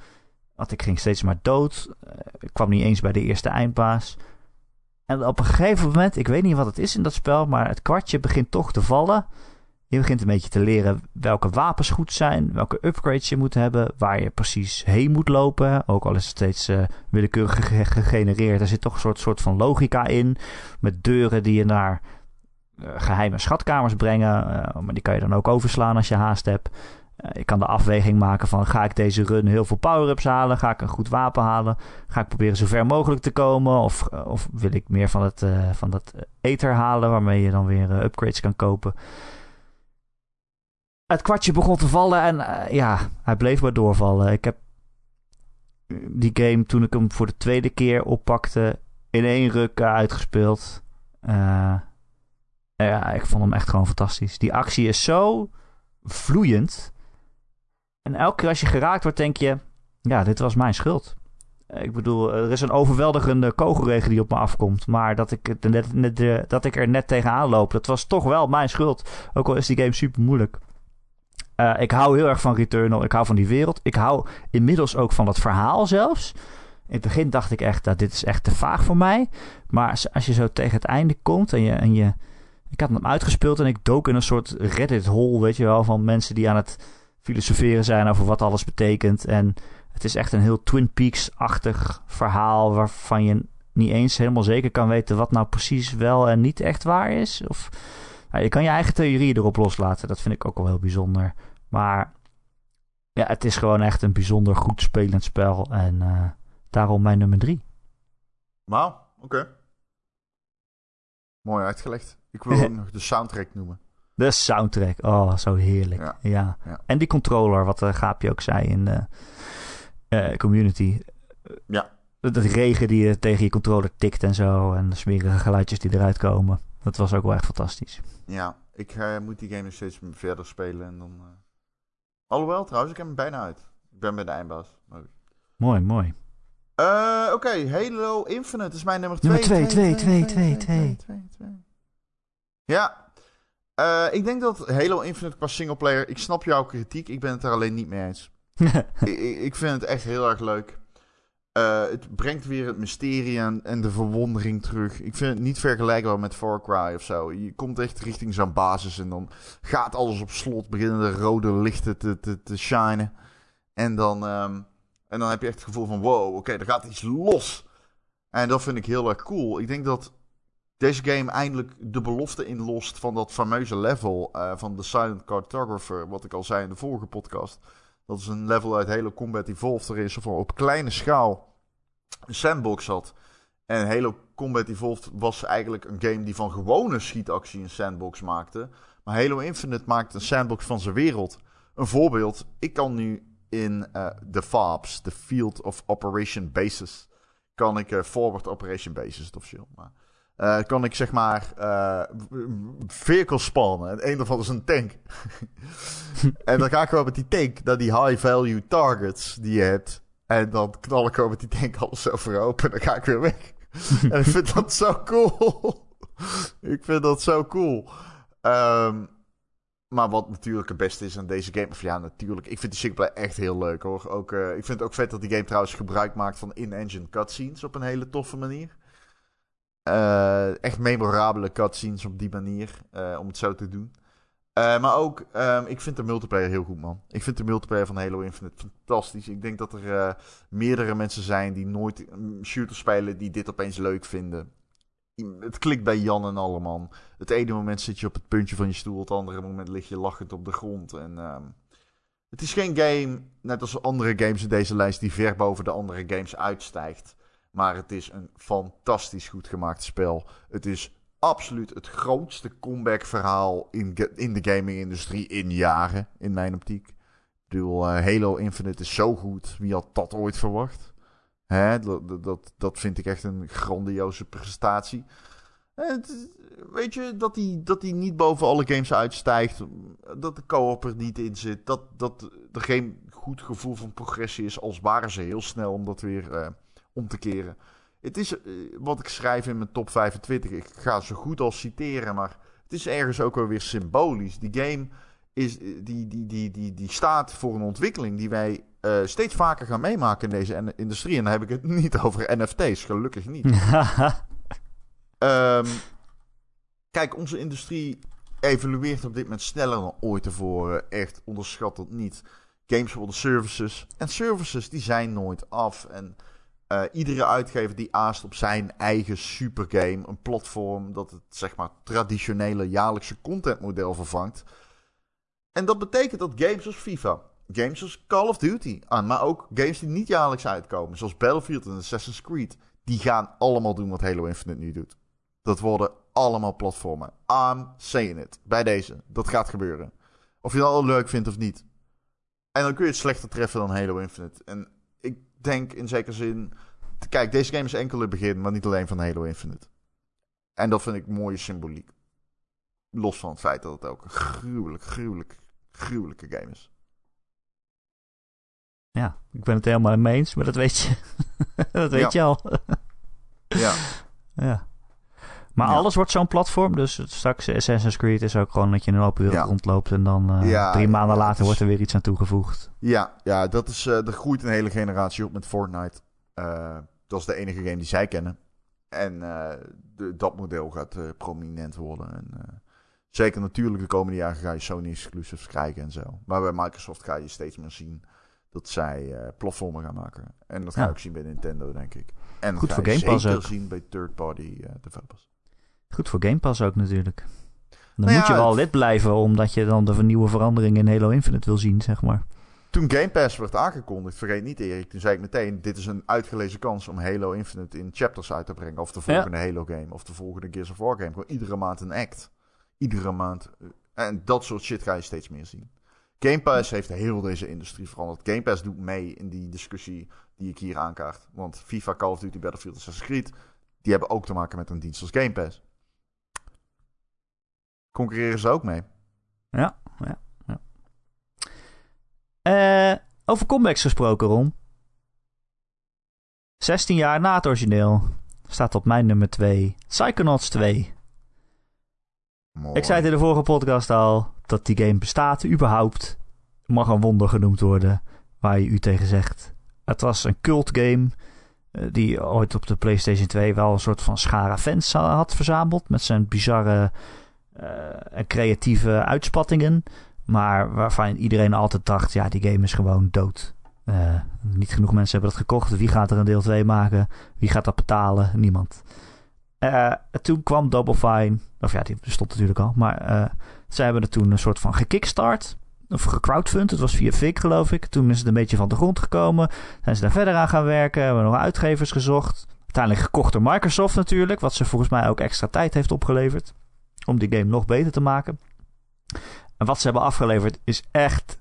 [SPEAKER 1] Want ik ging steeds maar dood. Eh, ik kwam niet eens bij de eerste eindbaas. En op een gegeven moment, ik weet niet wat het is in dat spel, maar het kwartje begint toch te vallen. Je begint een beetje te leren welke wapens goed zijn, welke upgrades je moet hebben, waar je precies heen moet lopen. Ook al is het steeds uh, willekeurig gegenereerd, er zit toch een soort, soort van logica in. Met deuren die je naar uh, geheime schatkamers brengen. Uh, maar die kan je dan ook overslaan als je haast hebt. ik kan de afweging maken van ga ik deze run heel veel power-ups halen? Ga ik een goed wapen halen? Ga ik proberen zo ver mogelijk te komen? Of, of wil ik meer van, het, van dat ether halen waarmee je dan weer upgrades kan kopen? Het kwartje begon te vallen en uh, ja, hij bleef maar doorvallen. Ik heb die game toen ik hem voor de tweede keer oppakte in één ruk uitgespeeld. Uh, ja, ik vond hem echt gewoon fantastisch. Die actie is zo vloeiend. En elke keer als je geraakt wordt, denk je: ja, dit was mijn schuld. Ik bedoel, er is een overweldigende kogelregen die op me afkomt. Maar dat ik, net, dat ik er net tegenaan loop, dat was toch wel mijn schuld. Ook al is die game super moeilijk. Uh, ik hou heel erg van Returnal. Ik hou van die wereld. Ik hou inmiddels ook van dat verhaal zelfs. In het begin dacht ik echt, dat dit is echt te vaag voor mij. Maar als je zo tegen het einde komt en je, en je... Ik had hem uitgespeeld en ik dook in een soort Reddit-hole, weet je wel, van mensen die aan het filosoferen zijn over wat alles betekent. En het is echt een heel Twin Peaks-achtig verhaal waarvan je niet eens helemaal zeker kan weten wat nou precies wel en niet echt waar is. Of je kan je eigen theorieën erop loslaten. Dat vind ik ook wel heel bijzonder. Maar ja, het is gewoon echt een bijzonder goed spelend spel. En uh, daarom mijn nummer drie.
[SPEAKER 2] Wauw, oké. Mooi uitgelegd. Ik wil ook nog de soundtrack noemen.
[SPEAKER 1] De soundtrack, oh, zo heerlijk. Ja. ja. En die controller, wat uh, Gaapje ook zei in de uh, community.
[SPEAKER 2] Ja.
[SPEAKER 1] Dat regen die je tegen je controller tikt en zo. En de smerige geluidjes die eruit komen. Dat was ook wel echt fantastisch.
[SPEAKER 2] Ja, ik uh, moet die game nog steeds verder spelen. En dan, uh... Alhoewel, trouwens, ik heb hem bijna uit. Ik ben bij de eindbaas. Maar...
[SPEAKER 1] Mooi, mooi.
[SPEAKER 2] Uh, Oké, okay. Halo Infinite is mijn nummer
[SPEAKER 1] 2. Nummer 2, 2, 2, 2, 2.
[SPEAKER 2] Ja. Ik denk dat Halo Infinite qua singleplayer... Ik snap jouw kritiek, ik ben het er alleen niet mee eens. ik, ik vind het echt heel erg leuk. Uh, het brengt weer het mysterie en, en, de verwondering terug. Ik vind het niet vergelijkbaar met Far Cry of zo. Je komt echt richting zo'n basis en dan gaat alles op slot. Beginnen de rode lichten te, te, te shinen. En dan, um, en dan heb je echt het gevoel van wow, oké, er gaat iets los. En dat vind ik heel erg cool. Ik denk dat deze game eindelijk de belofte inlost van dat fameuze level uh, van de Silent Cartographer. Wat ik al zei in de vorige podcast. Dat is een level uit Halo Combat Evolved erin, is. op kleine schaal een sandbox had. En Halo Combat Evolved was eigenlijk een game die van gewone schietactie een sandbox maakte. Maar Halo Infinite maakt een sandbox van zijn wereld. Een voorbeeld, ik kan nu in de FOBs, de Field of Operation Bases, kan ik uh, Forward Operation Bases, het officieel, maar uh, kan ik zeg maar uh, vehicles spannen. En een daarvan is een tank. en dan ga ik gewoon met die tank naar die high value targets die je hebt. En dan knal ik gewoon met die tank alles over open. En dan ga ik weer weg. en ik vind dat zo cool. ik vind dat zo cool. Um, maar wat natuurlijk het beste is aan deze game. Of ja, natuurlijk. Ik vind die singleplayer echt heel leuk hoor. Ook, uh, ik vind het ook vet dat die game trouwens gebruik maakt van in-engine cutscenes op een hele toffe manier. Uh, echt memorabele cutscenes op die manier, uh, om het zo te doen. Uh, maar ook, um, ik vind de multiplayer heel goed, man. Ik vind de multiplayer van Halo Infinite fantastisch. Ik denk dat er meerdere mensen zijn die nooit shooters spelen, die dit opeens leuk vinden. Het klikt bij Jan en alle, man. Het ene moment zit je op het puntje van je stoel, het andere moment lig je lachend op de grond. En, um, het is geen game, net als andere games in deze lijst, die ver boven de andere games uitstijgt. Maar het is een fantastisch goed gemaakt spel. Het is absoluut het grootste comeback-verhaal in, in de gaming-industrie in jaren, in mijn optiek. Ik bedoel, uh, Halo Infinite is zo goed. Wie had dat ooit verwacht? Hè? Dat, dat, dat vind ik echt een grandioze prestatie. Het, weet je, dat hij dat niet boven alle games uitstijgt. Dat de co-op er niet in zit. Dat, dat er geen goed gevoel van progressie is. Als waren ze heel snel om dat weer uh, om te keren. Het is uh, wat ik schrijf in mijn top 25. Ik ga zo goed als citeren, maar het is ergens ook wel weer symbolisch. Die game is, die, die, die, die, die staat voor een ontwikkeling die wij uh, steeds vaker gaan meemaken in deze industrie. En dan heb ik het niet over NFT's, gelukkig niet. um, kijk, onze industrie evolueert op dit moment sneller dan ooit tevoren. Echt onderschat dat niet. Games worden services. En services die zijn nooit af. En uh, iedere uitgever die aast op zijn eigen supergame, een platform dat het zeg maar traditionele jaarlijkse contentmodel vervangt. En dat betekent dat games als FIFA, games als Call of Duty, ah, maar ook games die niet jaarlijks uitkomen, zoals Battlefield en Assassin's Creed, die gaan allemaal doen wat Halo Infinite nu doet. Dat worden allemaal platformen. I'm saying it. Bij deze. Dat gaat gebeuren. Of je dat al leuk vindt of niet. En dan kun je het slechter treffen dan Halo Infinite. En denk in zekere zin. Kijk, deze game is enkel het begin, maar niet alleen van Halo Infinite. En dat vind ik mooie symboliek. Los van het feit dat het ook een gruwelijk, gruwelijk, gruwelijke game is.
[SPEAKER 1] Ja, ik ben het helemaal mee eens, maar dat weet je. dat weet je al.
[SPEAKER 2] ja.
[SPEAKER 1] Ja. Maar alles wordt zo'n platform. Dus straks Assassin's Creed is ook gewoon dat je in een open wereld ja. rondloopt. En dan uh, ja, drie maanden later wordt er weer iets aan toegevoegd.
[SPEAKER 2] Ja, ja dat is, uh, er groeit een hele generatie op met Fortnite. Uh, dat is de enige game die zij kennen. En de, dat model gaat prominent worden. En, zeker natuurlijk de komende jaren ga je Sony exclusives krijgen en zo. Maar bij Microsoft ga je steeds meer zien dat zij platformen gaan maken. En dat ga je ook zien bij Nintendo, denk ik. En
[SPEAKER 1] Goed voor
[SPEAKER 2] je
[SPEAKER 1] Game Pass
[SPEAKER 2] zeker
[SPEAKER 1] ook.
[SPEAKER 2] zien bij third-party developers.
[SPEAKER 1] Goed voor Game Pass ook natuurlijk. Dan nou moet ja, je wel lid blijven, omdat je dan de nieuwe veranderingen in Halo Infinite wil zien, zeg maar.
[SPEAKER 2] Toen Game Pass werd aangekondigd, vergeet niet Erik, toen zei ik meteen, dit is een uitgelezen kans om Halo Infinite in chapters uit te brengen. Of de volgende ja. Halo game, of de volgende Gears of War game. Gewoon iedere maand een act. Iedere maand. En dat soort shit ga je steeds meer zien. Game Pass heeft heel deze industrie veranderd. Game Pass doet mee in die discussie die ik hier aankaart. Want FIFA, Call of Duty, Battlefield, Assassin's Creed, die hebben ook te maken met een dienst als Game Pass concurreren ze ook mee.
[SPEAKER 1] Ja, ja, ja. Uh, over comebacks gesproken, Ron. 16 jaar na het origineel staat op mijn nummer 2 Psychonauts 2.
[SPEAKER 2] Mooi.
[SPEAKER 1] Ik zei het in de vorige podcast al dat die game bestaat, überhaupt. Mag een wonder genoemd worden, waar je u tegen zegt. Het was een cult game uh, die ooit op de PlayStation 2 wel een soort van schare fans had verzameld met zijn bizarre uh, creatieve uitspattingen. Maar waarvan iedereen altijd dacht, ja, die game is gewoon dood. Uh, niet genoeg mensen hebben dat gekocht. Wie gaat er een deel 2 maken? Wie gaat dat betalen? Niemand. Uh, toen kwam Double Fine. Of ja, die bestond natuurlijk al. Maar ze hebben het toen een soort van gekickstart. Of gecrowdfund. Het was via Fik, geloof ik. Toen is het een beetje van de grond gekomen. Zijn ze daar verder aan gaan werken. Hebben nog uitgevers gezocht. Uiteindelijk gekocht door Microsoft natuurlijk. Wat ze volgens mij ook extra tijd heeft opgeleverd om die game nog beter te maken. En wat ze hebben afgeleverd is echt.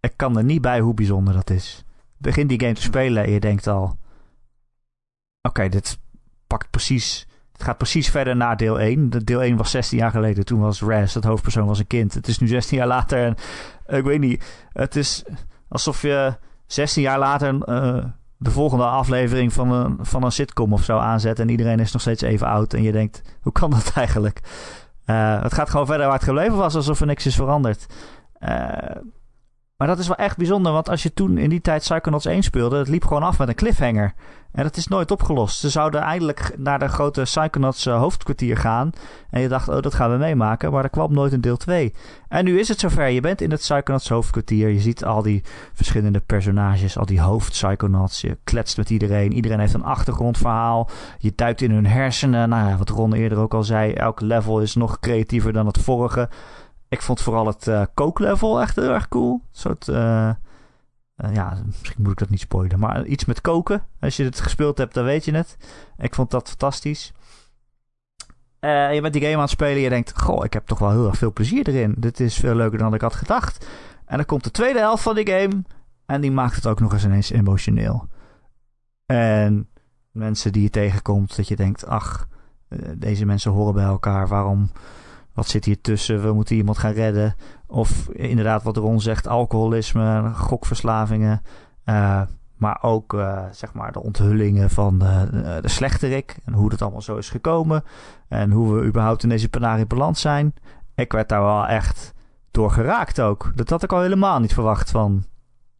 [SPEAKER 1] Ik kan er niet bij hoe bijzonder dat is. Begin die game te spelen en je denkt al: Oké, dit pakt precies. Het gaat precies verder na deel 1. De deel 1 was 16 jaar geleden. Toen was Raz, het hoofdpersoon, was een kind. Het is nu 16 jaar later. En ik weet niet. Het is alsof je 16 jaar later. Uh, de volgende aflevering van een, van een sitcom of zo aanzet. En iedereen is nog steeds even oud. En je denkt, hoe kan dat eigenlijk? Uh, het gaat gewoon verder waar het gebleven was, alsof er niks is veranderd. Uh, maar dat is wel echt bijzonder, want als je toen in die tijd Psychonauts 1 speelde, het liep gewoon af met een cliffhanger. En dat is nooit opgelost. Ze zouden eindelijk naar de grote Psychonauts uh, hoofdkwartier gaan. En je dacht, oh, dat gaan we meemaken. Maar er kwam nooit een deel 2. En nu is het zover. Je bent in het Psychonauts hoofdkwartier. Je ziet al die verschillende personages, al die hoofd-Psychonauts. Je kletst met iedereen. Iedereen heeft een achtergrondverhaal. Je duikt in hun hersenen. Nou ja, wat Ron eerder ook al zei. Elk level is nog creatiever dan het vorige. Ik vond vooral het uh, kooklevel echt heel erg cool. Een soort uh, Eh, ja, misschien moet ik dat niet spoilen. Maar iets met koken. Als je het gespeeld hebt, dan weet je het. Ik vond dat fantastisch. Uh, je bent die game aan het spelen en je denkt... Goh, ik heb toch wel heel erg veel plezier erin. Dit is veel leuker dan ik had gedacht. En dan komt de tweede helft van die game... en die maakt het ook nog eens ineens emotioneel. En mensen die je tegenkomt, dat je denkt... ach, eh, deze mensen horen bij elkaar. Waarom... Wat zit hier tussen? We moeten iemand gaan redden. Of inderdaad, wat Ron zegt, alcoholisme, gokverslavingen. Uh, maar ook uh, zeg maar de onthullingen van de, de slechterik. En hoe dat allemaal zo is gekomen. En hoe we überhaupt in deze penarie beland zijn. Ik werd daar wel echt door geraakt ook. Dat had ik al helemaal niet verwacht van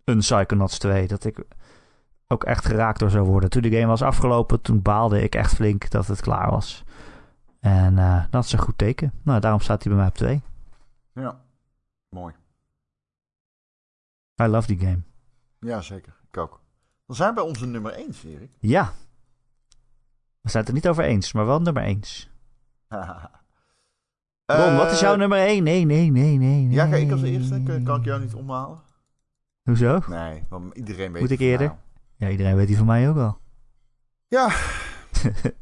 [SPEAKER 1] een Psychonauts 2. Dat ik ook echt geraakt door zou worden. Toen de game was afgelopen, toen baalde ik echt flink dat het klaar was. En uh, dat is een goed teken. Nou, daarom staat hij bij mij op 2.
[SPEAKER 2] Ja, mooi.
[SPEAKER 1] I love die game.
[SPEAKER 2] Ja, zeker. Ik ook. Dan zijn we bij onze nummer 1, Erik.
[SPEAKER 1] Ja. We zijn het er niet over eens, maar wel nummer 1. Ron, wat is jouw nummer 1? Nee, nee, nee, nee.
[SPEAKER 2] Ja, ga ik als eerste? Kan, kan ik jou niet omhalen?
[SPEAKER 1] Hoezo?
[SPEAKER 2] Nee, want iedereen weet
[SPEAKER 1] Moet ik eerder? Ja, iedereen weet die van mij ook al.
[SPEAKER 2] Ja.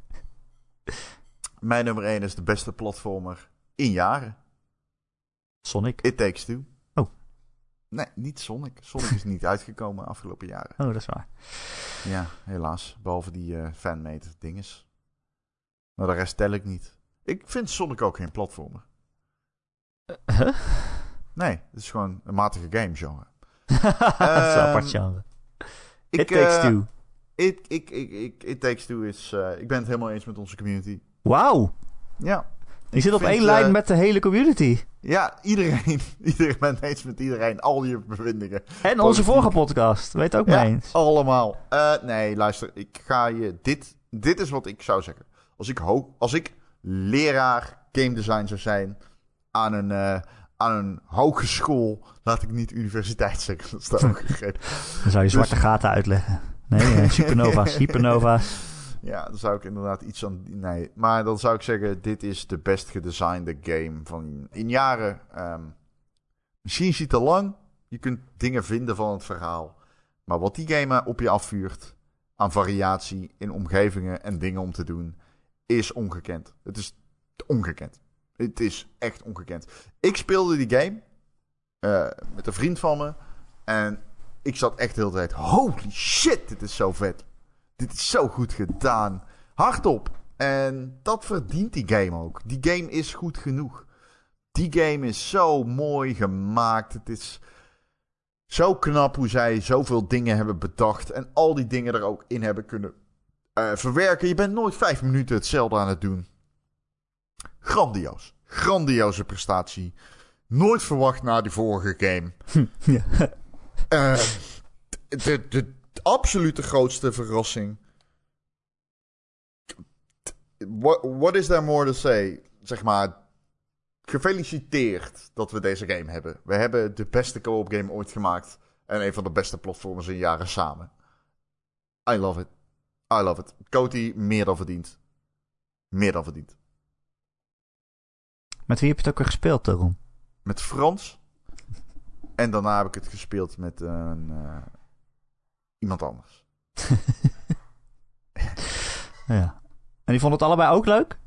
[SPEAKER 2] Mijn nummer 1 is de beste platformer in jaren.
[SPEAKER 1] Sonic.
[SPEAKER 2] It Takes Two.
[SPEAKER 1] Oh.
[SPEAKER 2] Nee, niet Sonic. Sonic is niet uitgekomen afgelopen jaren.
[SPEAKER 1] Oh, dat is waar.
[SPEAKER 2] Ja, helaas. Behalve die uh, fanmade dinges. Maar de rest tel ik niet. Ik vind Sonic ook geen platformer.
[SPEAKER 1] Uh, huh?
[SPEAKER 2] Nee, het is gewoon een matige game genre.
[SPEAKER 1] dat is een apart genre.
[SPEAKER 2] Ik,
[SPEAKER 1] It Takes uh, Two.
[SPEAKER 2] It, ik, ik, ik, It Takes Two is... Ik ben het helemaal eens met onze community.
[SPEAKER 1] Wauw.
[SPEAKER 2] Ja.
[SPEAKER 1] Je zit op één lijn uh, met de hele community.
[SPEAKER 2] Ja, iedereen. Iedereen bent eens met iedereen. Al je bevindingen.
[SPEAKER 1] En onze vorige podcast. Weet ook
[SPEAKER 2] ja,
[SPEAKER 1] mee eens.
[SPEAKER 2] allemaal. Uh, nee, luister. Ik ga je... Dit, dit is wat ik zou zeggen. Als ik, als ik leraar game design zou zijn aan een, uh, aan een hogeschool... Laat ik niet universiteit zeggen. Dat is ook gegrepen.
[SPEAKER 1] Dan zou je zwarte dus... gaten uitleggen. Nee, supernova's, hypernova's.
[SPEAKER 2] Ja, dan zou ik inderdaad iets aan. Nee, maar dan zou ik zeggen: dit is de best gedesignde game van in jaren. Um, misschien ziet te lang. Je kunt dingen vinden van het verhaal. Maar wat die game op je afvuurt aan variatie in omgevingen en dingen om te doen, is ongekend. Het is ongekend. Het is echt ongekend. Ik speelde die game uh, met een vriend van me. En ik zat echt de hele tijd: holy shit, dit is zo vet. Dit is zo goed gedaan. Hardop. En dat verdient die game ook. Die game is goed genoeg. Die game is zo mooi gemaakt. Het is zo knap hoe zij zoveel dingen hebben bedacht. En al die dingen er ook in hebben kunnen uh, verwerken. Je bent nooit vijf minuten hetzelfde aan het doen. Grandioos. Grandioze prestatie. Nooit verwacht na die vorige game.
[SPEAKER 1] ja.
[SPEAKER 2] uh, de, de, absolute grootste verrassing. What, what is there more to say? Zeg maar, gefeliciteerd dat we deze game hebben. We hebben de beste co-op game ooit gemaakt. En een van de beste platformers in jaren samen. I love it. I love it. Coty, meer dan verdiend. Meer dan verdiend.
[SPEAKER 1] Met wie heb je het ook weer gespeeld, daarom?
[SPEAKER 2] Met Frans. En daarna heb ik het gespeeld met een... Uh, iemand anders.
[SPEAKER 1] ja. En die vond het allebei ook leuk?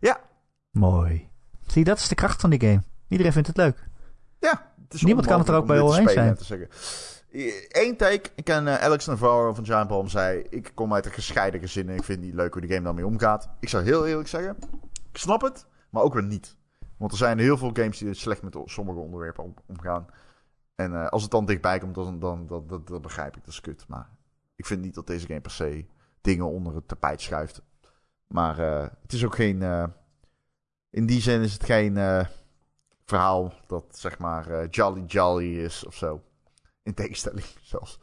[SPEAKER 2] Ja.
[SPEAKER 1] Mooi. Zie, dat is de kracht van die game. Iedereen vindt het leuk.
[SPEAKER 2] Ja.
[SPEAKER 1] Het Niemand kan het er ook bij eens zijn.
[SPEAKER 2] Eén take. Ik ken uh, Alex Navarro van Giant Bomb zei... Ik kom uit een gescheiden gezin en ik vind niet leuk hoe de game daarmee omgaat. Ik zou heel eerlijk zeggen... Ik snap het, maar ook weer niet. Want er zijn heel veel games die slecht met sommige onderwerpen omgaan. En uh, als het dan dichtbij komt, dan, dan, dan, dan, dan begrijp ik. Dat is kut. Maar ik vind niet dat deze game per se dingen onder het tapijt schuift. Maar uh, het is ook geen. Uh, in die zin is het geen uh, verhaal dat zeg maar jolly jolly is of zo. In tegenstelling zelfs.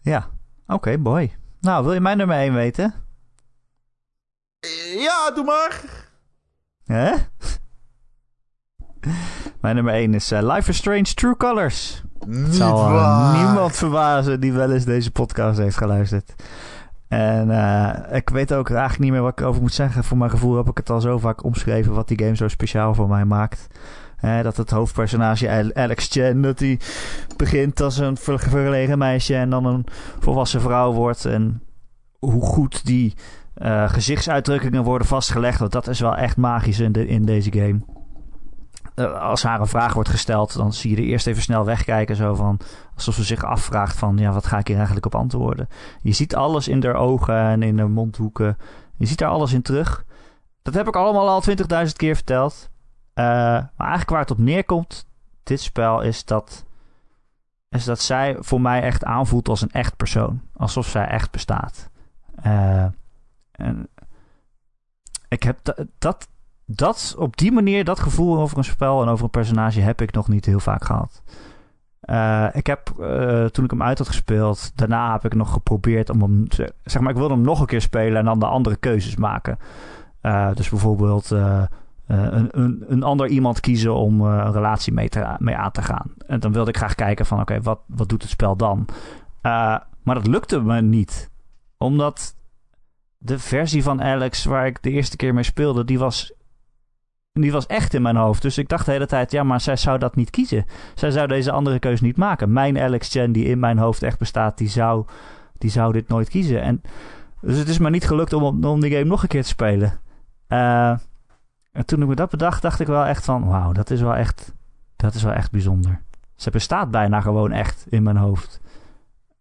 [SPEAKER 1] Ja, oké, okay, boy. Nou, wil je mijn nummer 1 weten?
[SPEAKER 2] Ja, doe maar.
[SPEAKER 1] Hè? Mijn nummer 1 is uh, Life is Strange True Colors.
[SPEAKER 2] Niet Het zal waar.
[SPEAKER 1] niemand verbazen die wel eens deze podcast heeft geluisterd. En uh, ik weet ook eigenlijk niet meer wat ik over moet zeggen. Voor mijn gevoel heb ik het al zo vaak omschreven wat die game zo speciaal voor mij maakt. Dat het hoofdpersonage Alex Chen, dat hij begint als een verlegen meisje en dan een volwassen vrouw wordt. En hoe goed die uh, gezichtsuitdrukkingen worden vastgelegd. Want dat is wel echt magisch in, de, in deze game. Uh, als haar een vraag wordt gesteld, dan zie je er eerst even snel wegkijken. Zo van, alsof ze zich afvraagt van, ja, wat ga ik hier eigenlijk op antwoorden? Je ziet alles in haar ogen en in haar mondhoeken. Je ziet daar alles in terug. Dat heb ik allemaal al 20.000 keer verteld. Uh, maar eigenlijk waar het op neerkomt, dit spel, is dat, is dat zij voor mij echt aanvoelt als een echt persoon. Alsof zij echt bestaat. Uh, en ik heb dat, dat, op die manier, dat gevoel over een spel en over een personage heb ik nog niet heel vaak gehad. Uh, ik heb, uh, toen ik hem uit had gespeeld, daarna heb ik nog geprobeerd om hem, zeg maar, ik wilde hem nog een keer spelen en dan de andere keuzes maken. Uh, dus bijvoorbeeld een, een, een, ander iemand kiezen om een relatie mee, te, mee aan te gaan. En dan wilde ik graag kijken van, oké, wat, wat doet het spel dan? maar dat lukte me niet. Omdat de versie van Alex waar ik de eerste keer mee speelde, die was, die was echt in mijn hoofd. Dus ik dacht de hele tijd, ja, maar zij zou dat niet kiezen. Zij zou deze andere keuze niet maken. Mijn Alex Chen, die in mijn hoofd echt bestaat, die zou, die zou dit nooit kiezen. En, dus het is me niet gelukt om, om die game nog een keer te spelen. Uh, en toen ik me dat bedacht, dacht ik wel echt van, wauw, dat is wel echt, dat is wel echt bijzonder. Ze bestaat bijna gewoon echt in mijn hoofd.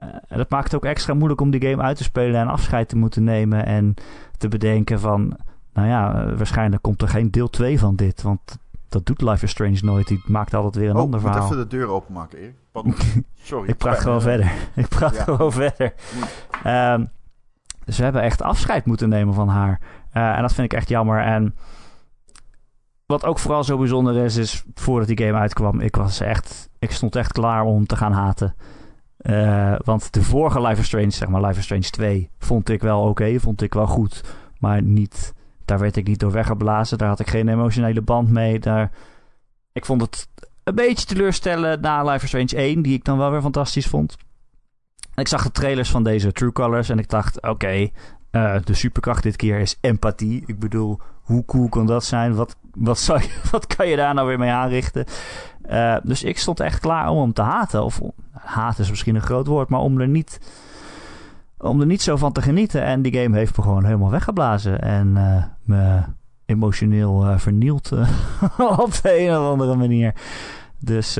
[SPEAKER 1] Uh, dat maakt het ook extra moeilijk om die game uit te spelen en afscheid te moeten nemen. En te bedenken van, nou ja, uh, waarschijnlijk komt er geen deel 2 van dit. Want dat doet Life is Strange nooit. Die maakt altijd weer een
[SPEAKER 2] oh,
[SPEAKER 1] ander verhaal.
[SPEAKER 2] Ik moet even de deur openmaken, Erik. Sorry.
[SPEAKER 1] ik praat gewoon verder. Ik praat ja. gewoon verder. Um, dus we hebben echt afscheid moeten nemen van haar. Uh, en dat vind ik echt jammer. En wat ook vooral zo bijzonder is, is voordat die game uitkwam, ik was echt, ik stond echt klaar om te gaan haten. Uh, want de vorige Life is Strange, zeg maar Life is Strange 2, vond ik wel oké, okay, vond ik wel goed. Maar niet, daar werd ik niet door weggeblazen. Daar had ik geen emotionele band mee. Daar, ik vond het een beetje teleurstellen na Life is Strange 1, die ik dan wel weer fantastisch vond. Ik zag de trailers van deze True Colors en ik dacht, oké, uh, de superkracht dit keer is empathie. Ik bedoel, hoe cool kan dat zijn? Wat, wat, zou je, wat kan je daar nou weer mee aanrichten? Uh, dus ik stond echt klaar om hem te haten. Of haten is misschien een groot woord, maar om er niet, om er niet zo van te genieten. En die game heeft me gewoon helemaal weggeblazen. En uh, me emotioneel uh, vernield op de een of andere manier. Dus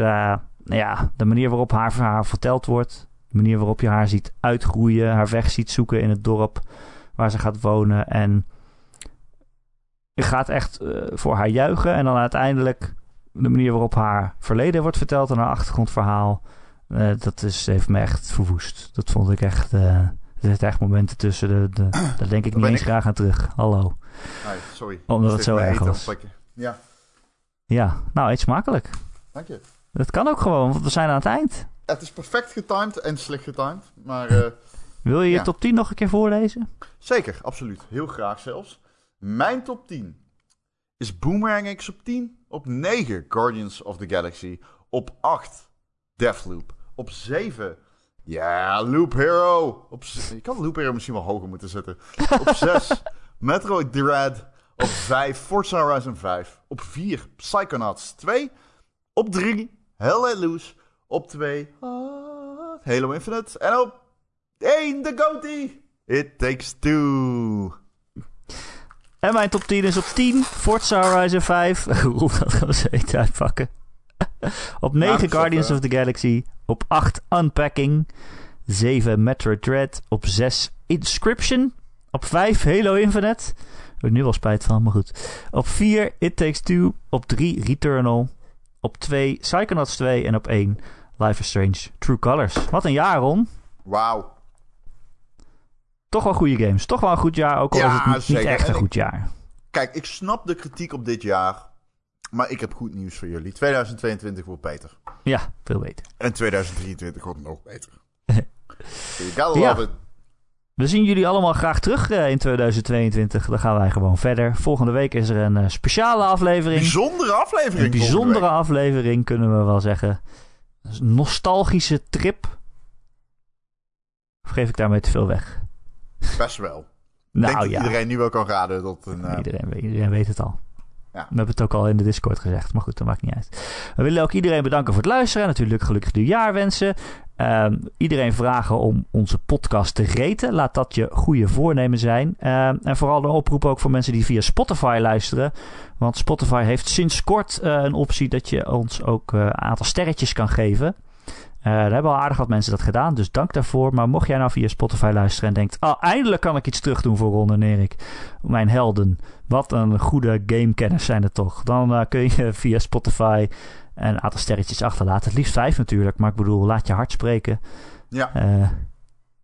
[SPEAKER 1] ja, de manier waarop haar verhaal verteld wordt. De manier waarop je haar ziet uitgroeien. Haar weg ziet zoeken in het dorp waar ze gaat wonen. En je gaat echt voor haar juichen. En dan uiteindelijk de manier waarop haar verleden wordt verteld en haar achtergrondverhaal, dat is, heeft me echt verwoest. Dat vond ik echt. Er zitten echt momenten tussen. De, de, daar denk ik niet eens ik. graag aan terug. Hallo.
[SPEAKER 2] Nee, sorry.
[SPEAKER 1] Omdat het zo erg was.
[SPEAKER 2] Ja.
[SPEAKER 1] Ja, nou, eet smakelijk.
[SPEAKER 2] Dank je.
[SPEAKER 1] Dat kan ook gewoon, want we zijn aan het eind.
[SPEAKER 2] Het is perfect getimed en slecht getimed. Maar. Uh,
[SPEAKER 1] Wil je je top 10 nog een keer voorlezen?
[SPEAKER 2] Zeker, absoluut. Heel graag zelfs. Mijn top 10 is Boomerang X op 10. Op 9 Guardians of the Galaxy. Op 8 Deathloop. Op 7 ja, Loop Hero. Op je kan Loop Hero misschien wel hoger moeten zetten. Op 6 Metroid Dread. Op 5 Forza Horizon 5. Op 4 Psychonauts 2. Op 3 Hell Let Loose. Op 2 Halo Infinite. En op 1 de Goatee. It Takes Two.
[SPEAKER 1] En mijn top 10 is op 10 Forza Horizon 5. Hoe dat gaan we zo uitpakken. op 9 Guardians of the Galaxy. Op 8 Unpacking. 7 Metroid Dread. Op 6 Inscription. Op 5 Halo Infinite. Daar heb ik nu wel spijt van, maar goed. Op 4 It Takes Two. Op 3 Returnal. Op 2 Psychonauts 2. En op 1 Life is Strange True Colors. Wat een jaar, Ron.
[SPEAKER 2] Wauw.
[SPEAKER 1] Toch wel goede games. Toch wel een goed jaar, ook al ja, is het niet, niet echt een goed jaar.
[SPEAKER 2] Kijk, ik snap de kritiek op dit jaar. Maar ik heb goed nieuws voor jullie. 2022 wordt beter.
[SPEAKER 1] Ja, veel beter.
[SPEAKER 2] En 2023 wordt nog beter. you ja. it.
[SPEAKER 1] We zien jullie allemaal graag terug uh, in 2022. Dan gaan wij gewoon verder. Volgende week is er een uh, speciale aflevering.
[SPEAKER 2] Bijzondere aflevering.
[SPEAKER 1] Een bijzondere aflevering, kunnen we wel zeggen. Een nostalgische trip. Of geef ik daarmee te veel weg?
[SPEAKER 2] Best wel.
[SPEAKER 1] Nou
[SPEAKER 2] denk dat
[SPEAKER 1] ja.
[SPEAKER 2] iedereen nu wel kan raden tot een...
[SPEAKER 1] Iedereen, weet, iedereen weet het al. We hebben het ook al in de Discord gezegd, maar goed, dat maakt niet uit. We willen ook iedereen bedanken voor het luisteren. Natuurlijk gelukkig nieuwjaar wensen. Ehm, iedereen vragen om onze podcast te reten. Laat dat je goede voornemen zijn. Ehm, en vooral een oproep ook voor mensen die via Spotify luisteren. Want Spotify heeft sinds kort uh, een optie dat je ons ook uh, een aantal sterretjes kan geven. Uh, er hebben al aardig wat mensen dat gedaan, dus dank daarvoor. Maar mocht jij nou via Spotify luisteren en denkt... Oh, eindelijk kan ik iets terug doen voor Ron en Erik. Mijn helden. Wat een goede gamekenners zijn er toch. Dan uh, kun je via Spotify een aantal sterretjes achterlaten. Het liefst vijf natuurlijk, maar ik bedoel, laat je hart spreken.
[SPEAKER 2] Ja.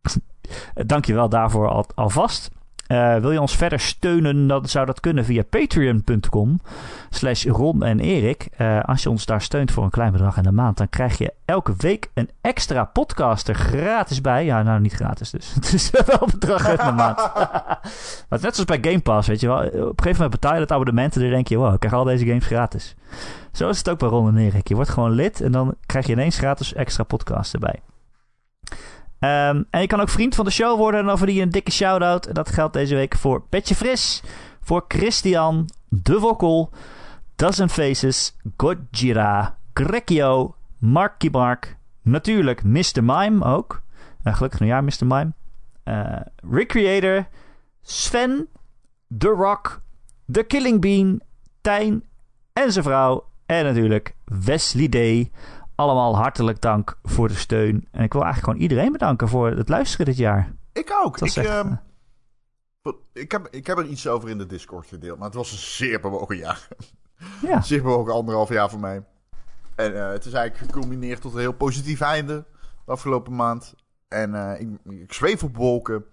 [SPEAKER 1] Uh, dank je wel daarvoor al, alvast. Uh, wil je ons verder steunen, dan zou dat kunnen via patreon.com slash Ron en Erik. Uh, als je ons daar steunt voor een klein bedrag in de maand, dan krijg je elke week een extra podcast er gratis bij. Ja, nou niet gratis dus. Het is wel een bedrag in de maand. maar net zoals bij Game Pass, weet je wel. Op een gegeven moment betaal je dat abonnement en dan denk je, wow, ik krijg al deze games gratis. Zo is het ook bij Ron en Erik. Je wordt gewoon lid en dan krijg je ineens gratis extra podcast erbij. Um, en je kan ook vriend van de show worden en dan verdien je een dikke shout-out. En dat geldt deze week voor Petje Fris, voor Christian, De Wokkel, Dozen Faces, Gojira, Grekio, Marky Mark, natuurlijk Mr. Mime ook. Uh, gelukkig nieuwjaar, Mr. Mime. Uh, Recreator, Sven, The Rock, The Killing Bean, Tijn en zijn vrouw. En natuurlijk Wesley Day allemaal hartelijk dank voor de steun. En ik wil eigenlijk gewoon iedereen bedanken voor het luisteren dit jaar.
[SPEAKER 2] Ik ook. Ik, echt, uh, ik, heb, ik heb er iets over in de Discord gedeeld, maar het was een zeer bewogen jaar.
[SPEAKER 1] Ja.
[SPEAKER 2] zeer bewogen anderhalf jaar voor mij. En uh, het is eigenlijk gecombineerd tot een heel positief einde de afgelopen maand. En uh, ik, ik, zweef op wolken.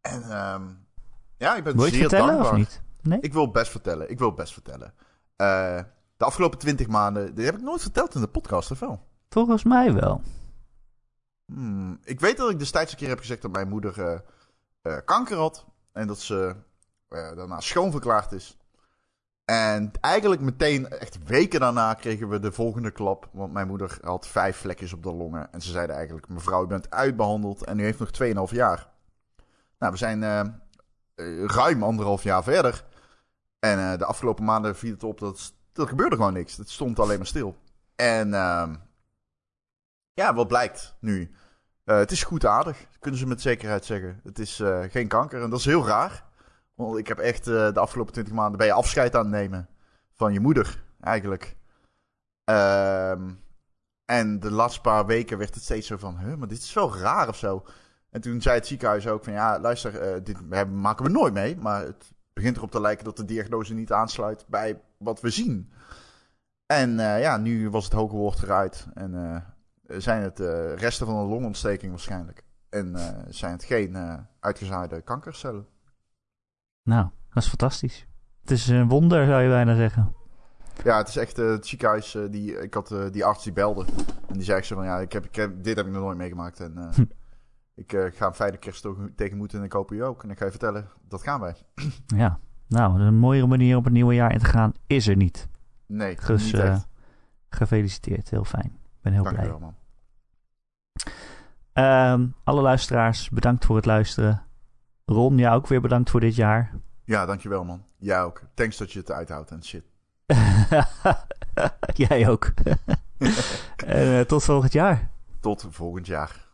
[SPEAKER 2] En uh, ja, ik ben
[SPEAKER 1] wil je
[SPEAKER 2] zeer
[SPEAKER 1] vertellen,
[SPEAKER 2] dankbaar.
[SPEAKER 1] Of niet? Nee?
[SPEAKER 2] Ik wil best vertellen. Ik wil best vertellen. Uh, de afgelopen twintig maanden. Die heb ik nooit verteld in de podcast, of wel?
[SPEAKER 1] Volgens mij wel.
[SPEAKER 2] Hmm, ik weet dat ik destijds een keer heb gezegd dat mijn moeder uh, uh, kanker had. En dat ze uh, daarna schoonverklaard is. En eigenlijk meteen, echt weken daarna, kregen we de volgende klap. Want mijn moeder had vijf vlekjes op de longen. En ze zeiden eigenlijk: Mevrouw, u bent uitbehandeld. En u heeft nog 2,5 jaar. Nou, we zijn ruim anderhalf jaar verder. En de afgelopen maanden viel het op dat er gebeurde gewoon niks. Het stond alleen maar stil. En uh, ja, wat blijkt nu? Uh, het is goed aardig, kunnen ze met zekerheid zeggen. Het is uh, geen kanker en dat is heel raar. Want ik heb echt uh, de afgelopen 20 maanden ben je afscheid aan het nemen van je moeder, eigenlijk. Ehm, en de laatste paar weken werd het steeds zo van, huh, maar dit is wel raar of zo. En toen zei het ziekenhuis ook van, ja, luister, dit maken we nooit mee. Maar het begint erop te lijken dat de diagnose niet aansluit bij wat we zien. En uh, ja, nu was het hoge woord eruit. En uh, zijn het uh, resten van een longontsteking waarschijnlijk. En zijn het geen uitgezaaide kankercellen.
[SPEAKER 1] Nou, dat is fantastisch. Het is een wonder, zou je bijna zeggen.
[SPEAKER 2] Ja, het is echt het ziekenhuis. die, ik had die arts die belde. En die zei zo van, ja, ik heb, ik heb, dit heb ik nog nooit meegemaakt. En hm. ik ga een fijne kerst tegen moeten en ik hoop u ook. En ik ga je vertellen, dat gaan wij.
[SPEAKER 1] Ja, nou, een mooiere manier op het nieuwe jaar in te gaan is er niet.
[SPEAKER 2] Nee,
[SPEAKER 1] dus,
[SPEAKER 2] niet echt.
[SPEAKER 1] Uh, gefeliciteerd, heel fijn. Ik ben heel
[SPEAKER 2] Dank
[SPEAKER 1] blij.
[SPEAKER 2] Wel, man.
[SPEAKER 1] Um, alle luisteraars, bedankt voor het luisteren. Ron, jij ook weer bedankt voor dit jaar.
[SPEAKER 2] Ja, dankjewel man. Jij ook. Thanks dat je het uithoudt en shit.
[SPEAKER 1] jij ook. en uh, tot volgend jaar.
[SPEAKER 2] Tot volgend jaar.